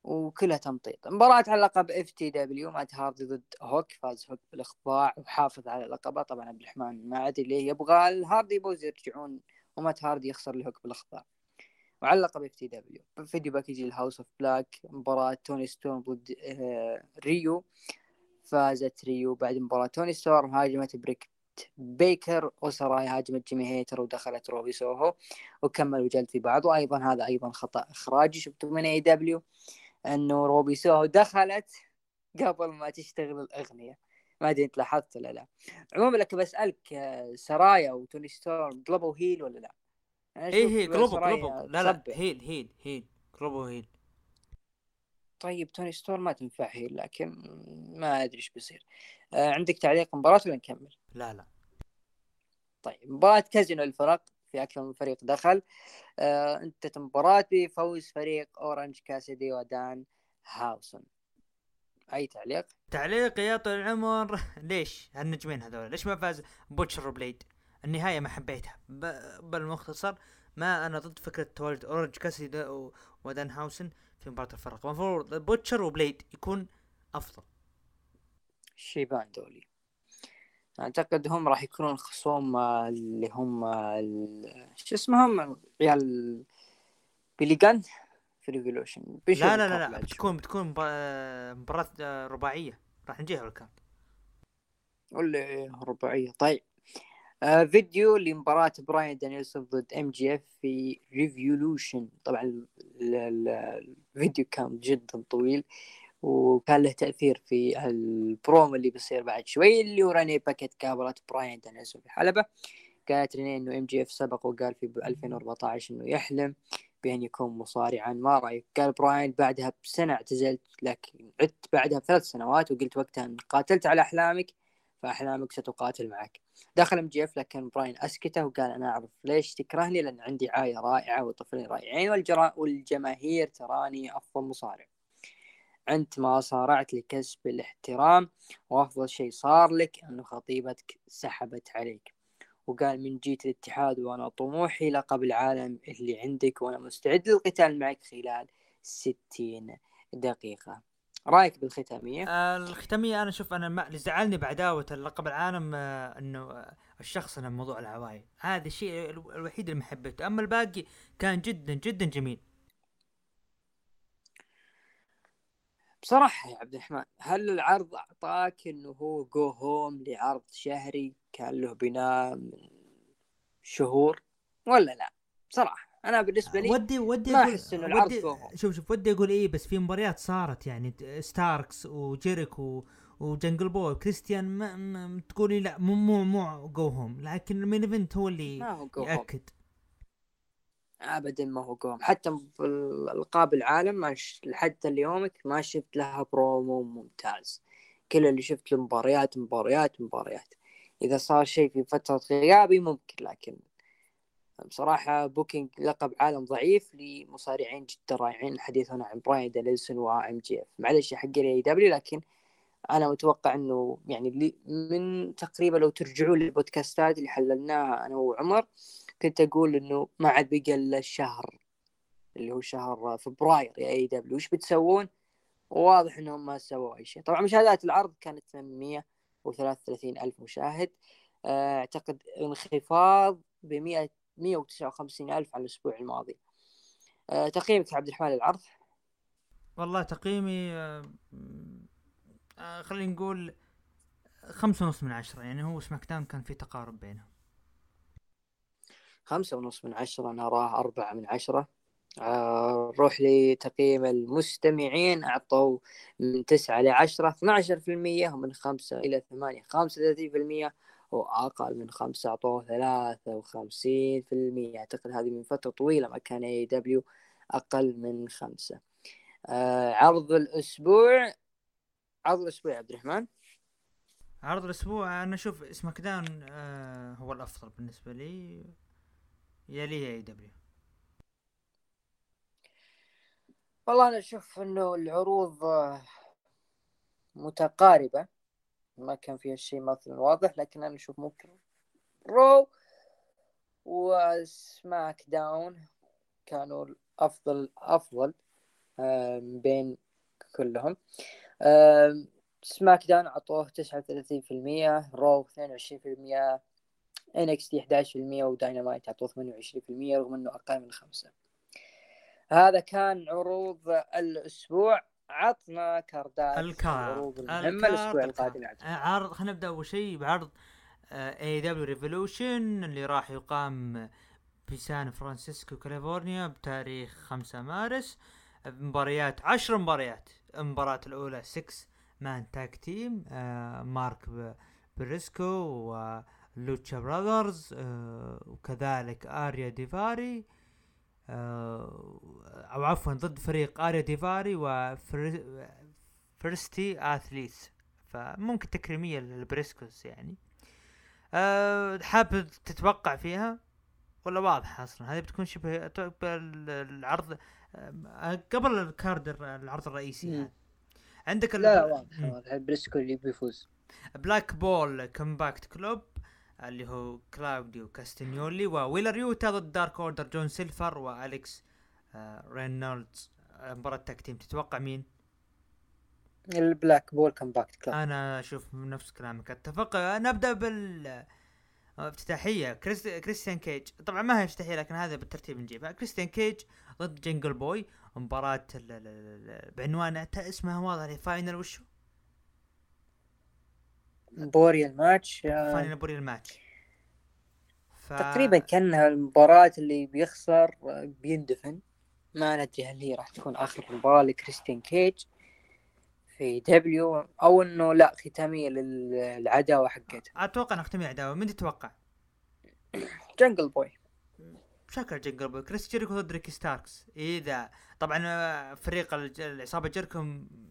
وكلها تمطيط مباراة على لقب FTW مات هاردي ضد هوك فاز هوك بالإخضاع وحافظ على لقبه. طبعا عبد الرحمن ما ادري ليه يبغى ال Hardy Boyz يرجعون ومات هاردي يخسر لهوك بالإخضاع. وعلى لقب FTW فيديو package ال House of Black مباراة توني ستورم ضد آه ريو. فازت ريو بعد مباراة توني ستورم هاجمت بريك بيكر وسرايا هاجمت جيمي هيتر ودخلت روبي سوهو وكمل وجلد في بعض. وأيضا هذا أيضا خطأ إخراجي. شفتوا من AEW انه روبي سوهو دخلت قبل ما تشتغل الأغنية. ما أدري أنت لاحظت ولا لا. عموما لك بسألك آه، سرايا وتوني ستورم قلبوا heel ولا لا؟
إيه هي قلبوا قلبوا لا لا heel heel heel قلبوا heel.
طيب توني ستورم ما تنفع heel لكن ما أدري إيش بيصير. آه عندك تعليق مباراة ولا نكمل؟
لا لا.
طيب مباراة كازينو الفرق. في أكثر من فريق دخل. آه انتهت المباراة بفوز فريق اورنج كاسيدي ودان هاوسون. أي تعليق؟
تعليق يا طويل العمر. ليش هالنجمين هذول؟ ليش ما فاز بوتشر وبليد؟ النهاية ما حبيتها. بالمختصر ما أنا ضد فكرة تواجد اورنج كاسدي ودان هاوسن في مباراة الفرق. المفروض بوتشر وبليد يكون أفضل.
شيبان دولي. أعتقد هم راح يكونون خصوم اللي هم شو اسمهم؟ عيال بيليجان في Revolution
لا لا لا, لا. بتكون بتكون مباراة رباعية. راح نجيها بال card
ولا رباعية. طيب. آه فيديو لمباراة براين دانيلسون ضد MJF في Revolution طبعا الفيديو كان جدا طويل. وكان له تأثير في البرومو اللي بيصير بعد شوي اللي هو ريني باكيت قابلت براين دانيلسون في حلبة. قالت ريني إنه MJF سبق وقال في 2014 إنه يحلم بأن يكون مصارعا ما رأيك؟ قال براين بعدها بسنة اعتزلت لكن عدت بعدها بثلاث سنوات وقلت وقتها إن قاتلت على أحلامك فأحلامك ستقاتل معك. دخل MJF لكن براين أسكته وقال أنا أعرف ليش تكرهني لأن عندي عائله رائعة وطفلين رائعين والجماهير تراني أفضل مصارع. أنت ما صارعت لكسب الاحترام وأفضل شيء صار لك أنه خطيبتك سحبت عليك. وقال من جيت الاتحاد وأنا طموحي لقب العالم اللي عندك وأنا مستعد للقتال معك خلال ستين دقيقة. رأيك بالختاميه؟
آه الختاميه أنا شوف أنا ما اللي زعلني بعداوة اللقب العالم آه إنه آه الشخص أنا موضوع العوايد هذا الشيء الوحيد اللي محبته. أما الباقي كان جدا جدا جميل.
بصراحة يا عبد الرحمن هل العرض أعطاك إنه هو go home لعرض شهري كان له بناء من شهور؟ ولا لا؟ بصراحة أنا بالنسبة لي
ودي ودي
ما أحس إنه العرض
ودي
go home
شوف شوف ودي أقول إيه بس في مباريات صارت يعني ستاركس وجيريكو وجنجل بوي وكريستيان ما, ما تقولي لا مو مو مو go home لكن ال main event هو اللي
ما هو go home
يأكد.
ابدا ما هو go home. حتى بالالقاب العالم ما. لحتى اليومك ما شفت لها برومو ممتاز. كل اللي شفت له مباريات مباريات مباريات. إذا صار شيء في فترة غيابي ممكن لكن بصراحة booking لقب عالم ضعيف لمصارعين جدا رائعين الحديث هنا عن براين دانيلسون و MJF معلش حق ال AEW لكن أنا متوقع إنه يعني من تقريبا لو ترجعوا للبودكاستات اللي حللناها أنا وعمر كنت أقول إنه ما عاد بقى إلا الشهر اللي هو شهر فبراير يا AEW وش بتسوون؟ واضح إنهم ما سووا أي شيء. طبعا مشاهدات العرض كانت 833 ألف مشاهد. آه، أعتقد انخفاض ب 100 159 ألف على الأسبوع الماضي. أه تقييمك عبد الرحمن للعرض؟
والله تقييمي آه آه خلينا نقول خمسة ونص من عشرة. يعني هو سماك داون كان في تقارب بينهم.
خمسة ونص من عشرة أنا أراه أربعة من عشرة. آه نروح لتقييم المستمعين أعطوا من تسعة لعشرة 12% ومن خمسة إلى ثمانية خمسة وثلاثين في المية وأقل من خمسة أعطوه ثلاثة وخمسين في المية. أعتقد هذه من فترة طويلة ما كان أي دبليو أقل من خمسة. آه عرض الأسبوع. عرض الأسبوع عبد الرحمن.
عرض الأسبوع أنا أشوف سماك داون آه هو الأفضل بالنسبة لي. يليه AEW؟
والله أنا أشوف إنه العروض آه، متقاربة. ما كان فيها شيء مثلا واضح لكن أنا أشوف ممكن رو وسماك داون كانوا الأفضل أفضل بين كلهم. SmackDown أعطوه 39% Raw 22% NXT 11% وداينامايت اعطوه 28% رغم إنه أقل من خمسة. هذا كان عروض الأسبوع. عطنا card
ات ال card المهمة الأسبوع القادم عرض خلينا نبدأ أول شيء بعرض AEW Revolution اللي راح يقام في سان فرانسيسكو كاليفورنيا بتاريخ 5 مارس. مباريات 10 مباريات. المباراة الأولى 6 man tag team آه مارك بريسكو و Lucha Brothers آه وكذلك آريا ديفاري آه أو عفوا ضد فريق آريا ديفاري و Varsity Athletes فممكن تكريمية لل Briscoes يعني. آه حابب تتوقع فيها؟ ولا واضحه أصلا. هذه بتكون شبه العرض قبل ال card العرض الرئيسي عندك
لا واضح واضح. بريسكو اللي بيفوز.
Blackpool Combat Club اللي هو كلاوديو كاستنيولي وويلر يوتا ضد Dark Order جون سيلفر والكس آه رينولدز. مباراة tag team تتوقع مين؟
ال Blackpool Combat
Club. أنا أشوف نفس كلامك. أتفق. نبدأ بال افتتاحية. كريس... كريستيان كيج. طبعا ما هي افتتاحية لكن هذا بالترتيب نجيبها كريستيان كيج ضد جنجل بوي. مباراة بعنوان اسمها واضح final. وشو؟
burial match
final burial match
ف... تقريبا كانها المباراة اللي بيخسر بيندفن. ما ندري هل هي راح تكون آخر مباراة لكريستيان كيج في AEW أو إنه لا ختامية للعداوة حقته
أتوقع انها ختامية عداوة. من تتوقع؟
جنجل بوي.
شكل جنجل بوي. كريس جيريكو ضد ريكي ستاركس. إذا طبعا فريق العصابة جيريكو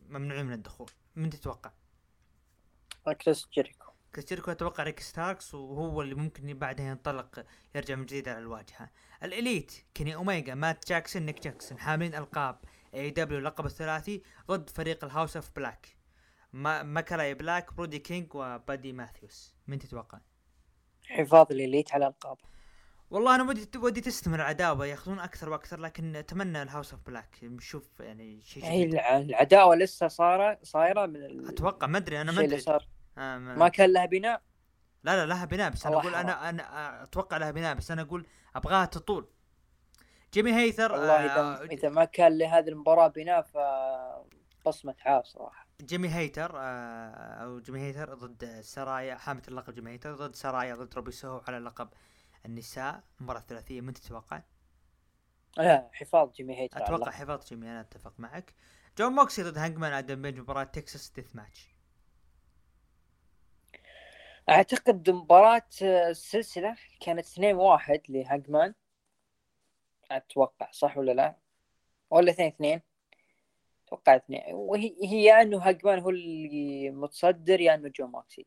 ممنوعين من الدخول. من تتوقع؟
كريس جيريكو.
كريس جيريكو أتوقع ريك ستاركس وهو اللي ممكن بعدها ينطلق يرجع من جديد على الواجهة. ال Elite كيني اوميجا مات جاكسون نيك جاكسون حاملين ألقاب AEW لقب الثلاثي ضد فريق ال House of Black. ما مالاكاي بلاك برودي كينج وبادي ماثيوز. من تتوقع؟
حفاظ ال Elite على ألقاب.
والله أنا ودي ودي تستمر العداوه يأخذون أكثر وأكثر لكن أتمنى ال House of Black. نشوف يعني شيء
هي العداوة لسه صايره صايرة من ال-
أتوقع ما أدري أنا ما أدري.
صار.
آه ما
ما كان لها بناء
لا لا لها بناء بس أنا أقول
أنا.
أنا أتوقع لها بناء بس أنا أقول أبغاها تطول جيمي هيتر
والله
آه،
اذا إذا ما كان لهذه المباراة بناء ف بصمه عار صراحة
جيمي هيتر آه، أو جيمي هيتر ضد سرايا حاملة اللقب جيمي هيتر ضد سرايا ضد روبي سوهو على لقب النساء مباراة ثلاثية من تتوقع؟
لا حفاظ جيمي هيتر أتوقع.
حفاظ جيمي أنا أتفق معك جون موكسلي ضد هانجمان آدم بيج مباراة Texas death match
أعتقد مباراة آه، السلسلة كانت 2 1 لهانجمان. أتوقع صح ولا لا؟ ولا 2 2 أتوقع 2 وهي هي يا إنه هانجمان هو اللي متصدر يا إنه جون موكسلي.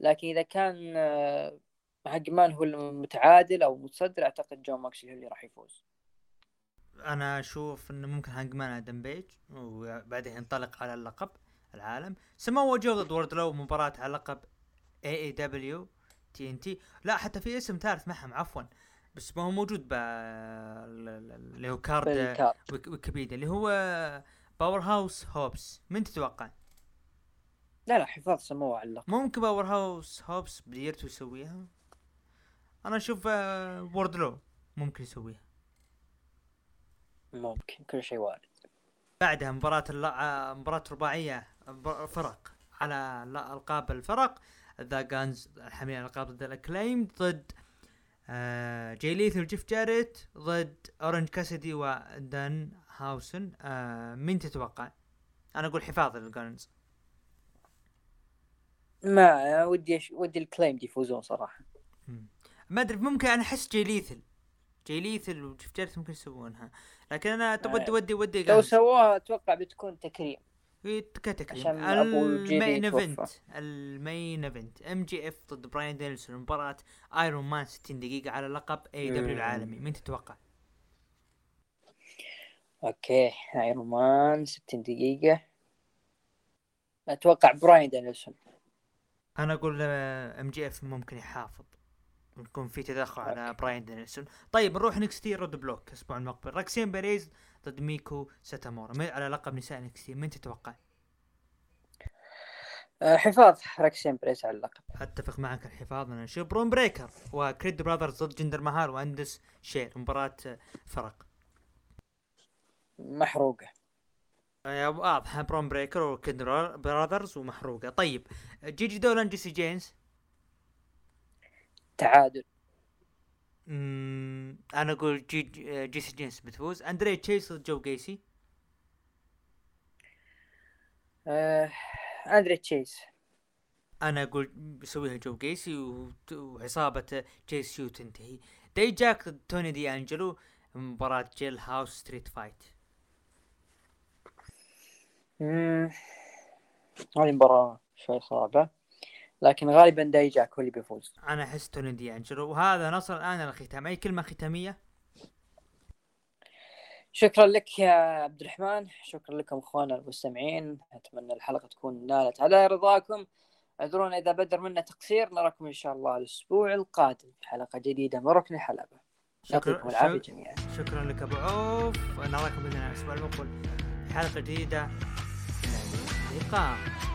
لكن إذا كان آه، هانجمان هو المتعادل أو متصدر أعتقد جون موكسلي هو اللي راح يفوز.
أنا أشوف إنه ممكن هانجمان آدم بيج وبعدين ينطلق على اللقب العالم. سمو جو ضد وردلو مباراة على لقب AEW TNT لا حتى في اسم ثالث معهم عفوا. بس ما هو موجود ب اللي هو card ويكيبيديا اللي هو باور هاوس هوبس من تتوقع؟
لا لا حفاظ سموه على اللقب
ممكن باور هاوس هوبس بديرته يسويها؟ أنا أشوف آه، وردلو ممكن يسويها.
ممكن كل شيء وارد.
بعدها مباراة الل- مباراة رباعية فرق على ألقاب الفرق. The Gunns الحاملين على الالقاب ضد ال Acclaimed ضد آه جاي ليث وجيف جاريت ضد اورنج كاسدي ودان هاوسن آه مين تتوقع؟ أنا أقول حفاظ لل Gunns
ما ودي أش... ودي ال Acclaimed يفوزون صراحة.
ما أدري ممكن أنا أحس جاي ليث جاي ليث وجيف جاريت ممكن يسوونها. لكن أنا
آه،
ودي ودي ودي
لو سووها أتوقع بتكون تكريم.
نجي
لل
main. event. ال main event. MJF ضد براين دانيلسون مباراة iron man 60 دقيقة على لقب
AEW.
العالمي. مين تتوقع؟
okay. iron man 60 دقيقة. أتوقع براين دانيلسون
أنا أقول MJF ممكن يحافظ. يكون في تدخل على. براين دانيلسون طيب نروح NXT Roadblock. الأسبوع المقبل. روكسان بيريز ضد ميكو ساتامورا على لقب نساء NXT مين تتوقع؟
آه، حفاظ روكسان بيريز على اللقب.
أتفق معك الحفاظ أنا أشوف برون بريكر و Creed Brothers ضد جندر مهار و Indus Sher مباراة فرق.
محروقة.
ابو واضحه برون بريكر و Creed Brothers ومحروقة. طيب جيجي دولان جيسي جينز؟
تعادل.
مم أنا أقول جي جيسي جينز بتفوز. اندري تشيس ضد جو جيسي
آه، اندري تشيس
أنا أقول بيسويها جو جيسي وعصابة تشيس يو تنتهي. داي جاك ضد توني دي انجلو مباراة Jailhouse Street
Fight. هذه مباراة شوي صعبة. لكن غالبا داي جاك هو اللي بيفوز.
أنا أحس توني دي انجلو وبهذا نصل الآن الختام أي كلمة ختامية؟
شكرا لك يا عبد الرحمن. شكرا لكم اخوانا المستمعين. أتمنى الحلقة تكون نالت على رضاكم. أعذرونا إذا بدر منا تقصير. نراكم إن شاء الله الأسبوع القادم في حلقة جديدة. من ركن الحلبه يعطيكم
العافية
جميعا.
شكرا لك أبو عوف. نراكم بإذن الله الأسبوع المقبل جديدة. إلى اللقاء.